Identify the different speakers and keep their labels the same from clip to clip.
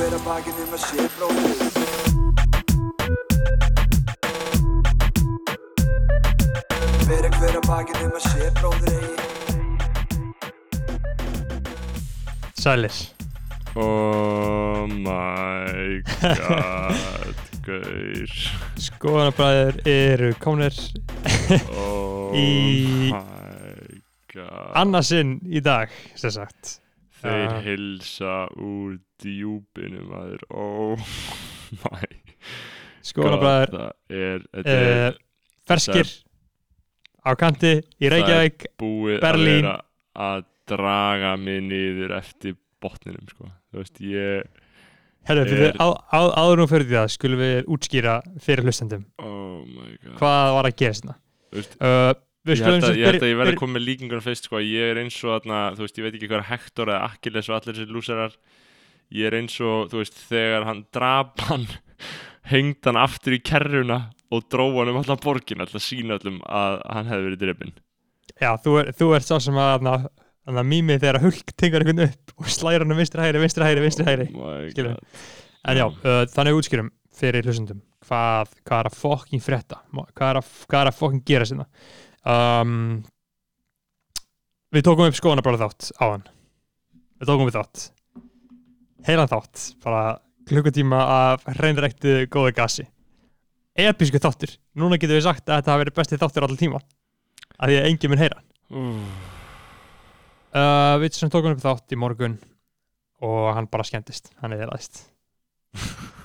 Speaker 1: hver að bakinn um að sé bróðir Bera hver að bakinn um að sé bróðir eigi
Speaker 2: Sælir.
Speaker 3: Oh my god Gaur
Speaker 2: Skoðanabræður eru komnir
Speaker 3: Oh
Speaker 2: Í-
Speaker 3: my god.
Speaker 2: annarsinn í dag sem sagt
Speaker 3: Þeir
Speaker 2: Ah.
Speaker 3: hilsa úr djúpinu maður. Oh my er, þetta
Speaker 2: uh,
Speaker 3: er
Speaker 2: ferskir á kanti í Reykjavík Berlín.
Speaker 3: að að draga mig niður eftir botninum sko. Þú veist ég
Speaker 2: Herru,
Speaker 3: Er-
Speaker 2: áður nú fyrir því það skulum við útskýra fyrir hlustendum
Speaker 3: Oh my god.
Speaker 2: hvað var að gera svona
Speaker 3: Þú veist,
Speaker 2: uh,
Speaker 3: Ég held, að, ég verði að koma með líkingur fyrst sko, ég er eins og þarna, þú veist, ég veit ekki hvað er Hector eða Achilles og allir þessi lúsarar ég er eins og, þú veist, þegar hann drap hann hengd hann aftur í kerruna og dróð hann um allan borgin alltaf sína öllum að hann hefði verið drefin
Speaker 2: Já, þú, er, þú ert sá sem að na, na, mýmið þegar Hulk tengar einhvern upp og slæra hann um vinstri hægri, vinstri hægri, vinstri hægri.
Speaker 3: Oh.
Speaker 2: En já, uh, þannig útskýrum fyrir hlustendum hvað, hvað er að fokkin frétta. Hvað er að, er að fokkin gera sinna um, Við tókum upp skoðanabrála þátt á hann. Við tókum upp þátt. Heilan þátt bara klukkutíma af hreinræktu góðu gasi episku þáttur núna getum við sagt að þetta hafi verið besti þáttur allir tíma af því að enginn mun heyra uh, Við sem tókum upp þátt í morgun og hann bara skemmtist. Hann er eðlaðist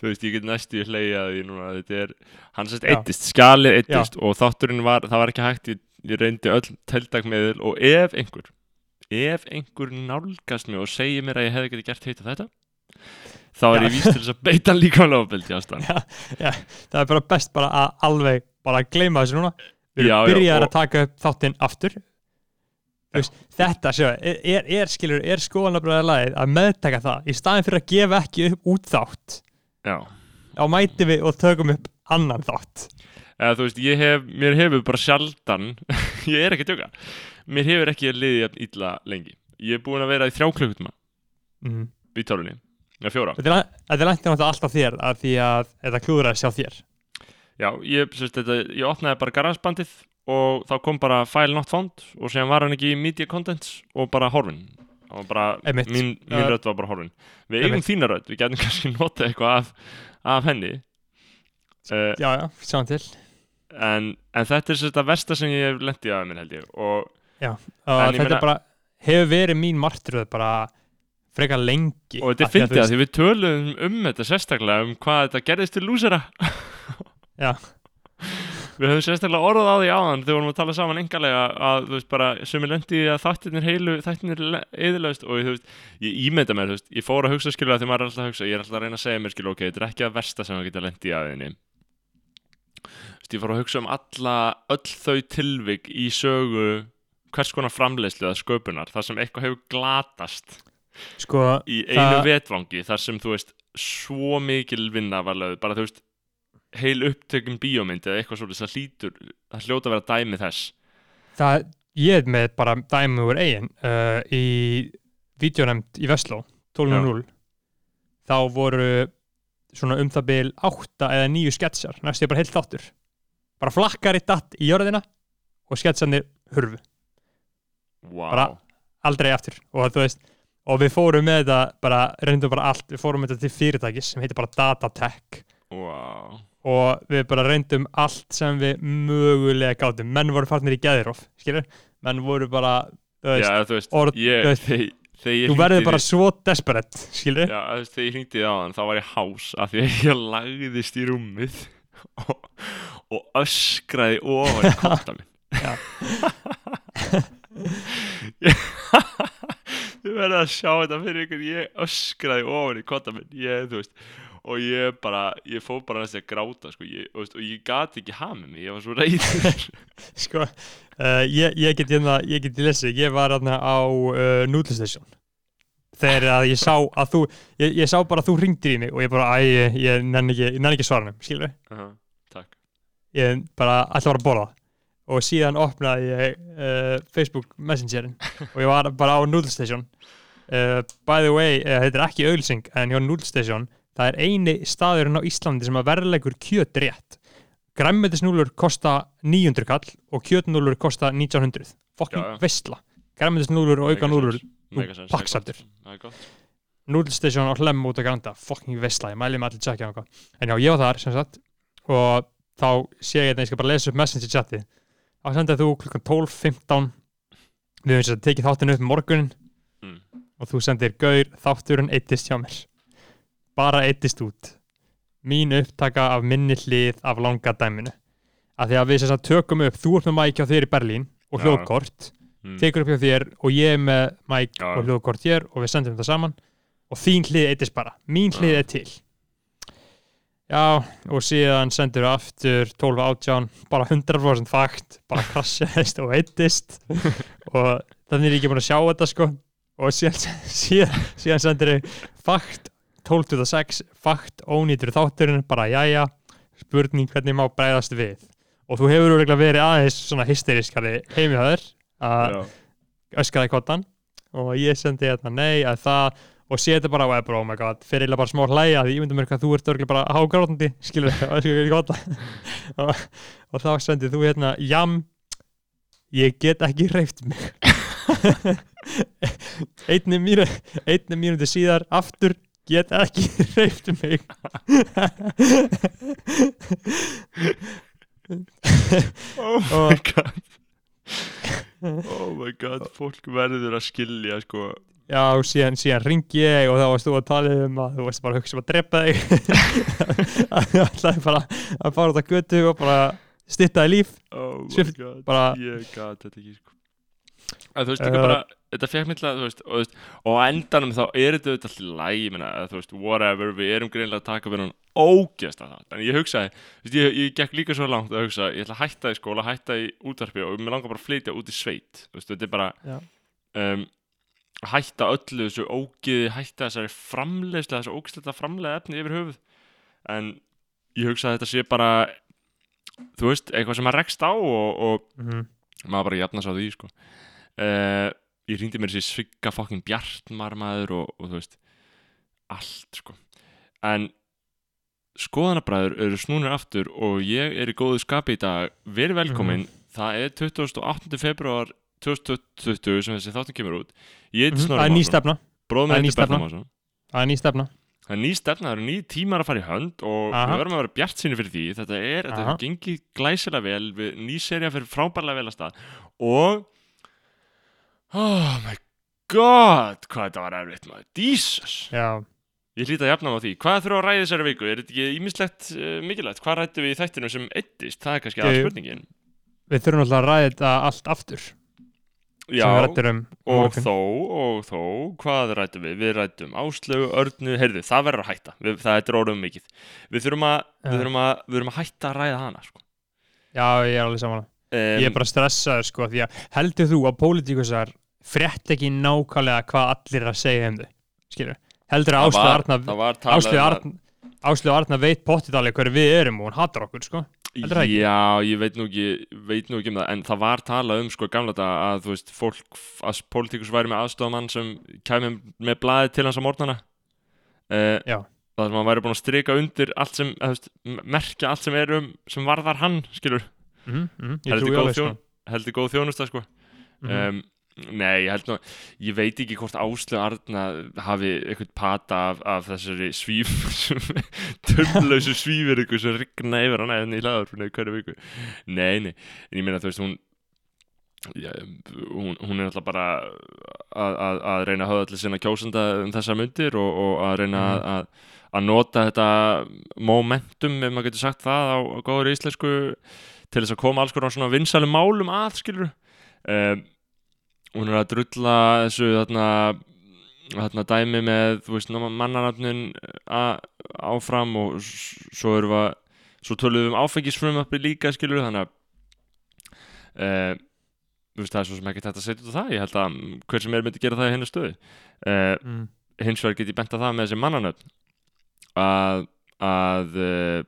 Speaker 3: þú veist, ég get næstu hleyja því núna. Þetta er, hann sérst
Speaker 2: Já.
Speaker 3: eittist, skalið eittist og þátturinn var, það var ekki hægt ég, ég reyndi öll teltakmiðil og ef einhver ef einhver nálgast mig og segir mér að ég hefði getið gert heita þetta þá er
Speaker 2: Já.
Speaker 3: ég víst til þess að beita líka ábeldi ástæðan.
Speaker 2: Það er bara best bara að alveg bara að gleyma þessu núna. Við
Speaker 3: Já,
Speaker 2: erum
Speaker 3: já,
Speaker 2: byrjaðar
Speaker 3: og-
Speaker 2: að taka upp þáttinn aftur veist, þetta sjá, er, er, skilur er skoðanabræða lagið að meðtaka það í staðin fyrir að gefa ekki upp út þátt?
Speaker 3: Já,
Speaker 2: þá mæti við og tökum upp annan þátt.
Speaker 3: Eða þú veist, ég hef mér hefur bara sjaldan ég er ekki að tjóka mér hefur ekki liðið illa lengi. Ég er búin að vera í þrjá klukkutuma
Speaker 2: mm.
Speaker 3: í tölunni, eða fjóra.
Speaker 2: Þetta er, þetta er langt náttúrulega alltaf þér að því að þetta klúður að sjá þér.
Speaker 3: Já, ég, sérst, þetta, ég opnaði bara garasbandið og þá kom bara file not found og síðan var hann ekki í media contents og bara horfin og bara, mín, mín rödd var bara horfin. Við eigum þína rödd, við getum kannski notað eitthvað af, af henni. Uh,
Speaker 2: já, já, sjáum til.
Speaker 3: en, en þetta er sérst að versta sem ég hef lendið af minn held ég og
Speaker 2: og
Speaker 3: En
Speaker 2: þetta er
Speaker 3: meina-
Speaker 2: bara hefur verið mín martröð bara frekar lengi.
Speaker 3: Og þetta er fyndið að því við töluðum um þetta sérstaklega um hvað þetta gerðist til lúsera.
Speaker 2: Já.
Speaker 3: Við höfum sérstaklega orðað á því áðan þegar við vorum að tala saman engalega að þú veist bara sem er lendið að þáttirnir heilu þættirnir eðilegust og þú veist ég ímynda mér, þú veist, ég fór að hugsa skilja því maður er alltaf að hugsa, ég er alltaf að reyna að segja mér skilja ok, þetta er ekki að versta sem það geta lendið í aðinni Þú veist, ég fór að hugsa um alla, öll þau tilvik í sögu hvers konar framleiðslu eða sköpunar þar sem eitthvað hefur glatast
Speaker 2: sko,
Speaker 3: í einu
Speaker 2: Það-
Speaker 3: vetvangi þar sem þú veist svo mikil vinna var lögð. Bara þú veist heil upptökum bíómynd eða eitthvað svolítið það hlýtur það hljóta að vera dæmi þess.
Speaker 2: Það, ég er með bara dæmi úr eigin uh, í videonemnd í Vestló 12.0 þá voru svona um það bil 8 eða 9 sketsjar næstu bara heilt þáttur. Bara flakkari datt í jörðina og sketsjarnir hurfu.
Speaker 3: Wow.
Speaker 2: Bara- aldrei aftur. Og þú veist og við fórum með þetta bara reyndum bara allt við fórum með þetta til fyrirtækis sem heitir bara Datatech.
Speaker 3: Wow.
Speaker 2: Og við bara reyndum allt sem við mögulega gátum. Menn voru farnir í geðirof skilur menn voru bara þú veist,
Speaker 3: Já, þú veist,
Speaker 2: orð- þú
Speaker 3: ég,
Speaker 2: veist,
Speaker 3: þegar, þegar ég
Speaker 2: þú verður bara svo desperate skilur
Speaker 3: Já, þú veist, þegar ég hringdi í áðan þá var ég hás af því að ég lagðist í rúmið og, og öskraði ofan í kotta minn.
Speaker 2: Já.
Speaker 3: Þú verður að sjá þetta fyrir ykkur. Ég öskraði ofan í kotta minn. Ég, þú veist og ég bara, ég fór bara næst að gráta sko, ég, veist, og ég gati ekki hamið mig ég var svo reyður
Speaker 2: sko, uh, ég, ég get hérna ég get lesið, ég var hérna á uh, Noodle Station. Þegar að ég sá að þú ég, ég sá bara að þú ringdir í mig og ég bara, æ, ég, nenni ekki, ekki svaranum, skilur
Speaker 3: uh -huh, Takk.
Speaker 2: Ég bara ætla bara að borða. Og síðan opnaði ég uh, Facebook Messengerin og ég var bara á Noodle Station. Uh, by the way, þetta er ekki auðlýsing en hjá Nullstation, það er eini staðurinn á Íslandi sem að verðlegur kjöt rétt. Græmmetisnúlur kosta 900 kall og kjötnúlur kosta 1900
Speaker 3: Já, já.
Speaker 2: fokking veistla. Græmmetisnúlur og auka núlur
Speaker 3: Mega sens,
Speaker 2: pakksattur.
Speaker 3: það er gott.
Speaker 2: Nullstation á hlemm út á granda fokking veistla, ég mæli með allir tjekkja en já, ég var þar sem sagt og þá sé ég þetta, ég skal bara lesa upp messenger chati þá sendaði þú klukkan 12.15 við hefum sem sagt tekið þáttinu upp morgunin
Speaker 3: Mm.
Speaker 2: og þú sendir gaur þátturinn eittist hjá mér bara eittist út. Mín upptaka af minni hlið af langa dæminu. Að því að við sagt tökum upp þú ert með mæk hjá þér í Berlín og hljóðkort
Speaker 3: Mm.
Speaker 2: tekur upp hjá þér og ég er með mæk
Speaker 3: Já.
Speaker 2: og hljóðkort hér og við sendum þetta saman og þín hlið eittist bara. Mín hlið er til. Já og síðan sendur við aftur 12 átján bara 100% fakt bara krasjaðist og eittist. Og þannig er ég ekki búin að sjá þetta sko. Og síðan, síðan, síðan sendur við fakt 12.26 fakt ónýtur þátturinn bara jæja spurning hvernig má bregðast við. Og þú hefur örugglega verið aðeins svona hysteriskari heimihöður að
Speaker 3: Já.
Speaker 2: öskraði kottan og ég sendi hérna nei að það og sé þetta bara og er bara oh my god fyrir eiginlega bara smá hlæja því ég myndi mér hvað þú ert örgulega bara hágrátandi skilur það, öskraði kotta og, og þá sendið þú hérna jam ég get ekki reyft mig. Einni mínu einni mínúti síðar aftur get ekki reyft mig.
Speaker 3: Oh my god. Oh my god Fólk verður að skilja sko.
Speaker 2: Já, og síðan, síðan ringi ég og þá varst þú að tala um að þú varst bara að hugsa um að drepa þig. Að þú ætlaði bara að fara út að götu og bara stytta þig líf.
Speaker 3: Oh my
Speaker 2: Svipt
Speaker 3: god
Speaker 2: bara-
Speaker 3: Ég gat þetta ekki sko. Að, Þú veist líka
Speaker 2: Uh,
Speaker 3: bara Þetta fekk mér til að þú veist Og, veist, og endanum þá er þetta auðvitað alltaf læg Ég meina að þú veist Whatever Við erum greinlega að taka hún ógjast að það En ég hugsaði þú veist, ég, ég gekk líka svo langt að hugsa Ég ætla að hætta í skóla Hætta í útvarpi Og mér langar bara að flytja út í sveit. Þú veist Þetta er bara um, hætta öllu þessu ógiði, hætta þessari framleiðslu, þessu ógisleita framleiða efni yfir höfuð. En ég hugsa að þetta sé bara þú veist, eitthvað sem maður rekst á og, og
Speaker 2: mm
Speaker 3: maður bara jafna svo því sko. uh, ég rýndi mér sér svigga fokkin bjartmar maður og, og þú veist allt sko. En skoðanabræður eru snúnir aftur og ég er í góðu skapi í dag. Verið velkomin, það er 28. februar 2020 sem þessi þáttum kemur út. Ég heiti
Speaker 2: Það er ný stefna. Það er ný stefna. Það er ný stefna.
Speaker 3: Það er ný stefna, það eru ný tímar að fara í hönd og
Speaker 2: Aha.
Speaker 3: við verðum að vera bjart sinni fyrir því. Þetta er, þetta
Speaker 2: Aha.
Speaker 3: er gengið glæsilega vel ný serja fyrir frábærlega vel að stað. Og oh my god hvað þetta var erfitt maður, Jesus.
Speaker 2: Já,
Speaker 3: ég hlýta að jafna á því, hvað þurfa að ræða þessari viku? Er þetta ekki ímislegt uh, mikilvægt, hvað rættum við í þættinu sem eittist, það er kannski
Speaker 2: Ég-
Speaker 3: spurningin.
Speaker 2: Við þurfum alltaf að ræða þetta allt aftur.
Speaker 3: Já,
Speaker 2: um
Speaker 3: og þó, og þó hvað rættum við, við rættum áslögu, örnu heyrðu, það verður að hætta, við, það er orðum mikið. Við þurfum að, við þurfum að, við þurfum að hætta að ræða hana sko.
Speaker 2: Já, ég er alveg saman
Speaker 3: um,
Speaker 2: Ég er bara stressaður sko því að heldur þú að pólitíkusar frétt ekki nákvæmlega hvað allir er að segja um þau skilur, heldur að
Speaker 3: það
Speaker 2: Áslöf
Speaker 3: var-
Speaker 2: Arna
Speaker 3: um
Speaker 2: Arna veit pottið alveg hverju við erum og hún hatar okkur sko. Heldur?
Speaker 3: Já, ég veit nú ekki, veit nú ekki um það en það var talað um sko gamla þetta að þú veist, fólk, að pólitíkus væri með aðstofamann sem kæmi með blaðið til hans á morgnana. Uh,
Speaker 2: Já.
Speaker 3: það sem hann væri búin að strika undir allt sem, að, veist, merkja allt sem er um sem varðar hann, skilur.
Speaker 2: Mm -hmm, Ég
Speaker 3: heldur
Speaker 2: trúi
Speaker 3: góð,
Speaker 2: alveg sko.
Speaker 3: þjón, heldur góð þjónusta sko.
Speaker 2: Mhm.
Speaker 3: um, Nei, ég nú ég veit ekki hvort Áslu Arna hafi eitthvað pata af, af þessari svíf tömlausu svífir ykkur sem rigna yfir hana en í laðarfinu hverju viku. Nei, nei, en ég meina þú veist hún já, hún, hún er alltaf bara að, að, að reyna að höfða allir sinna kjósenda um þessar myndir og, og að reyna að, að, að nota þetta momentum, ef maður getur sagt það á, á góður íslensku til þess að koma alls konar svona vinsælum málum að skilur um, hún er að drulla þessu þarna, þarna dæmi með þú veist mannanafnin áfram og svo erum við að svo töluðum við um áfengisfrumappi líka skilur þannig að uh, þú veist það er svo sem ekki þetta að setja út á það ég held að hver sem er myndi gera það í hennar stöðu uh,
Speaker 2: mm.
Speaker 3: hins vegar get ég bent að það með þessi mannanöfn að að uh,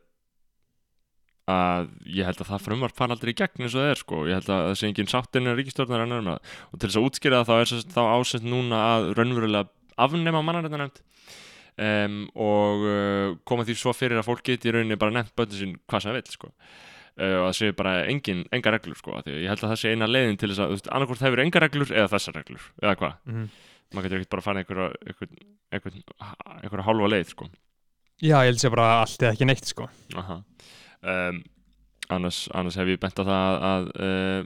Speaker 3: að ég held að það frumvarp fara aldrei í gegn eins og það er sko, ég held að það sé engin sáttin en ríkistjórnar ennur með það og til þess að útskýra það þá er sérst, þá ásett núna að raunverulega afnema mannarreitnarnefnd um, og uh, koma því svo fyrir að fólk geti í rauninni bara nefnt bötið sín hvað sem það vil sko. Uh, og það sé bara engin, enga reglur sko því að ég held að það sé eina leiðin til þess að annarkvort það hefur enga reglur eða þessar reglur eða hvað,
Speaker 2: Mhm.
Speaker 3: maður getur að. Um, annars, annars hef ég bent á það að uh,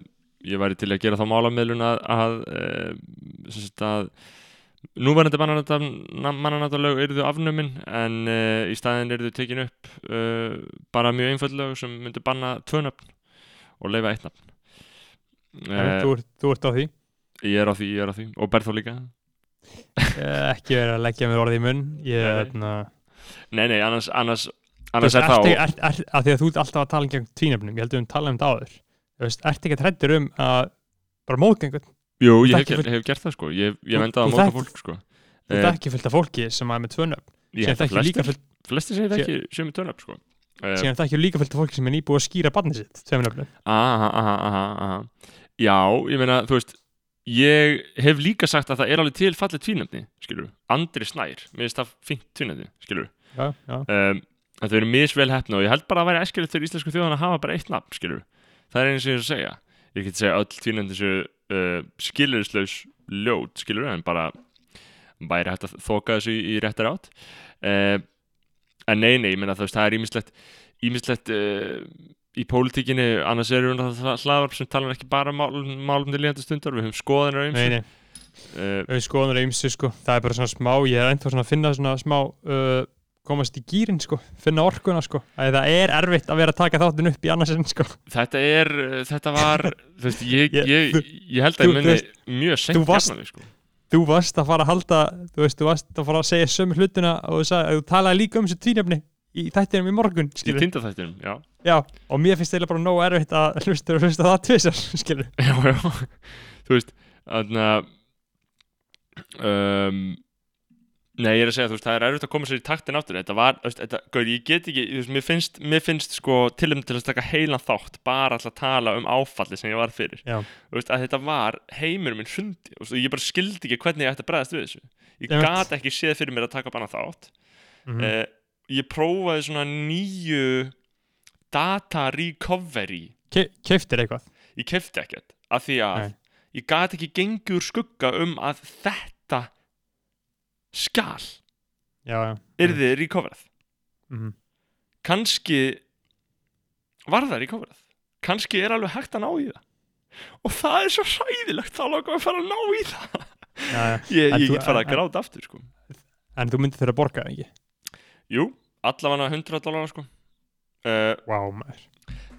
Speaker 3: ég væri til að gera þá málamiðlun að, að, sagt að núverandi mannanættalög eru þau afnumin en uh, í staðin eru þau tekin upp uh, bara mjög einföldlög sem myndu banna tvö nöfn og leifa eitt nöfn
Speaker 2: uh, þú, þú ert á því
Speaker 3: Ég er á því, ég er á því og Berþó líka
Speaker 2: Eh, ekki verið að leggja mér orði í munn ég,
Speaker 3: Nei.
Speaker 2: hérna
Speaker 3: Nei, nei, annars annars, annars er þá
Speaker 2: er, er, að því að þú ert alltaf að tala um gegn tvínefnum, ég heldur um að tala um þetta áður. Þú veist, ert ekki að hrættur um að bara móðgengur,
Speaker 3: Jú, ég hef,
Speaker 2: full-
Speaker 3: hef gert það sko. Ég, ég vendaði að móta fólk sko.
Speaker 2: þú
Speaker 3: Eh,
Speaker 2: ert ekki fullt af fólki sem er með tvö nöfn,
Speaker 3: Ég
Speaker 2: síðan
Speaker 3: held að
Speaker 2: þekki líka fullt
Speaker 3: flestir segir
Speaker 2: Sé-
Speaker 3: ekki sem er törnöfn sko. Eh,
Speaker 2: síðan þekki líka fullt af fólki sem er nýbúið að skýra barnið sitt, tveim nöfnum
Speaker 3: aha, aha, aha, aha. Já, ég meina, þú veist Ég hef líka sagt að það er alveg til fallið tvínefni, skilur Andri Snær, mér finnst það fínt tvínefni, skilur
Speaker 2: Já, já,
Speaker 3: um, að þau eru misvel hefna og ég held bara að væri æskilegt fyrir íslensku þjóðan að hafa bara eitt nafn, skilur það er eins og ég er að segja. Ég get segja öll tvínefni þessu uh, skilurislaus ljót, skilur en bara væri hægt að þoka þessu í, í réttar átt. Uh, en nei, nei, ég veist, það er ímislegt ímislegt uh, í pólitíkinni, annars eru það hlaðvarp sem talar ekki bara um mál, málum til líðandi stundar, við höfum skoðanir á
Speaker 2: nei,
Speaker 3: ymsu uh,
Speaker 2: við skoðum það ymsu sko, það er bara svona smá, ég er svona að finna svona smá uh, komast í gýrin sko, finna orkuna sko, að það er erfitt að vera að taka þáttun upp í annarsinn sko.
Speaker 3: Þetta er, uh, þetta var þú veist, ég,
Speaker 2: Ég-
Speaker 3: ég, held að ég muni mjög
Speaker 2: varst-
Speaker 3: jafna mig, sko.
Speaker 2: þú varst að fara að halda þú veist, þú varst að fara að segja sömu hlutina og þú, sagði, þú talaði líka um þessu tvínefni í þættinum í morgun,
Speaker 3: í
Speaker 2: skilur
Speaker 3: tindaþættinum, já.
Speaker 2: Já, og mér finnst það bara nóg erfitt að hlusta og hlusta það tvisar, skilur
Speaker 3: já, já, þú veist þannig að um, nei, ég er að segja, þú veist, það er erfitt að koma sér í taktin áttur, þetta var, þú veist, þetta, gaur, ég get ekki, þú veist, mér finnst, mér finnst sko tilum til að taka heilan þátt bara alltaf að tala um áfalli sem ég var fyrir.
Speaker 2: Já.
Speaker 3: þú veist, að þetta var heimur minn hrundi, þú veist, og ég bara skildi ekki hvernig ég ætti að bregðast við þessu. Ég
Speaker 2: Einmitt.
Speaker 3: gat ekki séð fyrir mér að taka upp annað þátt.
Speaker 2: Mm
Speaker 3: uh, ég prófaði svona nýju data recovery.
Speaker 2: Ke keiftir eitthvað?
Speaker 3: Ég kefti ekkert af því að
Speaker 2: Nei.
Speaker 3: ég gat ekki gengið úr skugga um að þetta skal
Speaker 2: já, já,
Speaker 3: yrði recoverað
Speaker 2: mm
Speaker 3: kannski var það recoverað kannski er alveg hægt að ná í það? Og það er svo hræðilegt þá langar við að fara að ná í það.
Speaker 2: Já, já.
Speaker 3: ég, ég get fara að gráta aftur sko.
Speaker 2: en þú myndir þeirra að borga það ekki?
Speaker 3: Jú, allavega 100 dólar sko. uh,
Speaker 2: Vá, maður.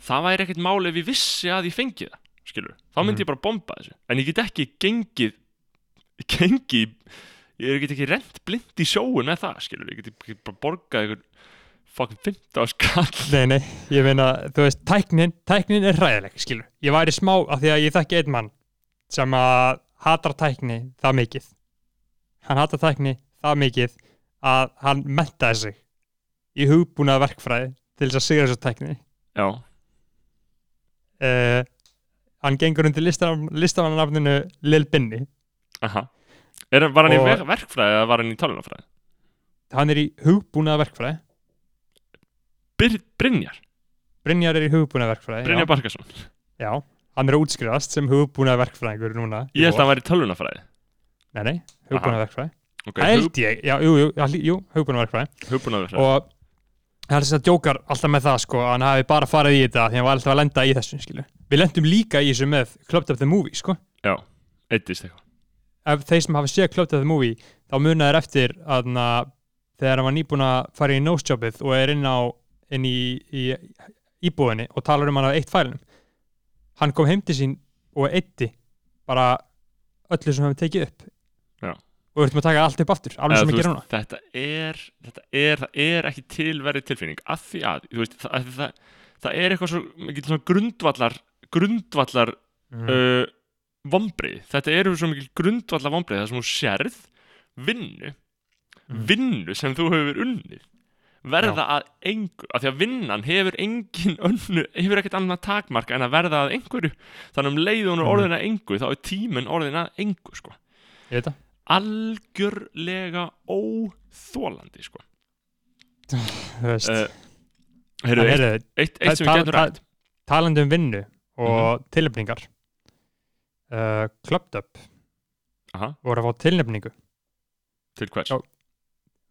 Speaker 3: það væri ekkert máli ef ég vissi að ég fengi það skilur, þá myndi
Speaker 2: Mhm.
Speaker 3: ég bara bomba þessu. En ég get ekki gengið gengið ég get ekki rent blind í sjóun með það skilur, ég get ekki bara borgað einhver fucking 15 skall
Speaker 2: Nei, nei, ég meina, þú veist, tæknin, tæknin er hræðileg, skilur. Ég væri smá af því að ég þekki einn mann sem að hatar tækni það mikið. Hann hatar tækni það mikið að hann mentaði sig í hugbúnað verkfræði til þess að sigra þessu tækni.
Speaker 3: já,
Speaker 2: Uh, hann gengur undir listamannafninu Lil Binni.
Speaker 3: aha er, var hann í
Speaker 2: Og-
Speaker 3: ver verkfræði eða var hann í tölunafræði
Speaker 2: Hann er í hugbúnað verkfræði.
Speaker 3: Byr, Brynjar,
Speaker 2: Brynjar er í hugbúnað verkfræði.
Speaker 3: Brynjar Barkarsson
Speaker 2: Já, hann er að útskrifast sem hugbúnað verkfræðingur núna. í
Speaker 3: ég held að hann væri í tölunafræði
Speaker 2: Nei, nei, hugbúnað verkfræði.
Speaker 3: okay,
Speaker 2: held ég, já, jú, jú, já, hlý- jú hugbúnaverkfræði
Speaker 3: hugbúnaverkfræði
Speaker 2: og það er þess að djókar alltaf með það sko, að hann hafi bara farið í þetta því hann var alltaf að lenda í þessu, skilu Við lendum líka í þessu með Clubbed of the Movie, sko.
Speaker 3: Já, eittist eitthvað
Speaker 2: Ef þeir sem hafa séð Clubbed of the Movie þá muna þeir eftir að þegar hann var nýbúin að fara í nose-jobið og er inn á inn í, í íbúðinni og talar um hann á eitt fælunum hann kom heim til sín og eitti bara öllu sem hann tekið upp
Speaker 3: Já.
Speaker 2: og við ertum að taka allt upp aftur, alveg sem við gerum núna
Speaker 3: þetta er þetta er, það er ekki tilverið tilfinning af því að, veist, það, það, það er eitthvað svo svona grundvallar grundvallar
Speaker 2: mm.
Speaker 3: uh, vombrið, þetta eru svo mikið grundvallar vombrið, það sem þú sérð vinnu,
Speaker 2: Mm.
Speaker 3: vinnu sem þú hefur unnið verða að engu af því að vinnan hefur engin önnu, hefur ekkert annað takmark en að verða að einhverju þannig um leið hún er
Speaker 2: Mhm.
Speaker 3: orðin að engu þá er tíminn orðin að engu sko. Algjörlega óþólandi sko.
Speaker 2: Þú veist
Speaker 3: uh,
Speaker 2: En
Speaker 3: heyrðu, eitt, eitt, eitt sem við getum rætt
Speaker 2: talandi um vinnu og
Speaker 3: Mhm.
Speaker 2: tilnefningar uh, Clubbed Up
Speaker 3: Aha,
Speaker 2: voru að fá tilnefningu
Speaker 3: til hvers?
Speaker 2: Já.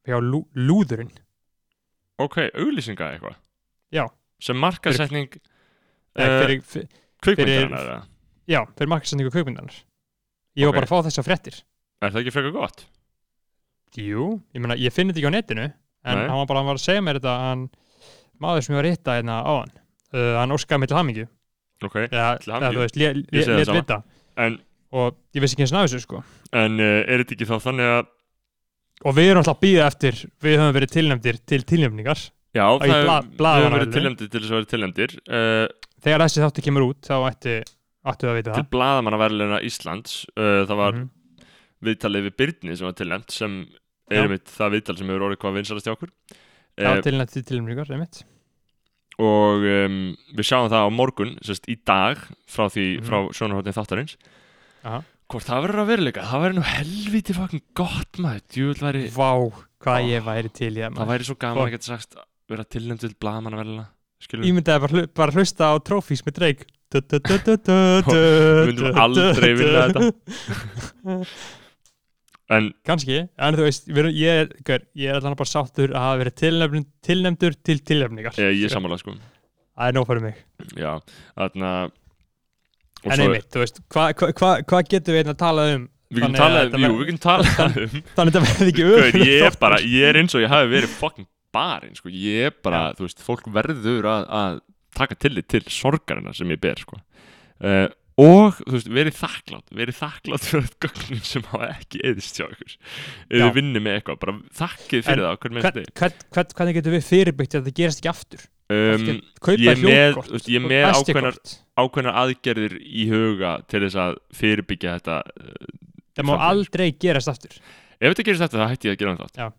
Speaker 2: hjá lú, Lúðurinn
Speaker 3: ok, auglýsinga eitthvað
Speaker 2: Já.
Speaker 3: sem markasetning uh,
Speaker 2: fyrir-
Speaker 3: er,
Speaker 2: Já, fyrir markasendingu kveikmyndanar Ég var
Speaker 3: Ok.
Speaker 2: bara að fá þessar fréttir
Speaker 3: er það ekki frekar gott?
Speaker 2: Jú, ég meina, ég finn þetta ekki á netinu en
Speaker 3: Nei.
Speaker 2: hann var bara hann var að segja mér þetta hann, maður sem ég var að hitta hérna á hann uh, hann óskaði mig til hamingju
Speaker 3: ok,
Speaker 2: eða, eða þú veist,
Speaker 3: Ég segi það sama. En,
Speaker 2: og ég vissi ekki eins og náðu þessu sko.
Speaker 3: En uh, er þetta ekki þá þannig að
Speaker 2: og við erum alltaf að býða eftir við höfum verið tilnefndir til tilnefningar.
Speaker 3: Já,
Speaker 2: í
Speaker 3: það
Speaker 2: bla-
Speaker 3: við höfum verið tilnæmdir til þess að vera tilnæmdir uh,
Speaker 2: þegar þessi þáttu kemur út þá ætti, ættu að vita
Speaker 3: til
Speaker 2: það.
Speaker 3: blaðamannaverðluna Íslands uh, það var
Speaker 2: Mhm.
Speaker 3: viðtalið við Byrni sem var tilnæmt sem er mitt það viðtal sem hefur orðið hvað vinsalast hjá okkur.
Speaker 2: Já, tilnefnd til tilnefningar, einmitt
Speaker 3: og um, við sjáum það á morgun sérst, í dag frá
Speaker 2: Mhm.
Speaker 3: frá sjónarhóttin þáttarins
Speaker 2: Aha.
Speaker 3: hvort það verður að veruleika það verður nú helviti fucking gott maður væri,
Speaker 2: Vá, hvað
Speaker 3: Ó.
Speaker 2: ég væri til í það
Speaker 3: væri svo gaman að geta sagt vera tilnæmt til blaðamannaverðluna skilur
Speaker 2: Ég myndi að bara, bara hlusta á trófís með dreik
Speaker 3: Við myndum aldrei vinna þetta. en
Speaker 2: Kanski, en þú veist við ég, er- gaur, ég er allan bara sáttur að hafa verið tilnefndur til tilnefningar.
Speaker 3: Ég, ég sammála sko.
Speaker 2: Það er nóg fyrir mig.
Speaker 3: Já, þarna
Speaker 2: En einmitt, þú veist, hvað hva, hva, hva getum við einnig að tala um?
Speaker 3: Við getum talað um, jú, við getum talað um
Speaker 2: Þannig að þetta verði ekki öfugur
Speaker 3: ég ég er eins og ég hafi verið fucking barinn, sko, ég er bara,
Speaker 2: Já.
Speaker 3: þú veist, fólk verður að, að taka tillit til sorgarina sem ég ber, sko. Uh, og, þú veist, verið þakklátt verið þakklátt fyrir þetta gögnin sem hafa ekki eðist hjá ykkur. Ef þið vinnir með eitthvað, bara þakkið fyrir það hvern með
Speaker 2: Hvern, hvern, Hvernig getum við fyrirbyggt að þetta gerist ekki aftur?
Speaker 3: Um, ég er með- veist, ég með
Speaker 2: SD-kort.
Speaker 3: ákveðnar aðgerðir í huga til þess að fyrirbyggja þetta uh,
Speaker 2: Það má aldrei gerast aftur.
Speaker 3: Ef þetta gerist þetta, þá hætti ég að gera um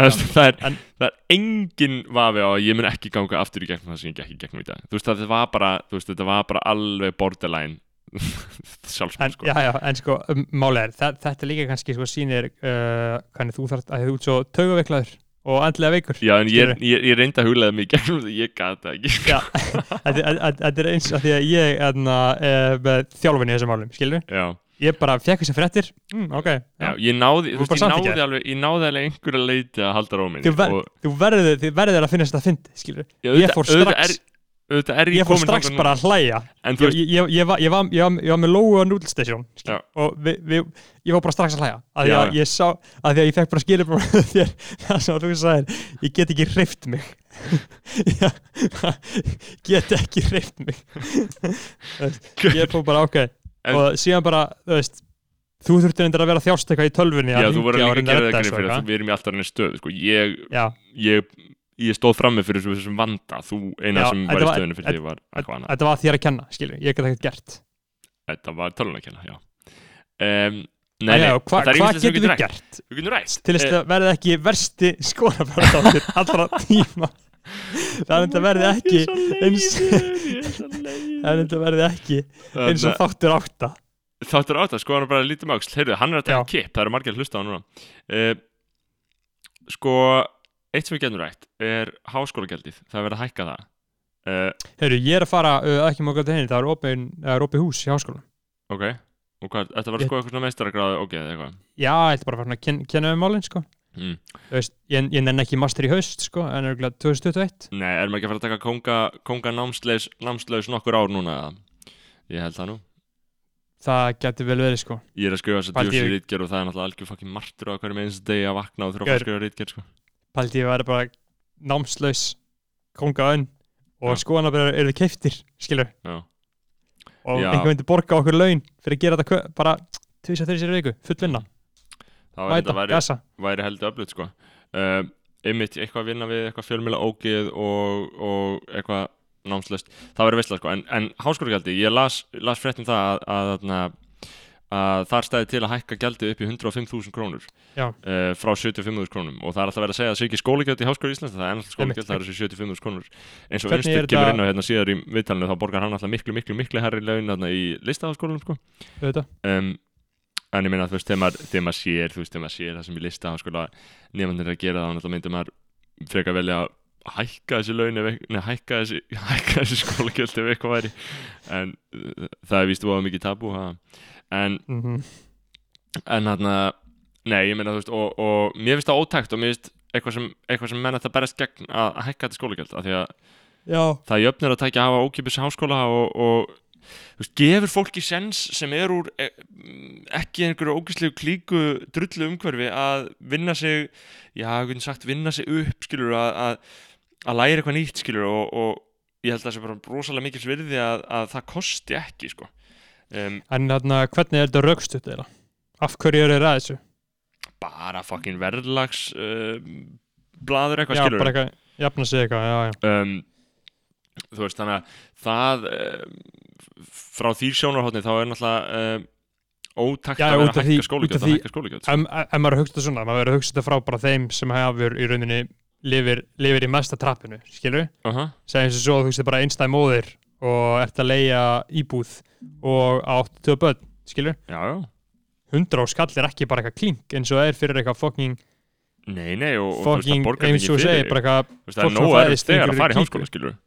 Speaker 3: veist, það, er,
Speaker 2: En-
Speaker 3: það er engin vafi á að ég mun ekki ganga aftur í gegnum það sem ég gekk í gegnum í dag. Þú veist, þetta var bara, veist, þetta var bara alveg borderline sjálfsmynd
Speaker 2: en,
Speaker 3: sko.
Speaker 2: já, já, en sko, um, máli er þa- þetta líka kannski sko sýnir uh, hvernig þú þarft að þú ert svo taugaveiklaður og andlega veikur
Speaker 3: já, en ég, ég, ég reyndi að gegnum þetta, ég gata það ekki sko.
Speaker 2: Já, þetta er eins af því að ég er með þjálfin í þessum málum, skilur
Speaker 3: já,
Speaker 2: ég bara fekk þessar fréttir mm, ok,
Speaker 3: já,
Speaker 2: já.
Speaker 3: ég náði,
Speaker 2: Þú
Speaker 3: veist, ég náði alveg ég náði alveg einhverja leiti að halda róminni
Speaker 2: Þú ver-
Speaker 3: og
Speaker 2: þú verður, þið verður að finna þetta að fyndi, skilur
Speaker 3: já,
Speaker 2: ég fór
Speaker 3: auðvitað ég,
Speaker 2: fór strax bara að hlæja. Ég, ég, ég, var, ég, var, ég, var, með lógu á núdlstation
Speaker 3: Já.
Speaker 2: og vi, vi, ég var bara strax að hlæja. Að að ég sá að því að ég fekk bara skilur þér það sem þú sagðir ég get ekki hreift mig. Get ekki hreift mig. Ég fór bara ok.
Speaker 3: En-
Speaker 2: og síðan bara þú veist þú þurftir endur að vera þjást eitthvað í tölvunni
Speaker 3: já, þú voru líka að gera það
Speaker 2: þessu
Speaker 3: fyrir
Speaker 2: eitthvað.
Speaker 3: að við erum í alltaf henni stöð sko. ég, ég, stóð frammi fyrir þessum- vanda. Þú eina
Speaker 2: Já,
Speaker 3: sem var í stöðinu fyrir því var eitthvað annað
Speaker 2: þetta var þér að kenna skilur, ég get ekkert gert.
Speaker 3: Þetta var tölunarkenna, já. Um,
Speaker 2: Nei,
Speaker 3: nei, nei,
Speaker 2: hva, hvað
Speaker 3: sem
Speaker 2: getum við gert?
Speaker 3: við getum rætt.
Speaker 2: Til þess
Speaker 3: Eh,
Speaker 2: að verði ekki versti skonafjörðáttur allra tíma. Er þetta verði ekki eins er þetta verði ekki eins og þáttur átta.
Speaker 3: Þáttur átt að sko hann er bara lítið máksl heyrðu, hann er að taka
Speaker 2: Já.
Speaker 3: kipp, það eru margir að hlusta á hann núna. Uh, sko eitt sem við getum rætt er háskólagjaldið, það er verið að hækka það uh,
Speaker 2: Heyrðu, ég er að fara uh, ekki mjög til henni, það er opið, er hús í háskólanum
Speaker 3: ok, og hvað, þetta var sko eitthvað svona meistaragráði ok, eða eitthvað
Speaker 2: já, ætla bara fara að ken, kenna um málinn sko.
Speaker 3: mm.
Speaker 2: Veist, ég, ég nenn ekki master í haust sko, en er örugglega 2021
Speaker 3: nei, erum ekki að fara að taka konga, konga námslaus, námslaus nokkur ár núna eða? ég held það nú
Speaker 2: það getur vel verið sko.
Speaker 3: ég er að skrifa þess að djúsi rítgerð og það er náttúrulega algjör fucking martur á hverjum eins degi að vakna og þurfa að skrifa rítgerð sko.
Speaker 2: Paldi ég væri bara námslaus kongaðun og
Speaker 3: Já.
Speaker 2: skoðanabæður eru keiftir skilur,
Speaker 3: já,
Speaker 2: og
Speaker 3: Já.
Speaker 2: einhver myndi borga okkur laun fyrir að gera þetta bara tvisa þeirri sér viku, full vinna
Speaker 3: það væri
Speaker 2: gasa
Speaker 3: væri heldur öflut sko. uh, einmitt eitthvað að vinna við eitthvað fjölmjöla ógið og, og eitthvað námslöst það verður veistlega sko en, en háskólagjaldi, ég las, las frétt um það að, að, að, að þar stæði til að hækka gjaldið upp í 105.000 krónur uh, frá 75.000 krónum. Og það er alltaf verið að segja að það sé ekki skólagjöld í Háskóla Íslands það er ennast skólagjöld, það er þessi 75.000 krónur. Eins og Unstur kemur inn á hérna síðar í viðtalinu þá borgar hann alltaf miklu, miklu, miklu herri laun þarna í listaháskólanum sko. um, en ég meina þú veist, þegar maður, sér þú veist, þegar maður sér það sem í listaháskóla nefndir er að gera þá náttúrulega myndir maður frekar velja að hækka þessi laun eit- nei, hækka þessi, hækka þessi skólagjöld ef eitthvað væri. En uh, það er víst búið mikið tabú ha. En
Speaker 2: mm
Speaker 3: en hann nei, ég meina þú veist og, og mér finnst það ótækt og mér finnst eitthvað sem, eitthvað sem menn að það berist gegn að að hækka þetta skólagjöld af því að
Speaker 2: Já,
Speaker 3: það jöfnir að tækja að hafa ókipis háskóla og, og þú veist, gefur fólki sens sem er úr e, ekki einhverju ógislegu klíku drullu umhverfi að vinna sig já, hvernig sagt, vinna sig upp skilur að, að, að læra eitthvað nýtt skilur og, og ég held að það sé bara rosalega mikil svirði að, að það kosti ekki sko um,
Speaker 2: en þarna, hvernig er þetta raukstutt eða? Af hverju er það þessu?
Speaker 3: bara fucking verðlags uh, blaður eitthvað
Speaker 2: Já,
Speaker 3: skilur
Speaker 2: bara eitthvað, jafna sig eitthvað, já, já
Speaker 3: um, þú veist þannig að það um, frá því sjónarhóttni þá er náttúrulega um, ótakt
Speaker 2: Já,
Speaker 3: að vera að hækka
Speaker 2: af
Speaker 3: að hækka skólagjöld
Speaker 2: Ef ef maður hugsa þetta svona, maður verður að hugsa þetta frá bara þeim sem hafur í rauninni lifir, lifir í mesta trappinu, skilur
Speaker 3: uh -huh.
Speaker 2: segjum sem svo að þú veist bara einstæð móðir og ert að leia íbúð og átt tvö börn, skilur?
Speaker 3: Já, já,
Speaker 2: 100 á skall er ekki bara eitthvað klink eins og það er fyrir eitthvað fucking,
Speaker 3: nei, nei og, og þú veist,
Speaker 2: fucking
Speaker 3: það borgar ekki
Speaker 2: og
Speaker 3: fyrir.
Speaker 2: segir eitthvað,
Speaker 3: Þú veist, það er nóg að
Speaker 2: fæðist
Speaker 3: þegar að fara í háskóla skilur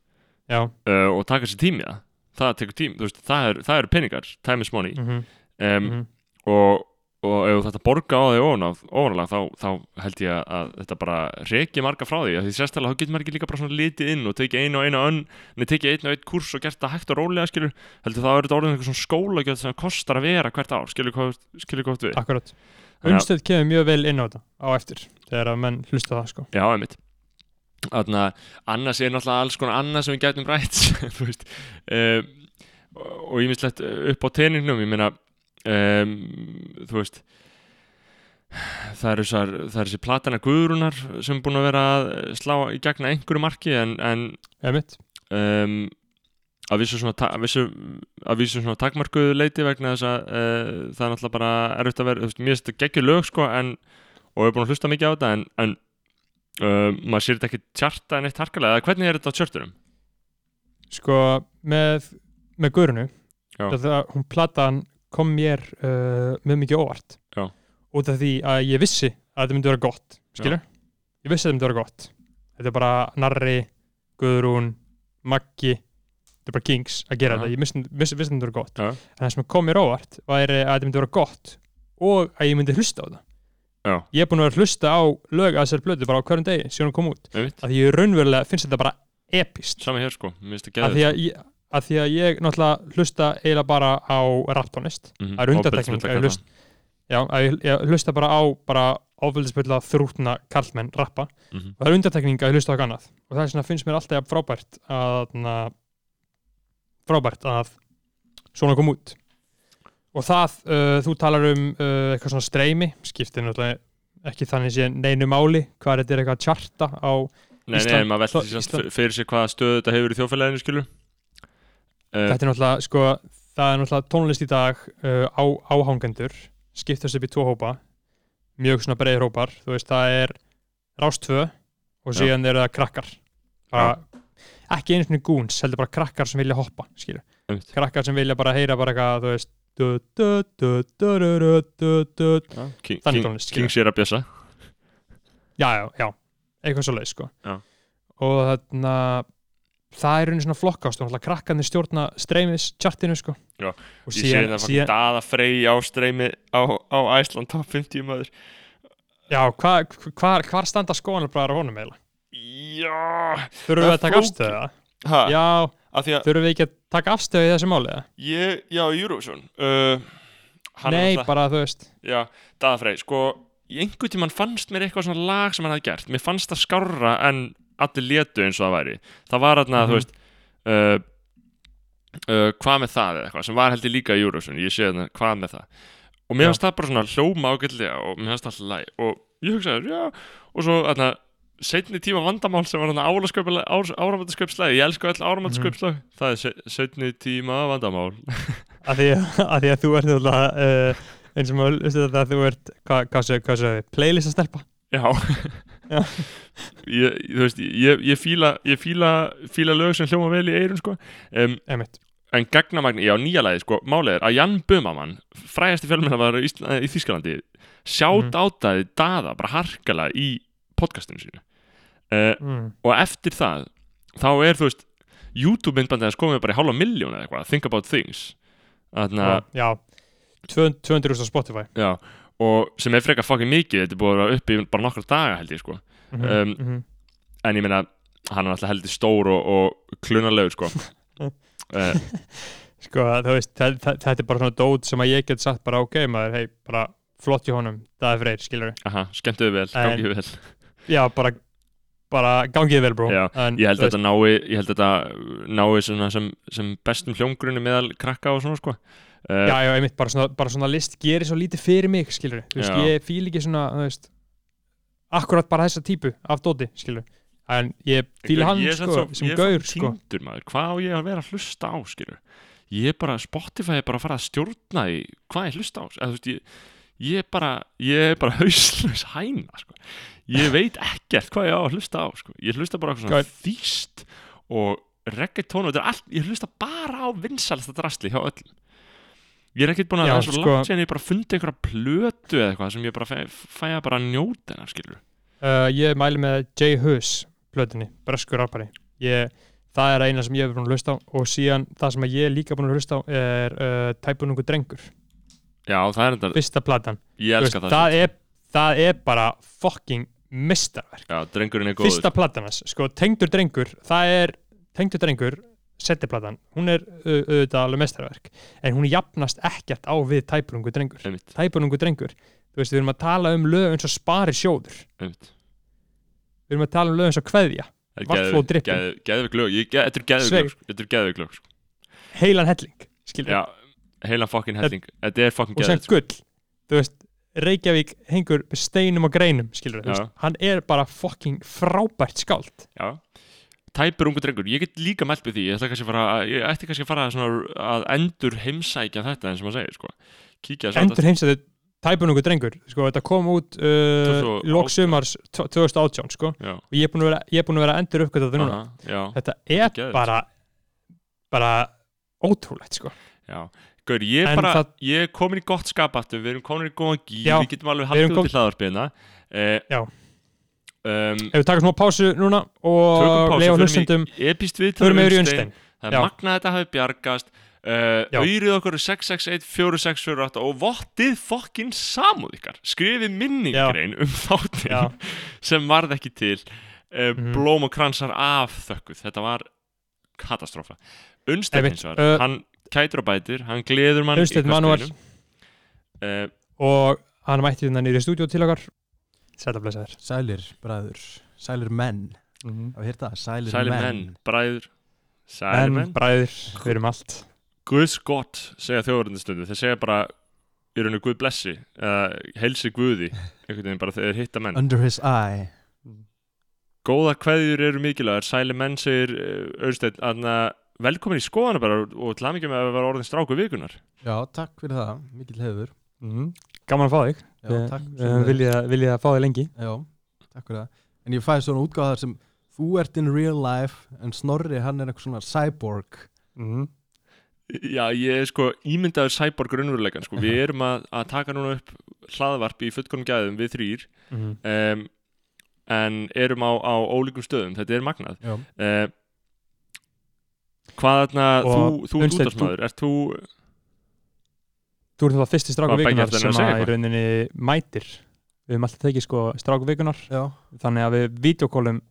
Speaker 2: já.
Speaker 3: Uh, og taka sér tími það. Það tekur tím, þú veist, það eru er peningar time is money.
Speaker 2: Mm -hmm,
Speaker 3: um, og, og ef þetta borga á því ofanalag þá, þá held ég að, að þetta bara reki marga frá því. Að því sérstæðlega þá getur maður ekki líka bara svona litið inn og tekið einu og einu önn en tekið einu og einu kurs og gert það hægt og rólega skilur. Heldur þá er þetta orðin eitthvað svona skólagjöld sem það kostar að vera hvert ár skilur hvað við. Að-
Speaker 2: Umstöð kemur mjög vel inn á þetta á eftir þegar að menn hlusta það sko.
Speaker 3: Já, einmitt. Þannig að annars er náttúrulega alls konar annað sem við gætum rætt um, og ég mislegt upp á teiningnum ég meina um, þú veist það eru þessar, það er þessi platana guðrunar sem er búin að vera að slá í gegna einhverju marki en, en um, að vísu svona, að vísu, að vísu svona takmarkuðu leiti vegna þess að uh, það er náttúrulega bara erfitt að vera, þú veist, mér finnst þetta geggjur lög sko en, og er búin að hlusta mikið á þetta en, en uh, maður sér þetta ekki tjarta en eitt harkalega, eða hvernig er þetta á tjörturum?
Speaker 2: Sko með, með Guðrunu það, hún platan kom mér uh, með mikið óvart.
Speaker 3: Já.
Speaker 2: út af því að ég vissi að þetta myndi vera gott skilur? Ég vissi að þetta myndi vera gott. Þetta er bara Narri, Guðrún Maggi þetta er bara Kings að gera
Speaker 3: Já.
Speaker 2: þetta, ég vissi, vissi, vissi að þetta myndi vera gott.
Speaker 3: Já.
Speaker 2: en það sem kom mér óvart væri að þetta myndi vera gott og að ég myndi hlusta á það.
Speaker 3: Já,
Speaker 2: ég er búin að vera að hlusta á lög að þessari blödu bara á hverjum degi síðan hún kom út.
Speaker 3: Einmitt,
Speaker 2: að ég raunverulega finnst þetta bara epist
Speaker 3: sama hér sko, mér finnst
Speaker 2: að
Speaker 3: þetta
Speaker 2: því
Speaker 3: geðið
Speaker 2: að, ég, að því að ég náttúrulega hlusta eiginlega bara á raptónist.
Speaker 3: Mhm.
Speaker 2: það er undantekning að hlust- já, að ég, hlusta bara á bara ofveldisbyrla þrútna kallmenn rappa.
Speaker 3: Mhm.
Speaker 2: og það er undantekning að ég hlusta á eitthvað annað. Og það er svona finnst mér alltaf frábært að na, frábært að svona kom út. Og það, uh, þú talar um uh, eitthvað svona streymi, skiptir náttúrulega ekki þannig sé neinu máli hvað þetta er eitthvað að tjarta á
Speaker 3: Nei, nei,
Speaker 2: Ísland-
Speaker 3: maður
Speaker 2: Ísland-
Speaker 3: sér fyrir sér hvaða stöðu þetta hefur í þjófélaginu skilur
Speaker 2: þetta er náttúrulega, sko, það er náttúrulega tónlist í dag uh, á áhangendur skiptast upp í tvo hópa mjög svona breiðir hópar þú veist, það er rástvö og síðan eru það krakkar. Bara, ekki einu svona gúns, heldur bara krakkar sem vilja hoppa, skilju krakkar sem vilja bara heyra bara eitthvað, þú veist Þannig tónlist, skilur.
Speaker 3: King sér að bjössa.
Speaker 2: Já, já, já, eitthvað svo leið, sko.
Speaker 3: Já.
Speaker 2: og þarna það er einu svona flokkast og náttúrulega krakkarnir stjórna streymis tjartinu, sko.
Speaker 3: Já,
Speaker 2: og
Speaker 3: Ég sé
Speaker 2: síðan,
Speaker 3: það
Speaker 2: síðan
Speaker 3: fakir daða frey á streymi á, á Æsland top 50 maður.
Speaker 2: Já, hvað hva, hva standa skoðanabræðar á honum eiginlega?
Speaker 3: Já,
Speaker 2: Þurfum við
Speaker 3: Það
Speaker 2: að taka afstöðu það? Já,
Speaker 3: að
Speaker 2: þurfum við ekki að taka afstöðu í þessu máli
Speaker 3: ég, já, Eurovision uh,
Speaker 2: Nei,
Speaker 3: náttúrulega-
Speaker 2: bara þú veist.
Speaker 3: Já, Daða Frey, sko í einhvern tímann fannst mér eitthvað svona lag sem hann hafði gert. Mér fannst það skárra en allir létu eins og það væri það var þarna,
Speaker 2: Mhm.
Speaker 3: þú veist uh, uh, hvað með það eða eitthvað sem var heldur líka í Eurovision, ég sé þarna hvað með það og mér
Speaker 2: Já.
Speaker 3: fannst það bara svona hljóma ágætlega og mér fannst það alltaf læg og ég hugsaði, já, og svo þarna setni tíma vandamál sem var þarna áramöndaskaupslega, ég elsku öll áramöndaskaupslag það er se- seinni tíma vandamál
Speaker 2: að því að, því að þú ert alltaf uh, eins og maður, veistu þetta, þú ert hvað, segir, hvað segir, playlist að stelpa
Speaker 3: Já. Ég, þú veist, ég, ég fíla ég fíla, fíla lög sem hljóma vel í eirun sko. um, en gagnamagni, já nýja lagi sko, málið er að Jan Bömamann frægasti fjölmennar var í, í Þískalandi sjátt
Speaker 2: Mhm.
Speaker 3: átaði daða bara harkala í podcastinu sínu uh,
Speaker 2: mm.
Speaker 3: og eftir það þá er þú veist YouTube myndbandið að komið bara í hálfa miljón eða eitthvað Think About Things Þannig að,
Speaker 2: já 200 á Spotify
Speaker 3: já, og sem er frekar fucking mikið, þetta er búið að vera upp í bara nokkra daga held ég sko.
Speaker 2: Mm
Speaker 3: Um,
Speaker 2: -hmm.
Speaker 3: en ég meina, hann er alltaf heldur stór og, og klunarlegur sko. Uh,
Speaker 2: sko, þú veist, þe- þe- þetta er bara svona dót sem að ég get sagt bara ok maður, hei, bara flott í honum það er freyr, skilur
Speaker 3: aha, skemmtuðu vel, gangið vel.
Speaker 2: Já, bara, bara gangið vel en,
Speaker 3: ég held þetta nái ég held þetta nái svona sem, sem bestum hljómgrunni meðal krakka og svona sko uh,
Speaker 2: já, já, einmitt, bara svona, bara svona list gerir svo lítið fyrir mig, skilur þú veist,
Speaker 3: Já.
Speaker 2: ég fíl ekki svona, þú veist akkurat bara þessa típu af dóti, skilur en ég fíla hann,
Speaker 3: Ég
Speaker 2: sko, sem
Speaker 3: ég er
Speaker 2: gaur,
Speaker 3: svo
Speaker 2: sko
Speaker 3: týndur maður, hvað á ég að vera að hlusta á skilur ég er bara, Spotify er bara að fara að stjórna því hvað ég hlusta á eða, þú veist, ég, ég er bara ég er bara hauslaus hæna sko. ég veit ekkert hvað ég á að hlusta á sko. ég hlusta bara svona þýst og reggaeton og þetta er allt, ég hlusta bara á vinsalasta drasli hjá öllum ég er ekkert búin að það er svo
Speaker 2: sko-
Speaker 3: langt síðan ég bara fundi einhverja plötu eða eitthvað sem ég bara fæ, fæ að bara njóta hennar skilur
Speaker 2: uh, ég mæli með Jay Hus plötunni, breskur rappari. Það er eina sem ég hef búin að hlusta á og síðan það sem ég er líka búin að hlusta á er uh, tæpunungu drengur.
Speaker 3: Já það er þetta,
Speaker 2: fyrsta platan,
Speaker 3: ég elska
Speaker 2: veist,
Speaker 3: það,
Speaker 2: það, er, það er bara fucking mistarverk
Speaker 3: já, drengurinn er góður.
Speaker 2: Fyrsta platan hans, sko, tengdur drengur það er, tengdur drengur settiplatan, hún er auðvitað alveg mestarverk, en hún jafnast ekkert á við tæpunungu drengur.
Speaker 3: Einmitt,
Speaker 2: tæpunungu drengur, þú veist, við erum að tala um lög eins og spari sjóður,
Speaker 3: einmitt.
Speaker 2: Við erum að tala um lög eins og kveðja Vatnflóð drippin.
Speaker 3: Geðvig lög, þetta er geðvig lög sko. Geðvig sko.
Speaker 2: heilan helling,
Speaker 3: Já, heilan fucking helling. Þetta er fucking
Speaker 2: og sem
Speaker 3: geðvig sko.
Speaker 2: gull þú veist, Reykjavík hengur steinum og greinum, skilur hann er bara fucking frábært skáld.
Speaker 3: Já Tæpur ungu drengur, ég get líka mælt við því Ég ætla kannski að fara, að- ætti að fara svona að endur heimsækja þetta eins og maður segir sko. Kíkja þess
Speaker 2: endur heimsæðu tæpunungu drengur. Sko, þetta kom út uh,
Speaker 3: 2018.
Speaker 2: lók sumars 2018 sko,
Speaker 3: Já,
Speaker 2: og ég er búin að vera, er endur uppgötað það núna,
Speaker 3: já,
Speaker 2: þetta er
Speaker 3: Geðveikt.
Speaker 2: bara bara ótrúlegt sko.
Speaker 3: Já. Gaur, ég er
Speaker 2: En
Speaker 3: bara,
Speaker 2: það-
Speaker 3: ég er komin í gott skapattu Við erum komin í góðan
Speaker 2: Já,
Speaker 3: við getum alveg haldið út í hlaðarpiðna eh,
Speaker 2: Já.
Speaker 3: Um,
Speaker 2: ef við taka smá pásu núna og
Speaker 3: pásu,
Speaker 2: leifa
Speaker 3: förum við
Speaker 2: yfir í Unnstein
Speaker 3: Það er magnað að þetta hafi bjargast. Uh. Auðrið okkur er 661-4648 og vottið fokkin samúð ykkar Skrifið minningrein um þáttin
Speaker 2: Já.
Speaker 3: sem varð ekki til. Uh,
Speaker 2: Mhm.
Speaker 3: Blóm og kransar af þökkuð. Þetta var katastrófa.
Speaker 2: Einmitt,
Speaker 3: hins vegar,
Speaker 2: uh,
Speaker 3: hann kætur og bætir. Hann gleður mann
Speaker 2: Unnsteinn Manuel.
Speaker 3: uh,
Speaker 2: og hann mætti hérna nýri stúdíu til okkar sæta blessaður
Speaker 4: Sælir bræður, sælir menn.
Speaker 2: Mm
Speaker 4: Hafið hér það, sælir,
Speaker 3: Sæli menn,
Speaker 4: menn,
Speaker 3: bræður. Sæli
Speaker 2: menn,
Speaker 3: menn.
Speaker 2: bræður, við erum allt.
Speaker 3: Guðs gott segja þjóðverðindstundu þeir segja bara í rauninu Guð blessi eða heilsi Guði einhvern veginn bara þeir hitta menn.
Speaker 4: Under his eye.
Speaker 3: Góðar kveðjur eru mikilvægar. Sæli menn segir auðvitað að velkomin í skoðana bara og til aðmyggjum að vera orðin stráku vikunar
Speaker 4: Já, takk fyrir það, mikill hefur
Speaker 2: mm. gaman að fá þig
Speaker 4: Já,
Speaker 2: Við-
Speaker 4: takk sömuleiðis.
Speaker 2: viljið að, viljið að fá þig lengi
Speaker 4: Já, takk fyrir það En ég fæði svona útgáðar sem Þú ert in real life En Snorri, hann er eitthvað svona cyborg
Speaker 2: mm.
Speaker 3: Já, ég er sko ímyndaður cyborg raunveruleikan sko. við erum að, að taka núna upp hlaðvarp í fullkonum gæðum við þrýr
Speaker 2: Mm.
Speaker 3: um, en erum á, á ólíkum stöðum þetta er magnað
Speaker 4: Já,
Speaker 3: Hvað þarna,
Speaker 2: Og
Speaker 3: þú, þú
Speaker 2: Unnsteinn,
Speaker 3: útastmaður, ert þú
Speaker 2: Þú ert það fyrsti
Speaker 3: ætlarðu
Speaker 2: sem
Speaker 3: að
Speaker 2: í rauninni mætir Við höfum alltaf tekið sko
Speaker 4: já,
Speaker 2: þannig að við videokólum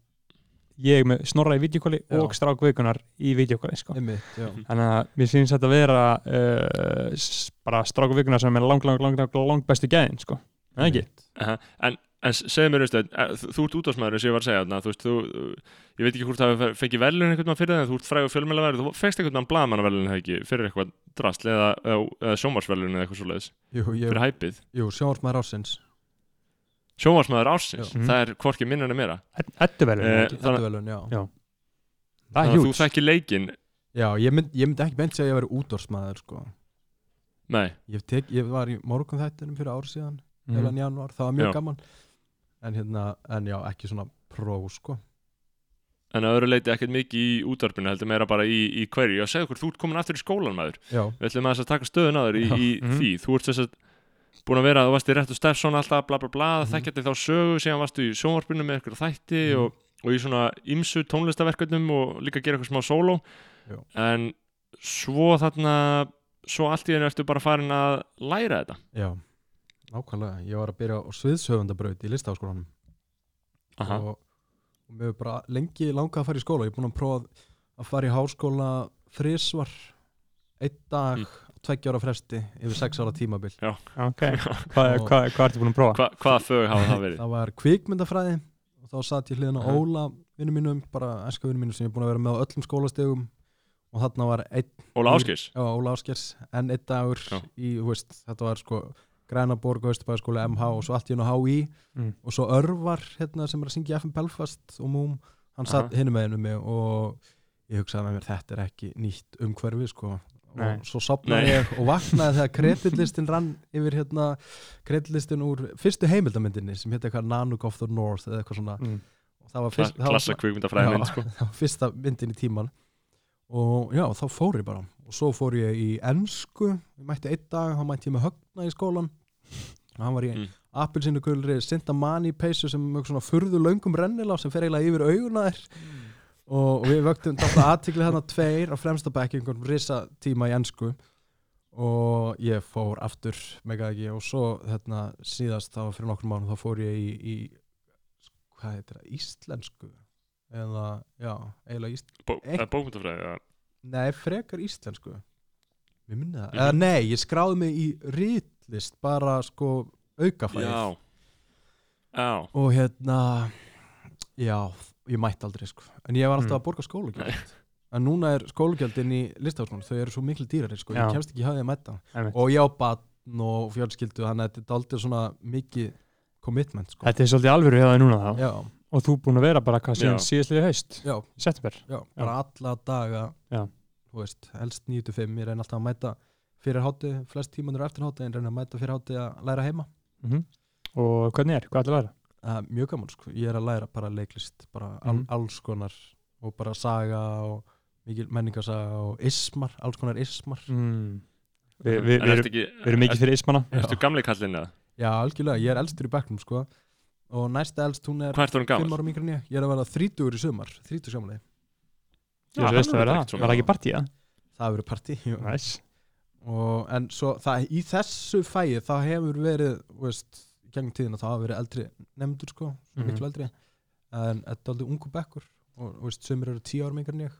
Speaker 2: ég með snorra í videokóli og stráku vikunar í videokóli sko.
Speaker 4: einmitt, já
Speaker 2: Þannig að mér finnst þetta að vera uh, bara stráku vikunar sem er lang, lang, lang, lang, lang bestu gæðin sko. En ekki?
Speaker 3: Aha. En, en segðu mér einstu, þú, þú ert útastmaður eins og ég var að segja þarna, þú veist, þú, ég veit ekki hvort það hafi fengið velun einhvern veginn fyrir það, þú ert frægur fjölmjöla þú fengst einhvern veginn blaðmannavelun eða ekki fyrir eitthvað drasl eða, eða, eða sjómarsvelun eða eitthvað svo leiðis,
Speaker 4: Jú,
Speaker 3: fyrir hæpið
Speaker 4: jú sjónsmaður ásins
Speaker 3: sjómarsmaður ársins,
Speaker 2: Já. Mhm.
Speaker 3: það er hvorki minna en meira
Speaker 2: Eddu velum
Speaker 3: Eh,
Speaker 2: ekki?
Speaker 3: Þannig-
Speaker 4: Edduvelun, já
Speaker 2: Já. Það
Speaker 3: þannig
Speaker 2: er
Speaker 3: að þú
Speaker 2: hjúts
Speaker 3: þekkir leikinn
Speaker 4: Já, ég, mynd, ég myndi ekki beint segja að ég væri útdórsmaður sko. En hérna, en já, ekki svona pró sko,
Speaker 3: en að öðru leiti ekkert mikið í útvarpinu heldur meira bara í, í hverju og segðu okkur, þú ert komin aftur í skólan maður
Speaker 4: já,
Speaker 3: við ætlum að þess að taka stöðun þér í,
Speaker 4: Já.
Speaker 3: í
Speaker 2: Mhm.
Speaker 3: því þú ert þess að búin að vera, þú varst í réttu Steffsson alltaf, bla bla bla,
Speaker 4: Mhm.
Speaker 3: þekkjandi þá sögu síðan varstu í sjónvarpinu með eitthvað þætti
Speaker 4: Mhm.
Speaker 3: og, og í svona ymsu tónlistaverkefnum og líka gera eitthvað smá sóló
Speaker 4: Já.
Speaker 3: en svo þarna svo allt í einu ertu bara farin að læra þetta
Speaker 4: já nákvæmlega, ég var að byrja á sviðsöfundabraut í listaháskólanum
Speaker 3: Aha.
Speaker 4: og, og mér hefur bara lengi langað að fara í skóla, ég er búin að prófa að fara í háskóla þrísvar einn dag,
Speaker 3: Mm.
Speaker 4: tveggja ára fresti yfir sex ára tímabil
Speaker 2: Ok, hvað hva, hva ertu búin að prófa?
Speaker 3: Hva, hvaða fög hafa það verið?
Speaker 4: það var kvikmyndafræði og þá satt ég hliðin á. Óla vinnum mínum, bara æska vinnum mínum sem ég er búin að vera með á öllum skólastegum og þarna var einn,
Speaker 3: Óla Áskis?
Speaker 4: já, Óla Áskers en einn dagur
Speaker 3: Já.
Speaker 4: í, þú veist, þetta var sko Grænaborg, Östubæðaskóla, MH og svo allt í hennu HÍ
Speaker 2: Mm.
Speaker 4: og svo Örvar hérna sem er að syngja FM Belfast og Múm, hann satt
Speaker 3: Aha.
Speaker 4: hinum með hennu mig og ég hugsaði með mér þetta er ekki nýtt umhverfi sko
Speaker 2: Nei.
Speaker 4: og svo sopnaði
Speaker 3: Nei.
Speaker 4: ég og vaknaði þegar kreditlistin rann yfir hérna kreditlistin úr fyrstu heimildamyndinni sem hétt eitthvað Nanook of the North eða eitthvað svona
Speaker 2: Mm.
Speaker 4: fyrst,
Speaker 3: klassa kvikmyndafræðin
Speaker 4: Já,
Speaker 3: sko.
Speaker 4: það var fyrsta myndin í tíman og já, þá fór ég bara og svo fór ég í ennsku ég mætti einn dag, þá mætti ég með högna í skólan hann var í
Speaker 3: Mm.
Speaker 4: mm. appelsinu Sinta Mani peysu sem mjög svona furðu löngum rennilá sem fer eiginlega yfir auguna þér og, og við vöktum dátta aðtikli þarna tveir á fremsta bekki einhvern risa tíma í ennsku og ég fór aftur mega ekki og svo hérna síðast þá fyrir nokkur mánu þá fór ég í, í hvað heitir það, íslensku eða, já, eiginlega íst
Speaker 3: Bó, eh, Bókmyndafræði ja.
Speaker 4: nei, frekar íslensku við minni það, eða nei, ég skráði mig í rítlist bara sko aukafæð
Speaker 3: Já. Já.
Speaker 4: Og hérna já, ég mætti aldrei sko. En ég var alltaf
Speaker 2: Mm.
Speaker 4: að borga skólagjald en núna er skólagjaldin í listafskólan þau eru svo miklu dýrari sko,
Speaker 2: Já.
Speaker 4: ég kemst ekki hafið að mæta og ég á batn og fjölskyldu þannig að þetta er aldrei svona mikið commitment sko.
Speaker 2: Þetta er svolítið alvöru hjá það núna þá.
Speaker 4: Já,
Speaker 2: og þú búin að vera bara hvað síðan síðastliði haust? September?
Speaker 4: Já, bara alla daga
Speaker 2: Já.
Speaker 4: þú veist, helst 9-5 ég reyna alltaf að mæta fyrir hátti flest tímanur eftir hátti en reyna að mæta fyrir hátti að læra heima
Speaker 2: mm og hvernig er, hvað ætlar að læra?
Speaker 4: það er mjög gaman sko, ég er að læra bara leiklist bara all,
Speaker 2: Mhm.
Speaker 4: alls konar og bara saga og mikil menningarsaga og ismar, alls konar ismar
Speaker 2: Mm. Vi, vi,
Speaker 3: En
Speaker 2: vi, vi, við erum mikið fyrir ismana
Speaker 3: Ertu gamli kallinn eða?
Speaker 4: já, algjörlega, ég er elstur í bekknum sko og næsta elst hún er
Speaker 3: Hvað ertu hann
Speaker 4: 5
Speaker 3: gammal?
Speaker 4: ára mingur en ég, ég er að vera 30 í sumar 30 sjámanlega,
Speaker 3: ekkert
Speaker 2: það, það ekki partí það?
Speaker 4: það verður partí jú.
Speaker 2: Næs
Speaker 4: og en svo það, í þessu fæi það hefur verið veist, í gegnum tíðina það hafa verið eldri nefndur sko, mm
Speaker 2: Mhm.
Speaker 4: miklu eldri en þetta er aldrei ungu bekkur og veist, sumir eru 10 ára mingur en ég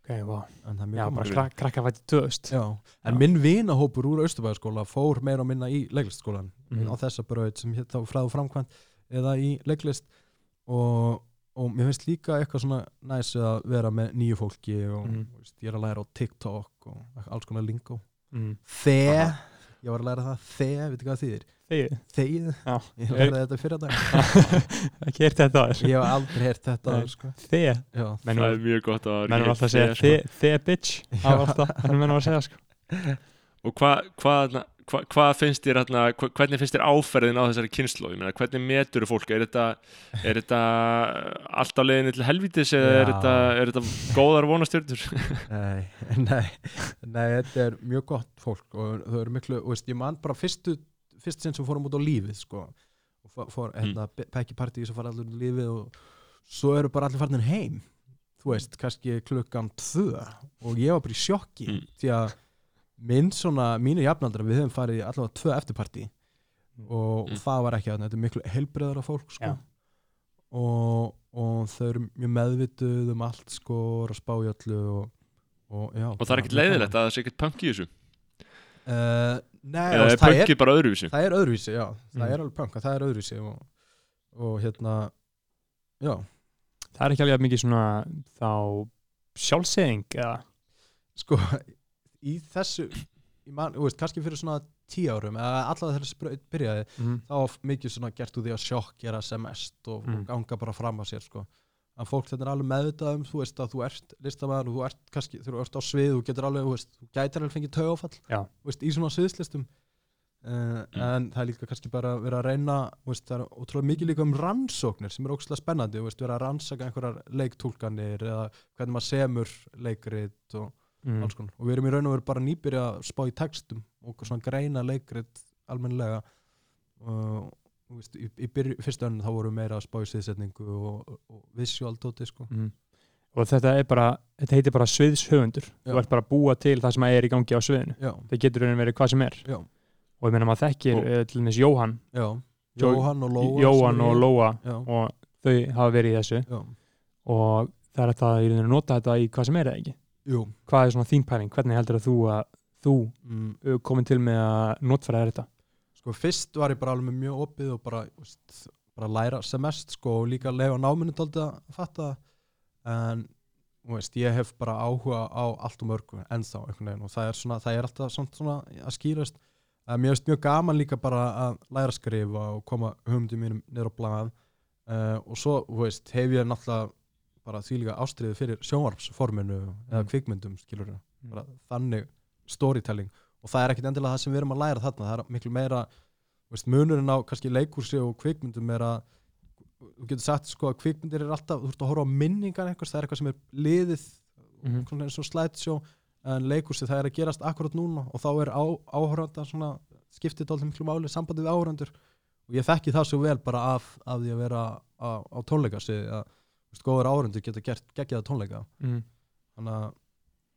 Speaker 2: Ok, wow
Speaker 4: en það er mjög
Speaker 2: Já,
Speaker 4: gaman
Speaker 2: bara krak krakka fætti 2000
Speaker 4: Já, en
Speaker 2: Já.
Speaker 4: minn vinahópur úr Austurbæðaskóla fór meira og minna í leiklistskólan
Speaker 2: Mhm.
Speaker 4: á þessa braut sem hétt þá fræðu framkvæmt eða í leiklist og, og mér finnst líka eitthvað svona næs að vera með nýju fólki og mm. veist, ég er að læra á TikTok og alls konar lingo
Speaker 2: mm.
Speaker 4: Þe, ég var að læra það Þe, veitu hvað það þýðir?
Speaker 2: Þegið
Speaker 4: Þegið,
Speaker 2: Já,
Speaker 4: ég lærði þetta fyrir dag.
Speaker 2: Ekki heyrt þetta á þér
Speaker 4: Ég hef aldrei heyrt þetta áður, sko.
Speaker 2: Þeg
Speaker 4: Já,
Speaker 2: Menn
Speaker 3: Það er mjög gott að
Speaker 2: menn var alltaf að segja þe- þeg bitch var alltaf, þannig menn var að segja sko.
Speaker 3: Og hvað hva, hva, hva finnst þér hérna, hvernig finnst þér áferðin á þessari kynslu? Ég meina, hvernig metur fólk? Er þetta, er þetta allt á leiðinni til helvítis eða er þetta, er þetta góðar vonastjörnur?
Speaker 4: Nei, nei, nei, þetta er mjög gott fólk og þau eru miklu, þú veist, ég man bara fyrstu, fyrst sinn sem fórum út á lífið, sko, og fór, fór hérna, Pekki Party sem fara allir út á lífið og svo eru bara allir farnir heim, þú veist, kannski klukkan tvö og ég var bara í sjokki,
Speaker 3: Mm.
Speaker 4: því að minn svona, mínu jafnaldra, við höfum farið allavega tvö eftirparti og
Speaker 3: Mm.
Speaker 4: það var ekki að þetta er miklu heilbreyðara fólk, sko, og, og þau eru mjög meðvituð um allt, sko, og spá í öllu og, og já.
Speaker 3: Og það er ekkert leiðilegt að það sé ekkert punk í þessu?
Speaker 4: Uh, nei,
Speaker 3: Eða
Speaker 4: og
Speaker 3: er
Speaker 4: það, er,
Speaker 3: punkið bara öðruvísi?
Speaker 4: það er öðruvísi, já það
Speaker 2: Mm.
Speaker 4: er alveg punk, það er öðruvísi og, og hérna já,
Speaker 2: Það er ekki alveg mikið svona þá sjálfseyðing eða
Speaker 4: sko í þessu í man, veist, kannski fyrir svona tíu árum eða allavega þegar þessi byrjaði
Speaker 2: mm.
Speaker 4: þá var mikið svona gert úr því að sjokk gera sem mest og,
Speaker 2: Mm.
Speaker 4: og ganga bara fram að sér sko að fólk þetta er alveg meðvitað um þú veist að þú ert listamæður og þú ert kannski þú ert á svið þú getur alveg veist þú gætir alveg fengið veist í svona sviðslistum uh, en það er líka kannski bara að vera að reyna veist það er ótrúlega mikið líka um rannsóknir sem er ógustlega spennandi vera að rannsaka einhverjar leiktúlkanir eða hvernig maður semur leikrit og
Speaker 2: mm.
Speaker 4: alls konar. Og við erum í raun og veru bara nýbyrja að spá í textum og svona greina leikrit almennilega. Og þú veist, í, í byrju, fyrstu önn þá vorum við meira að spá í sviðsetningu og, og visual dóti sko.
Speaker 2: Mm. og þetta er bara þetta heitir bara sviðshöfundur. Þú ert bara að búa til það sem er í gangi á sviðinu.
Speaker 4: Já,
Speaker 2: það getur raunin verið hvað sem er.
Speaker 4: Já,
Speaker 2: og ég meina maður þekkir
Speaker 3: Og-
Speaker 2: uh, til dæmis Jóhann.
Speaker 4: Já.
Speaker 2: Jó-
Speaker 4: Jóhann og Lóa
Speaker 2: Jóhann og Lóa. Og þau hafa verið í þessu.
Speaker 4: Já,
Speaker 2: og það er að í rauninu nota þetta í hvað sem er eða ekki
Speaker 4: jú.
Speaker 2: Hvað er svona þín pæling, hvernig heldur að þú að þú
Speaker 4: mm,
Speaker 2: komin til með að notfæra þetta?
Speaker 4: Sko fyrst var ég bara alveg mjög opið og bara, veist, bara læra sem mest sko og líka leifa náminu dálítið að fatta en veist, ég hef bara áhuga á allt og mörgu ennþá og það er, svona, það er alltaf svona, svona að skýrast. Að mér finnst mjög gaman líka bara að læra að skrifa og koma hugmyndum mínum niður á blað. Uh, og svo veist, hef ég náttúrulega bara líka ástriði fyrir sjónvarpsforminu eða
Speaker 2: Mm.
Speaker 4: kvikmyndum skilur
Speaker 2: Mm.
Speaker 4: bara þannig storytelling og það er ekkit endilega það sem við erum að læra þarna það er miklu meira veist, munurinn á kannski leikursi og kvikmyndum er að þú getur sagt sko að kvikmyndir er alltaf þú ert að horfa á minningar einhvers, það er eitthvað sem er liðið
Speaker 2: Mhm.
Speaker 4: svona eins og slideshow en leikursi það er að gerast akkurat núna og þá er á, áhöranda svona skiptið dálítið miklu máli sambandið við áhörandur og ég þekki það svo vel bara af, af því að vera á, á tónleikasi að veist, góður áhörandur geta gert geggjaða tónleika
Speaker 2: mm.
Speaker 4: þannig að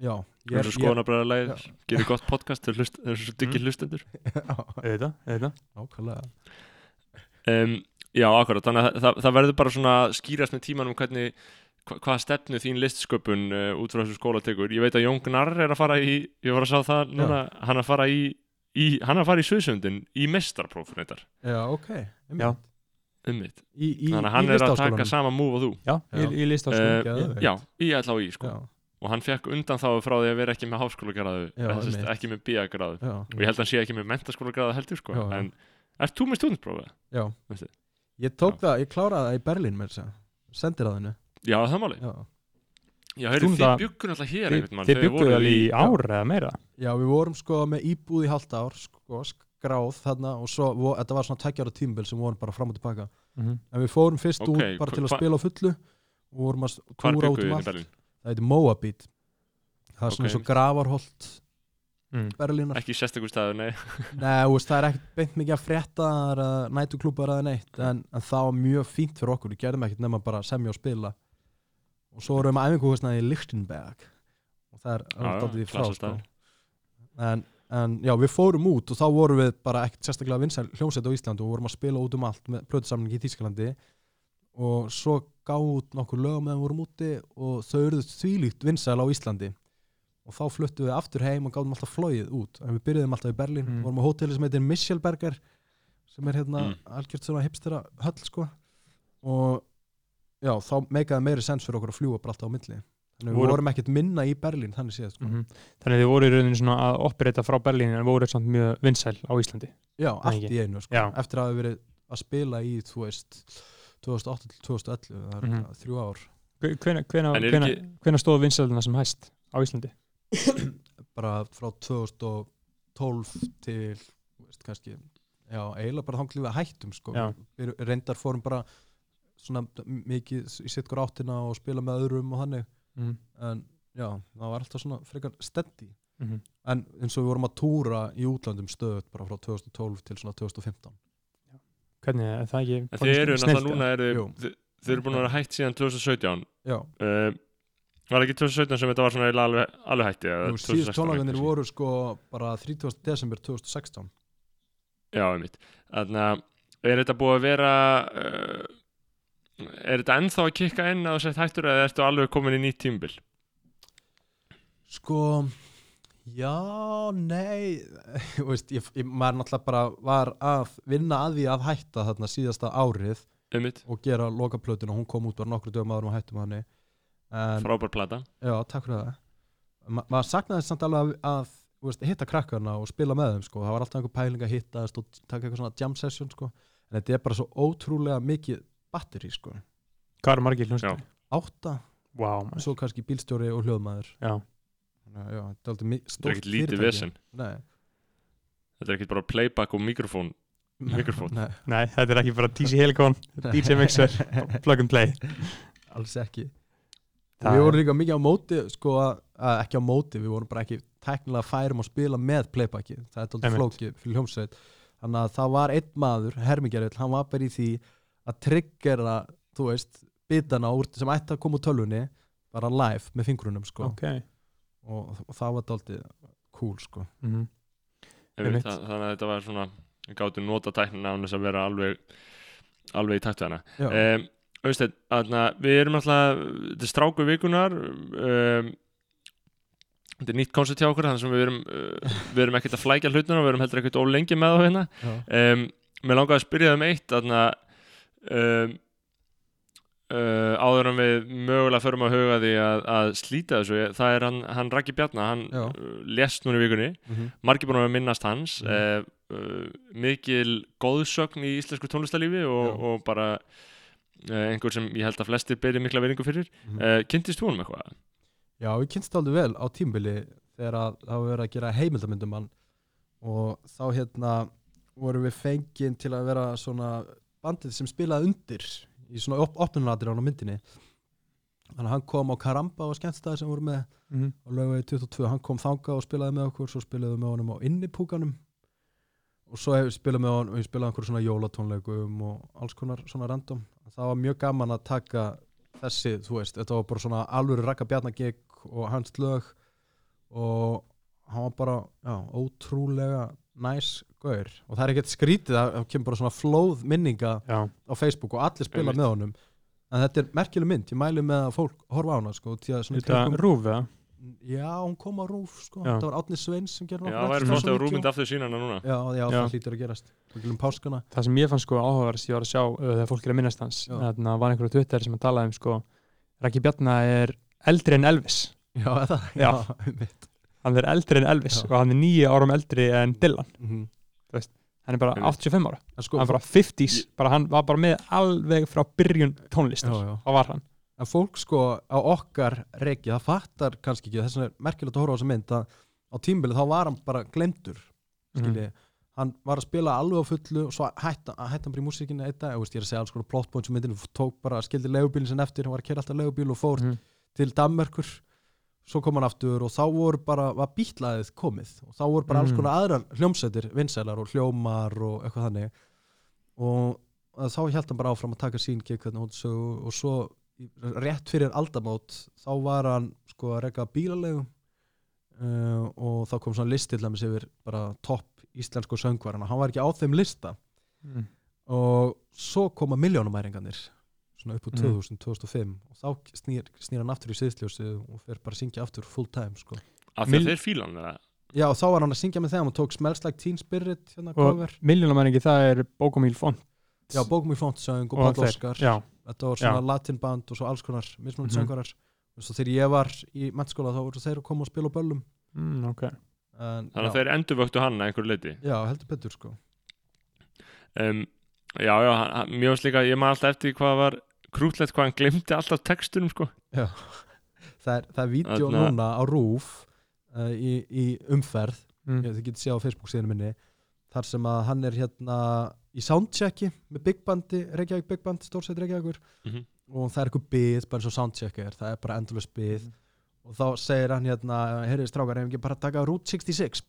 Speaker 4: já,
Speaker 3: Við erum skoðanabræðarlegir,
Speaker 4: Já.
Speaker 3: gerir gott podcast til hlust, þessu diggi
Speaker 2: Mm.
Speaker 3: hlustendur
Speaker 4: já,
Speaker 2: auðvitað, auðvitað
Speaker 4: nákvæmlega
Speaker 3: um, Já, akkurat, þannig að það, það verður bara svona að skýrast með tímanum hvernig hva, hvað stefnu þín listsköpun uh, út frá þessu skóla tekur. Ég veit að Jón Gnarr er að fara í, ég var að sá það núna, hann er að fara í, í hann er að fara í Suðsundin í mestarpróf reyndar,
Speaker 4: já, ok einmitt.
Speaker 2: Já.
Speaker 3: Um mitt.
Speaker 4: í, í,
Speaker 3: Þannig að hann er að
Speaker 4: Listaháskólanum.
Speaker 3: taka sama múf og þú.
Speaker 2: já,
Speaker 4: Já.
Speaker 2: Í, í list á
Speaker 3: Uh, já, í LHI sko.
Speaker 4: já,
Speaker 3: Og hann fekk undan þá frá því að vera ekki með
Speaker 4: einmitt.
Speaker 3: ekki með BA-gráðu.
Speaker 4: já,
Speaker 3: Og ég held að hann sé ekki með mentaskólagráðu heldur sko. En ert þú með stúdentprófið?
Speaker 4: já.
Speaker 3: Veistu?
Speaker 4: ég tók það, ég kláraði það í Berlín með þess að sendir að hennu
Speaker 3: Já, það máli.
Speaker 4: já.
Speaker 3: Já, heyrðu, þið byggur alltaf hér
Speaker 2: þið,
Speaker 3: voruð
Speaker 2: það í ár eða meira
Speaker 4: já, við vorum sko með íbúð í halvt ár sko, skráð þarna og svo, vo, þetta var svona tækjára tímbil sem vorum bara fram og tilbaka.
Speaker 2: Mm
Speaker 4: en við fórum fyrst
Speaker 3: Ok,
Speaker 4: út bara til að spila á fullu og vorum að túra út um allt. Það heitir Moabit. Það er svona
Speaker 3: Ok.
Speaker 4: eins og gravarholt
Speaker 2: mm.
Speaker 4: Berlínar.
Speaker 3: Ekki sérstakur staður, nei.
Speaker 4: Nei, veist, það er ekkert beint mikið að frétta eða nætuklúpar eða neitt en, en það var mjög fínt fyrir okkur, við gerðum ekkert nema bara að semja og spila. Og svo vorum við æfingu í Lichtenberg. Og það er alltaf því frá en, en já, við fórum út og þá vorum við bara ekkert sérstaklega vinsæl hljómsveit á Íslandu og vorum að spila út um allt með plötusamlingi í Þýskalandi. Og svo gáðu út nokkur lögum meðan við vorum úti og þau eruðu þvílíkt vinsæl á Íslandi. Og þá fluttum við aftur heim og gáðum alltaf flóið út. En við byrjuðum alltaf í Berlín,
Speaker 2: Mm.
Speaker 4: vorum á hóteli sem heitir Michelberger sem er hérna
Speaker 3: Mm.
Speaker 4: algjört svona hipstera höll sko. Og já, þá meikaði meiri sens fyrir okkur að fljúa bara alltaf á milli þannig við
Speaker 2: Voru-
Speaker 4: vorum ekkert minna í Berlín þannig séð sko.
Speaker 2: -hmm. þannig að þið voru í rauninu svona að operita frá Berlín en voru samt mjög vinsæl á Íslandi
Speaker 4: já, allt í einu sko.
Speaker 2: Já.
Speaker 4: eftir að hafa verið að spila í þú veist 2008 til 2011 það er
Speaker 2: Mhm.
Speaker 4: þrjú ár
Speaker 2: hvena, stóð vinsæluna sem hæst á Íslandi
Speaker 4: bara frá 2012 til veist, kannski, já, eiginlega bara þanglið við hættum sko.
Speaker 2: Já.
Speaker 4: við reyndar fórum bara svona mikið í sitt hver áttina og spila með öðrum og þannig
Speaker 2: mm.
Speaker 4: en já, það var alltaf svona frekar steady
Speaker 2: Mm -hmm.
Speaker 4: en eins og við vorum að túra í útlandum stöðut bara frá 2012 til svona 2015
Speaker 2: hvernig er það ekki
Speaker 3: En þið eru náttúrulega núna, eru,
Speaker 4: Jú.
Speaker 3: þið, þið eru búin að vera hætt síðan 2017.
Speaker 4: já,
Speaker 3: Uh, var ekki 2017 sem þetta var svona alveg, alveg hætti?
Speaker 4: nú síðust
Speaker 3: 2016
Speaker 4: tónleikanir
Speaker 3: kannski?
Speaker 4: voru sko bara 30. desember 2016
Speaker 3: Já, einmitt. Þannig að er þetta búið að vera, uh, er þetta ennþá að kikka inn að þú sett hættur eða ertu alveg komin í nýtt tímbil?
Speaker 4: Sko, já, nei, veist, ég, ég, maður náttúrulega bara var að vinna að því að hætta þarna síðasta árið
Speaker 3: Einmitt,
Speaker 4: og gera lokaplötun og hún kom út bara nokkru dögum áður og hættum hann
Speaker 3: frábær plata.
Speaker 4: já, takk fyrir það Ma, maður saknaði samt alveg að, að veist, hitta krakkarna og spila með þeim sko. það var alltaf einhver pæling að hitta og taka eitthvað svona jam session sko. en þetta er bara svo ótrúlega mikið batteri sko.
Speaker 2: hvað er margir hljómsveitir?
Speaker 4: átta.
Speaker 2: Wow, man.
Speaker 4: svo kannski bílstjóri og hljóðmaður.
Speaker 2: Já,
Speaker 4: Þannig að, já, þetta er aldrei mi-
Speaker 3: Þetta er
Speaker 4: stórt
Speaker 3: ekkert lítið
Speaker 4: fyrirtæki.
Speaker 3: vesen.
Speaker 4: Nei,
Speaker 3: Þetta er ekkert bara playback og mikrofón Mikrofón.
Speaker 4: Nei,
Speaker 2: nei, þetta er ekki bara TC Helicon DJ Mixer, plug and play.
Speaker 4: Alls ekki.
Speaker 2: Það
Speaker 4: Við vorum líka mikið á móti sko, að, að ekki á móti, við vorum bara ekki teknilega færum að spila með playbacki það er alltaf
Speaker 2: Einmitt.
Speaker 4: flókið fyrir hljómsveit. Þannig að það var einn maður, Hermingeril hann var bara í því að triggera þú veist, bitana úr, sem ætti að koma úr tölvunni, bara live með fingrunum sko,
Speaker 2: ok.
Speaker 4: Og, og það var alltaf cool sko.
Speaker 2: Mhm.
Speaker 3: Einmitt,
Speaker 2: Einmitt.
Speaker 3: það, Þannig að þetta var svona Við gátum nota tæknina án þess að vera alveg alveg í takt við hana. Um, Auðvitað, við erum alltaf þetta er stráku vikunar um, þetta er nýtt koncept hjá okkur þannig sem við erum, uh, við erum ekkert að flækja hlutuna og við erum heldur ekkert ólengi með þá hérna. Um, Mér langaði að spyrja um eitt um, uh, áður en við mögulega förum að huga því að, að slíta þessu það er hann, hann Raggi Bjarnar hann
Speaker 4: Já.
Speaker 3: uh, lést núna í vikunni
Speaker 4: mhm,
Speaker 3: margir búin að minnast hans mm. uh, mikil góðsögn í íslensku tónlistarlífi og, og bara uh, einhver sem ég held að flestir beri mikla veringu fyrir
Speaker 4: mhm.
Speaker 3: uh, kynntist þú honum eitthvað?
Speaker 4: Já, við kynst aldrei vel á tímbili þegar að það var verið að gera heimildamöndum hann og þá hérna vorum við fengin til að vera svona bandið sem spilaði undir í svona op opnunatir á myndinni. Þannig að hann kom á Karamba og skemmtstæði sem voru með
Speaker 2: Mhm.
Speaker 4: á lögvegi 22, hann kom þanga og spilaði með okkur, svo spilaði við með honum á innipúkanum. Og svo hefur spilað með honum, við spilaði einhver svona jólatónleikum og alls konar svona random. Það var mjög gaman að taka þessi, þú veist, þetta var bara svona alvöru rakka bjarnagik og hans lög. Og hann var bara, já, ótrúlega næs gaur og það er ekkert skrítið að það kemur bara svona flóð minninga
Speaker 2: já,
Speaker 4: á Facebook og allir spila
Speaker 3: Einmitt.
Speaker 4: með honum en þetta er merkileg mynd, ég mæli með að fólk horfa á hana sko, því að svona
Speaker 2: þetta
Speaker 4: kringum-
Speaker 2: rúf eða
Speaker 4: Já, hún kom á Rúf sko.
Speaker 2: Já.
Speaker 4: Það var Átni Sveins sem gerði
Speaker 3: Já, það væri flott að rúmynd aftur sína hana núna
Speaker 4: Já, já,
Speaker 2: Já.
Speaker 4: það hlýtur að gerast Það um páskana
Speaker 2: það sem ég fann sko áhugaverðast ég var að sjá uh, þegar fólk er að minnast hans
Speaker 4: Já.
Speaker 2: þarna var einhverju Twitter sem að talaði um sko Raki Bjarnar er eldri en Elvis
Speaker 4: Já, það
Speaker 2: Já.
Speaker 4: einmitt.
Speaker 2: Hann er eldri en Elvis
Speaker 4: Já.
Speaker 2: og hann er nýju árum eldri en Dylan
Speaker 4: Mhm.
Speaker 2: hann er bara
Speaker 3: Einmitt.
Speaker 2: 85 ára
Speaker 4: sko,
Speaker 2: hann er bara 50s, bara hann var bara með alveg frá byrjun tónlistar það var hann
Speaker 4: en fólk sko á okkar reiki, það fattar kannski ekki þess vegna er merkilegt að horfa á þessa mynd að á tímbilið þá var hann bara glemdur skilji, hann var að spila alveg á fullu og svo hætti hætt hann bara í músíkinni einn dag, ég veist, ég er að segja alls konar plot points um myndinu, tók bara, skildi legubílinn sinn eftir, hann var að kera alltaf legubíl og fór
Speaker 2: Mhm.
Speaker 4: til Danmerkur svo kom hann aftur og þá voru bara var bítlaðið komið. Og þá voru bara alls
Speaker 2: Mm.
Speaker 4: konar aðrar hljómsætir vinsælar og hljómar og eitthvað þannig. Og þá held hann bara áfram að taka sín gig út svo, og svo rétt fyrir aldamót þá var hann sko að reyka bílalegu uh, og þá kom svona listi til dæmis yfir bara topp íslensku söngvarana, hann var ekki á þeim lista.
Speaker 2: Mm.
Speaker 4: og svo koma miljónumæringarnir svona upp á
Speaker 2: Mm.
Speaker 4: 2000, 2005 og þá snýr, snýr hann aftur í sviðsljósi og fer bara að syngja aftur full time sko.
Speaker 3: af því að þeir fíla hann eða?
Speaker 4: já og þá var hann að syngja með þeim og tók Smells Like Teen Spirit hérna
Speaker 2: og
Speaker 4: cover
Speaker 2: miljónamæringi það er Bókumíl Font
Speaker 4: já, Bókum í fontsöng og Páll. Óskar þetta var svona
Speaker 2: Já.
Speaker 4: latin band og svo alls konar mismunandi
Speaker 2: Mhm.
Speaker 4: söngvarar og svo þegar ég var í mennskóla þá voru þeir að koma og spila á böllum
Speaker 2: mm, ok
Speaker 4: en,
Speaker 3: þannig að þeir endurvöktu hann að einhverju leiti
Speaker 4: já, heldur betur sko
Speaker 3: um, já, já, mjög veist líka ég maður alltaf eftir hvað var krútlegt hvað hann glemdi alltaf textunum sko.
Speaker 4: Það er, það er vídeo
Speaker 3: Þarna-
Speaker 4: núna á RÚF uh, í, í umferð.
Speaker 2: Mm.
Speaker 4: ég, þið getið séð á Facebook síðan minni. Þar sem að hann er hérna í soundchecki með Big Bandi Reykjavík Big Band, stórsveit Reykjavíkur.
Speaker 3: Mhm.
Speaker 4: og það er eitthvað byð, bara eins og soundcheck er. Það er bara endalus byð og þá segir hann hérna, heyrðu strákar ef ekki bara taka Route 66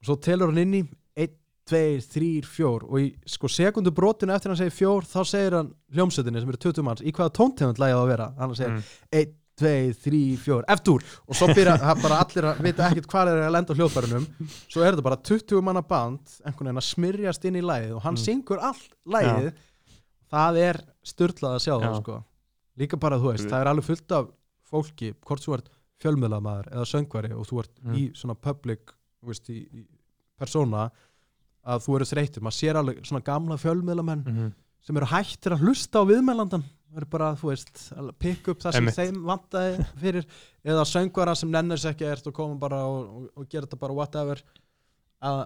Speaker 4: og svo telur hann inn í 1, 2, 3, 4 og í sko sekundu brotinu eftir hann segir 4 þá segir hann hljómsveitinni sem eru 20 manns í hvaða tóntegund lægið á að vera hann segir
Speaker 2: Mm.
Speaker 4: 1, 2, 3, 4, eftir og svo byrja það bara allir að vita ekkert hvað er að lenda hljóðbærunum svo er þetta bara 20 manna band einhvern veginn að smyrjast inn í lægið og hann
Speaker 2: Mm.
Speaker 4: syngur allt lægið það er styrlað að sjá það
Speaker 2: Já.
Speaker 4: sko. líka bara þú veist, það er alveg fullt af fólki, hvort þú ert fjölmiðlamaður eða söngvari og þú ert
Speaker 2: Mm.
Speaker 4: í svona public veist, í, í persóna að þú eru þreytur, maður sér alveg svona gamla fjölmiðlamenn
Speaker 2: Mm
Speaker 4: sem eru hættir að hlusta á viðmælandan það eru bara, þú veist, að pikka upp það sem
Speaker 2: Einmitt.
Speaker 4: þeim vantaði fyrir eða söngvara sem nennir sér ekki ert og koma bara og, og, og gera þetta bara whatever að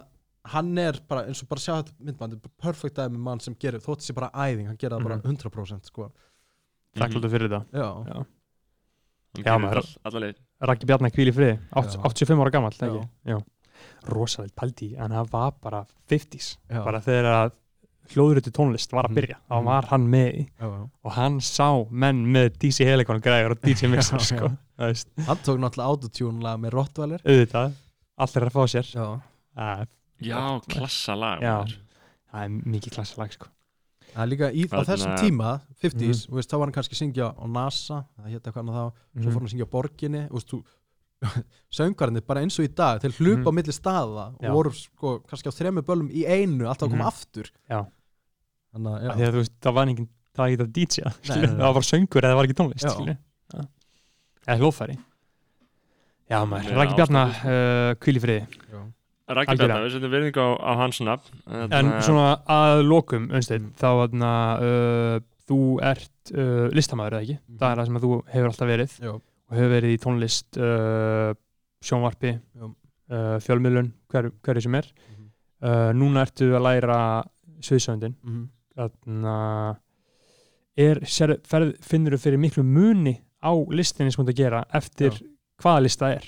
Speaker 4: hann er bara, eins og bara sjá þetta myndband, þetta er perfect dæmi um mann sem gerir, þótt þessi bara æðing, hann gerir það bara
Speaker 2: Mhm.
Speaker 4: 100% sko.
Speaker 2: þakkláttur fyrir þetta
Speaker 4: Já,
Speaker 2: Já. Já, maður. Raggi Bjarnar kvíl í friði, átt-
Speaker 4: Já.
Speaker 2: 85 ára gammal ekki? Já. Rosalega pældi í, en það var bara 50s,
Speaker 4: já,
Speaker 2: bara þegar að hljóðrötu tónlist var að
Speaker 4: Mhm.
Speaker 2: byrja þá
Speaker 4: Mhm.
Speaker 2: var hann með
Speaker 4: já, já.
Speaker 2: og hann sá menn með DC Helicon græður og DJ Mixer sko,
Speaker 4: Hann tók náttúrulega autotune lag með Rottweiler
Speaker 2: auðvitað allir að fá sér
Speaker 4: Já,
Speaker 2: það,
Speaker 3: Já, klassa lag
Speaker 2: Já.
Speaker 3: maður.
Speaker 2: það er mikið klassalag sko.
Speaker 4: það er líka í, á
Speaker 3: Þarna-
Speaker 4: þessum tíma 50s,
Speaker 2: Mhm.
Speaker 4: þú veist, þá var hann kannski að syngja á NASA, það hétt eitthvað annað þá svo fór hann að syngja á borginni, þú veist, þú söngvarnir bara eins og í dag til hlupa
Speaker 2: Mhm.
Speaker 4: á milli staða
Speaker 2: Já.
Speaker 4: og voru sko kannski á þremmu böllum í einu alltaf að koma
Speaker 2: Mhm.
Speaker 4: aftur
Speaker 2: Já.
Speaker 4: þannig að, já,
Speaker 2: að þú veist, það var það ekki að DJ, það var söngur eða það var ekki tónlist
Speaker 4: Já.
Speaker 2: Já. eða hlóðfæri Já maður,
Speaker 3: Já,
Speaker 2: Raggi Bjarnar
Speaker 3: ástæður.
Speaker 2: uh, kvíl í friði
Speaker 4: já.
Speaker 2: Algjörlega.
Speaker 3: Bjarnar, við setjum verðingu á, á hans nafn
Speaker 2: En
Speaker 3: Þarna-
Speaker 2: svona að lokum, Unsteinn,
Speaker 4: Mm.
Speaker 2: þá þarna, uh, þú ert uh, listamaður eða ekki?
Speaker 4: Mhm.
Speaker 2: Það er það sem að þú hefur alltaf verið
Speaker 4: Já.
Speaker 2: Og hefur verið í tónlist, uh, sjónvarpi, uh, fjölmiðlun, hver, hverju sem er.
Speaker 4: Mhm.
Speaker 2: Uh, núna ertu að læra sviðsöndin. Sér, ferð, finnur þú fyrir miklu muni á listinni sem þú ert að gera eftir
Speaker 4: Já.
Speaker 2: hvaða lista er?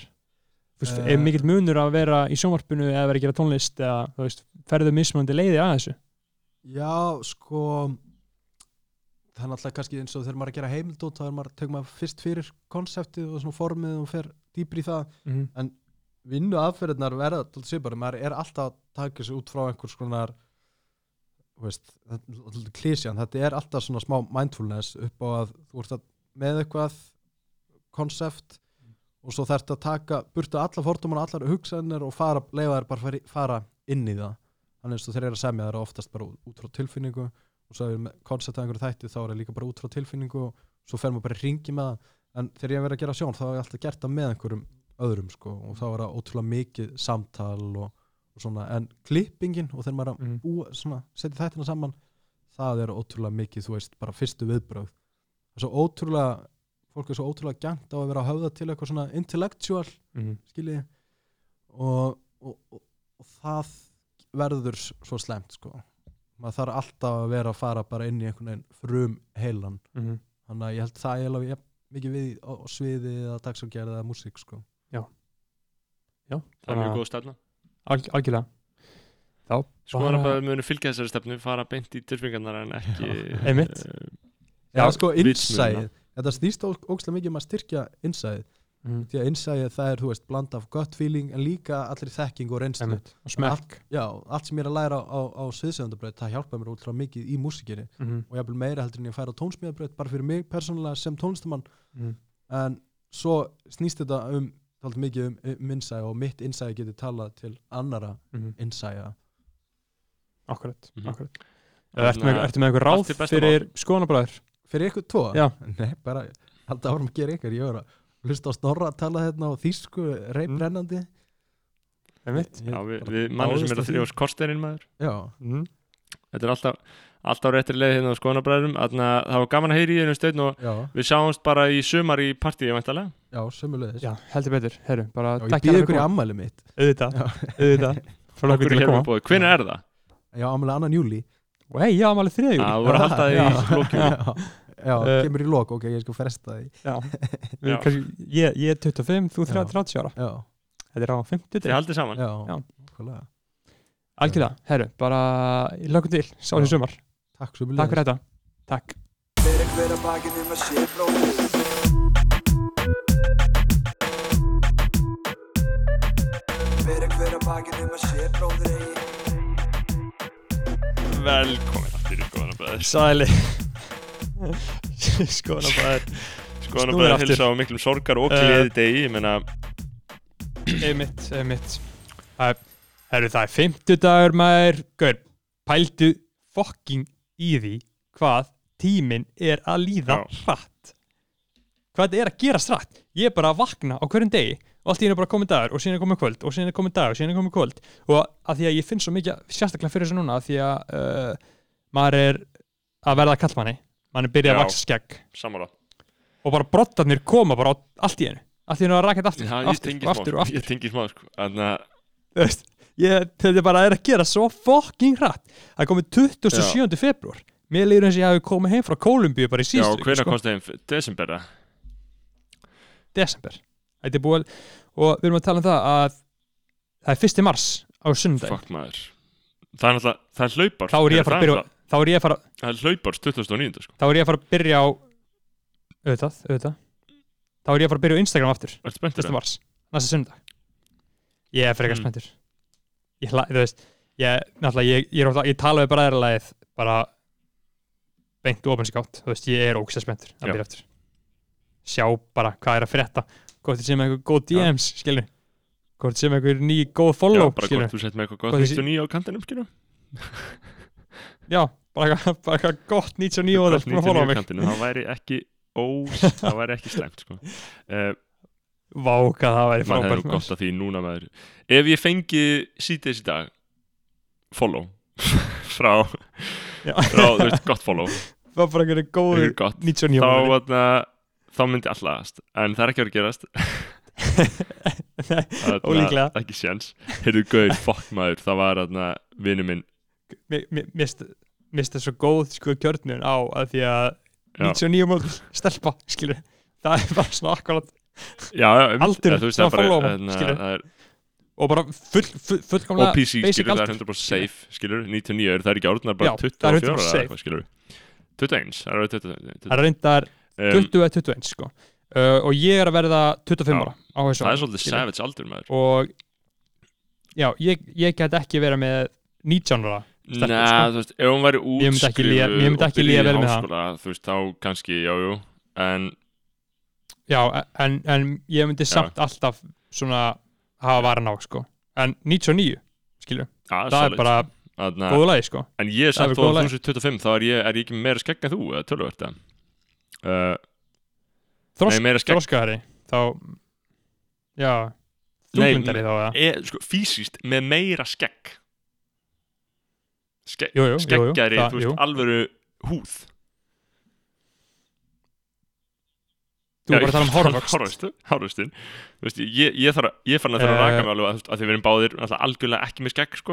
Speaker 4: Eh.
Speaker 2: er mikill munur að vera í sjónvarpinu eða vera að gera tónlist eða, veist, ferðu mismunandi leiði að þessu?
Speaker 4: Já, sko það er náttúrulega kannski eins og þegar maður er að gera heimildót þá er maður, tegur maður fyrst fyrir konseptið og svona formið og fer dýpri í það.
Speaker 2: Mm -hmm.
Speaker 4: vinnu aðferðirnar verða til svipari, maður er alltaf að taka sig út frá einhvers konar veist, þetta klísjan þetta er alltaf svona smá mindfulness upp á að þú ert að með eitthvað konsept og svo þarfst að taka burtu alla fordóman og allar hugsanir og fara, leifa þær bara fara inn í það. Þannig og þeir eru að semja er oftast bara út frá tilfinningu og svo er með koncept af einhverju þætti þá er það líka bara út frá tilfinningu og svo fer maður bara í ringi með það. En þegar ég verið að gera sjón þá hef ég alltaf gert það með einhverjum öðrum sko og þá er það ótrúlega mikið samtal og, og svona. En klippingin og þegar maður er að búa, svona, setja þættina saman það er ótrúlega mikið, þú veist, bara fyrstu viðbröð það er svo ótrúlega fólk er svo ótrúlega gænt á að vera að höfða til eitthvað svona intellectual
Speaker 2: Mhm.
Speaker 4: skilji og, og, og, það verður svo slemt sko maður þarf alltaf að vera að fara bara inn í einhvern veginn frum heilan.
Speaker 2: Mhm.
Speaker 4: þannig að ég held það ég alveg mikið við á, sviði eða dagsakgerð eða músík sko.
Speaker 2: Já,
Speaker 3: Það er mjög góð stefna.
Speaker 2: alg, algjörlega. Þá
Speaker 3: Skoðanabæður munu fylgja þessari stefnu fara beint í tilfingarnar en ekki
Speaker 4: Já,
Speaker 2: einmitt.
Speaker 3: eh,
Speaker 4: Já,
Speaker 2: Já,
Speaker 4: sko, innsæð þetta snýst ó- ógeðslega mikið um að styrkja innsæð
Speaker 2: Mhm.
Speaker 4: því að innsæð það er, þú veist, bland af gut feeling en líka allir þekking og reynslu
Speaker 2: og smekk
Speaker 4: já, allt sem ég er að læra á, á, á sviðsöfundabraut, það hjálpaði mér útrúlega mikið í músikinni
Speaker 2: Mhm.
Speaker 4: og jafnvel meira heldur en ég færi á tónsmíðabraut bara fyrir mig persónulega sem tónlistamann
Speaker 2: Mhm.
Speaker 4: en svo snýst þetta um talað mikið um, um innsæð og mitt innsæð getur talað til annara
Speaker 2: Mhm.
Speaker 4: innsæða
Speaker 2: Akkurat,
Speaker 3: Mhm.
Speaker 2: akkurat Ertu með, ertu með eitthvað
Speaker 3: allt
Speaker 2: ráð fyrir skoðanabræður?
Speaker 4: fyrir ykkur tvo?
Speaker 2: Já.
Speaker 4: Nei, bara halda árum að gera ykkur ég að hlusta á Snorra að tala hérna á þýsku reybrennandi
Speaker 2: Einmitt.
Speaker 3: Já, við, við mannum sem er að þrjóðs korsterinn maður.
Speaker 4: Já,
Speaker 2: Mhm.
Speaker 3: Þetta er alltaf, alltaf réttir leið hérna á að það var gaman að heyri í einu stöðn og
Speaker 4: já,
Speaker 3: við sjáumst bara í sumar í partíi
Speaker 4: já, sömulegis
Speaker 2: Já, heldur betur, herru, bara
Speaker 4: Já, ég býð ykkur í ammæli mitt.
Speaker 2: Auðvitað, auðvitað.
Speaker 3: Er
Speaker 2: að
Speaker 3: hérna hvernig er það?
Speaker 4: Já, ammæli annan júli
Speaker 2: Og já, máli þriða
Speaker 3: Já,
Speaker 2: júli
Speaker 3: þú voru alltaf í
Speaker 4: Já. Já,
Speaker 2: Eh.
Speaker 4: kemur í lok, ok, ég skal fresta því.
Speaker 2: Já, kannski, ég, ég er 25, þú
Speaker 4: Já.
Speaker 2: 30 ára.
Speaker 4: Já,
Speaker 2: Þetta er á 50
Speaker 3: Þið haldið saman.
Speaker 2: Algjörlega, herru, bara lögum til, sá
Speaker 4: Já.
Speaker 2: því sumar.
Speaker 4: Takk
Speaker 2: Takk fyrir þetta, takk.
Speaker 1: Fyrir hver að bakið um að sé bróðir Fyrir hver að bakið um að sé bróðir eigi
Speaker 3: Velkomin aftur í skoðanabræður
Speaker 2: Sæli Skoðanabræður aftur.
Speaker 3: hilsa á miklum sorgar og
Speaker 2: Eh.
Speaker 3: gleði degi Ég meina,
Speaker 2: Einmitt, einmitt Það er, herru, það er 50 dagur maður Gaur, pældu fokking í því hvað tíminn er að líða
Speaker 3: Já.
Speaker 2: hratt hvað þetta er að gera hratt ég er bara að vakna á hverjum degi og allt í henni bara komið dagur og síðan er komið kvöld og síðan er komið dagur og síðan er komið kvöld og að því að ég finn svo mikið sérstaklega fyrir þessu núna að því að uh, maður er að verða kallmanni mann er byrjað að
Speaker 3: Já.
Speaker 2: vaksa skegg.
Speaker 3: Sammála.
Speaker 2: Og bara brottarnir koma bara allt í hennu allt í hennu að raka þetta aftur,
Speaker 3: Já,
Speaker 2: aftur, og aftur og aftur.
Speaker 3: Ég tengi smá, sko.
Speaker 2: Þú veist, ég, þetta bara er að gera svo fucking hratt. Það er komið 27. februar mér líður eins og ég hafi komið heim frá Kólumbíu bara í
Speaker 3: Já,
Speaker 2: síðustu
Speaker 3: hvernig
Speaker 2: sko,
Speaker 3: komst þeim desember eða?
Speaker 2: desember. Þetta er búið og við erum að tala um það að það er 1. mars á sundag
Speaker 3: Fuck maður. Það er náttúrulega, það er hlaupar
Speaker 2: þá er ég að fara að byrja þá er ég að fara,
Speaker 3: Það er hlaupar 2009 sko.
Speaker 2: þá er ég að fara að byrja á auðvitað, auðvitað. Þá er ég að fara að byrja á Instagram aftur? 1. mars, næsta sundag ég er frekar
Speaker 3: Mm.
Speaker 2: spenntur. Ég, þú veist ég, náttúrulega, ég, ég, ég tala við bræðarlagið bara beint og ofinskátt, þú veist, ég er ógst spenntur að
Speaker 3: Já.
Speaker 2: byrja aftur. Sjá bara hvað er að frétta. Hvort þið sem eitthvað góð DMs, skilur hvort þið sem eitthvað ný góð
Speaker 3: Já,
Speaker 2: follow,
Speaker 3: bara
Speaker 2: skilur
Speaker 3: hvort sett með eitthvað
Speaker 2: þessi-
Speaker 3: 99 á kantinum, skilur
Speaker 2: já, bara eitthvað, gott 99 og
Speaker 3: Gott
Speaker 2: það, búin að followa
Speaker 3: 99 á
Speaker 2: mig.
Speaker 3: kantinum, það væri ekki ós, það væri ekki slæmt sko. uh,
Speaker 2: vá, hvað það væri
Speaker 3: maður
Speaker 2: frábært
Speaker 3: nú gott af því núna maður. Ef ég fengi síðdeis í dag follow. Frá, frá þú veist, gott follow.
Speaker 2: Það var bara einhverju góður
Speaker 3: Einhver gott.
Speaker 2: 99
Speaker 3: þá, atna, þá myndi allast en það er ekki að vera að gerast
Speaker 2: Ólíklega.
Speaker 3: ekki séns. Heyrðu gauð, fokk maður, það var atna, vinnu minn.
Speaker 2: Mér mér- mér það svo góð sko kjörnun á að því að
Speaker 3: Já.
Speaker 2: 99 mótil stelpa, skilur það er bara svona akkurat
Speaker 3: um,
Speaker 2: Aldur sem
Speaker 3: það bara,
Speaker 2: follow,
Speaker 3: atna,
Speaker 2: skilurðu.
Speaker 3: það er,
Speaker 2: og bara full, full,
Speaker 3: og
Speaker 2: fullkomlega
Speaker 3: PC,
Speaker 2: basic
Speaker 3: skilur, það er
Speaker 2: aldur.
Speaker 3: 100% safe skilur, 99 er það er ekki árnar bara
Speaker 2: Já, það er
Speaker 3: 24
Speaker 2: 100%
Speaker 3: eða
Speaker 2: safe.
Speaker 3: eitthvað, skilur 21, það er 21
Speaker 2: það er reyndar
Speaker 3: um,
Speaker 2: 20 eða 21 sko uh, og ég er að verða 25
Speaker 3: Já.
Speaker 2: ára á þessu
Speaker 3: það er svolítið savage aldur maður
Speaker 2: og já, ég, ég get ekki verið með 19 ára
Speaker 3: Nei,
Speaker 2: sko.
Speaker 3: þú veist, ef hún væri
Speaker 2: Ég
Speaker 3: útskrifuð
Speaker 2: ég myndi
Speaker 3: og
Speaker 2: líða
Speaker 3: í
Speaker 2: vel með það.
Speaker 3: háskóla, þú veist, þá kannski, já, jú. En,
Speaker 2: já, en, en ég myndi samt alltaf svona hafa varan á sko. En 99, skilur
Speaker 3: já,
Speaker 2: það er bara góðu lagi sko.
Speaker 3: En ég er samt
Speaker 2: lag.
Speaker 3: 2025 þá er ég, er ég ekki meira skegg en þú, tölvöld uh,
Speaker 2: þroskaðari þá já,
Speaker 3: Nei,
Speaker 2: þungundari þá eða?
Speaker 3: er, sko, fysiskt með meira skegg Skegg,
Speaker 2: Jú, jú, jú, jú,
Speaker 3: skeggjari,
Speaker 2: það-
Speaker 3: þú veist,
Speaker 2: jú.
Speaker 3: alvöru húð
Speaker 2: þú bara að tala um
Speaker 3: hárvöxtin Þú veist, ég, ég, þarf, að- ég fann að
Speaker 2: Eh.
Speaker 3: raka mig alveg að, að því við erum báðir algjörlega ekki með skegg sko.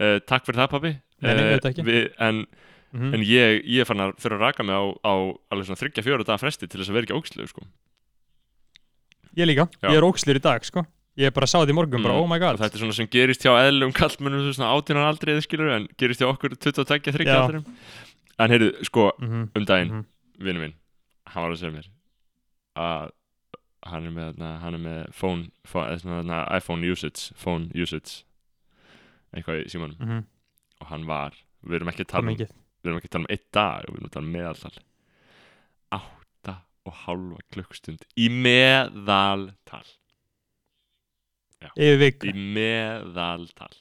Speaker 3: uh, Takk fyrir það pabbi
Speaker 2: ekki.
Speaker 3: við, En,
Speaker 2: Mhm.
Speaker 3: en ég, ég fann að þurfa að raka mig á, á alveg svona þryggja fjóra daga fresti til þess að vera ekki ógslegu sko.
Speaker 2: ég líka,
Speaker 3: Já.
Speaker 2: ég er ókslir í dag sko ég bara sá þetta í morgun, bara
Speaker 3: Mm,
Speaker 2: oh my god.
Speaker 3: Þetta er svona sem gerist hjá eðlum kallmennum svona átjónar aldrei eða skilur en gerist hjá okkur 22, 30
Speaker 2: Já.
Speaker 3: aldrei En heyrðu, sko,
Speaker 2: Mhm,
Speaker 3: um daginn
Speaker 2: mhm.
Speaker 3: vinnu minn, hann var að segja mér að hann er með, hann er með phone, phone svona, iPhone usage, phone usage eitthvað í símanum.
Speaker 2: Mhm.
Speaker 3: og hann var, við erum ekki að tala um við erum ekki að tala um einn dag, við erum að tala um meðaltal. Átta og hálfa klukkstund í meðaltal
Speaker 2: yfir vik
Speaker 3: í meðaltal.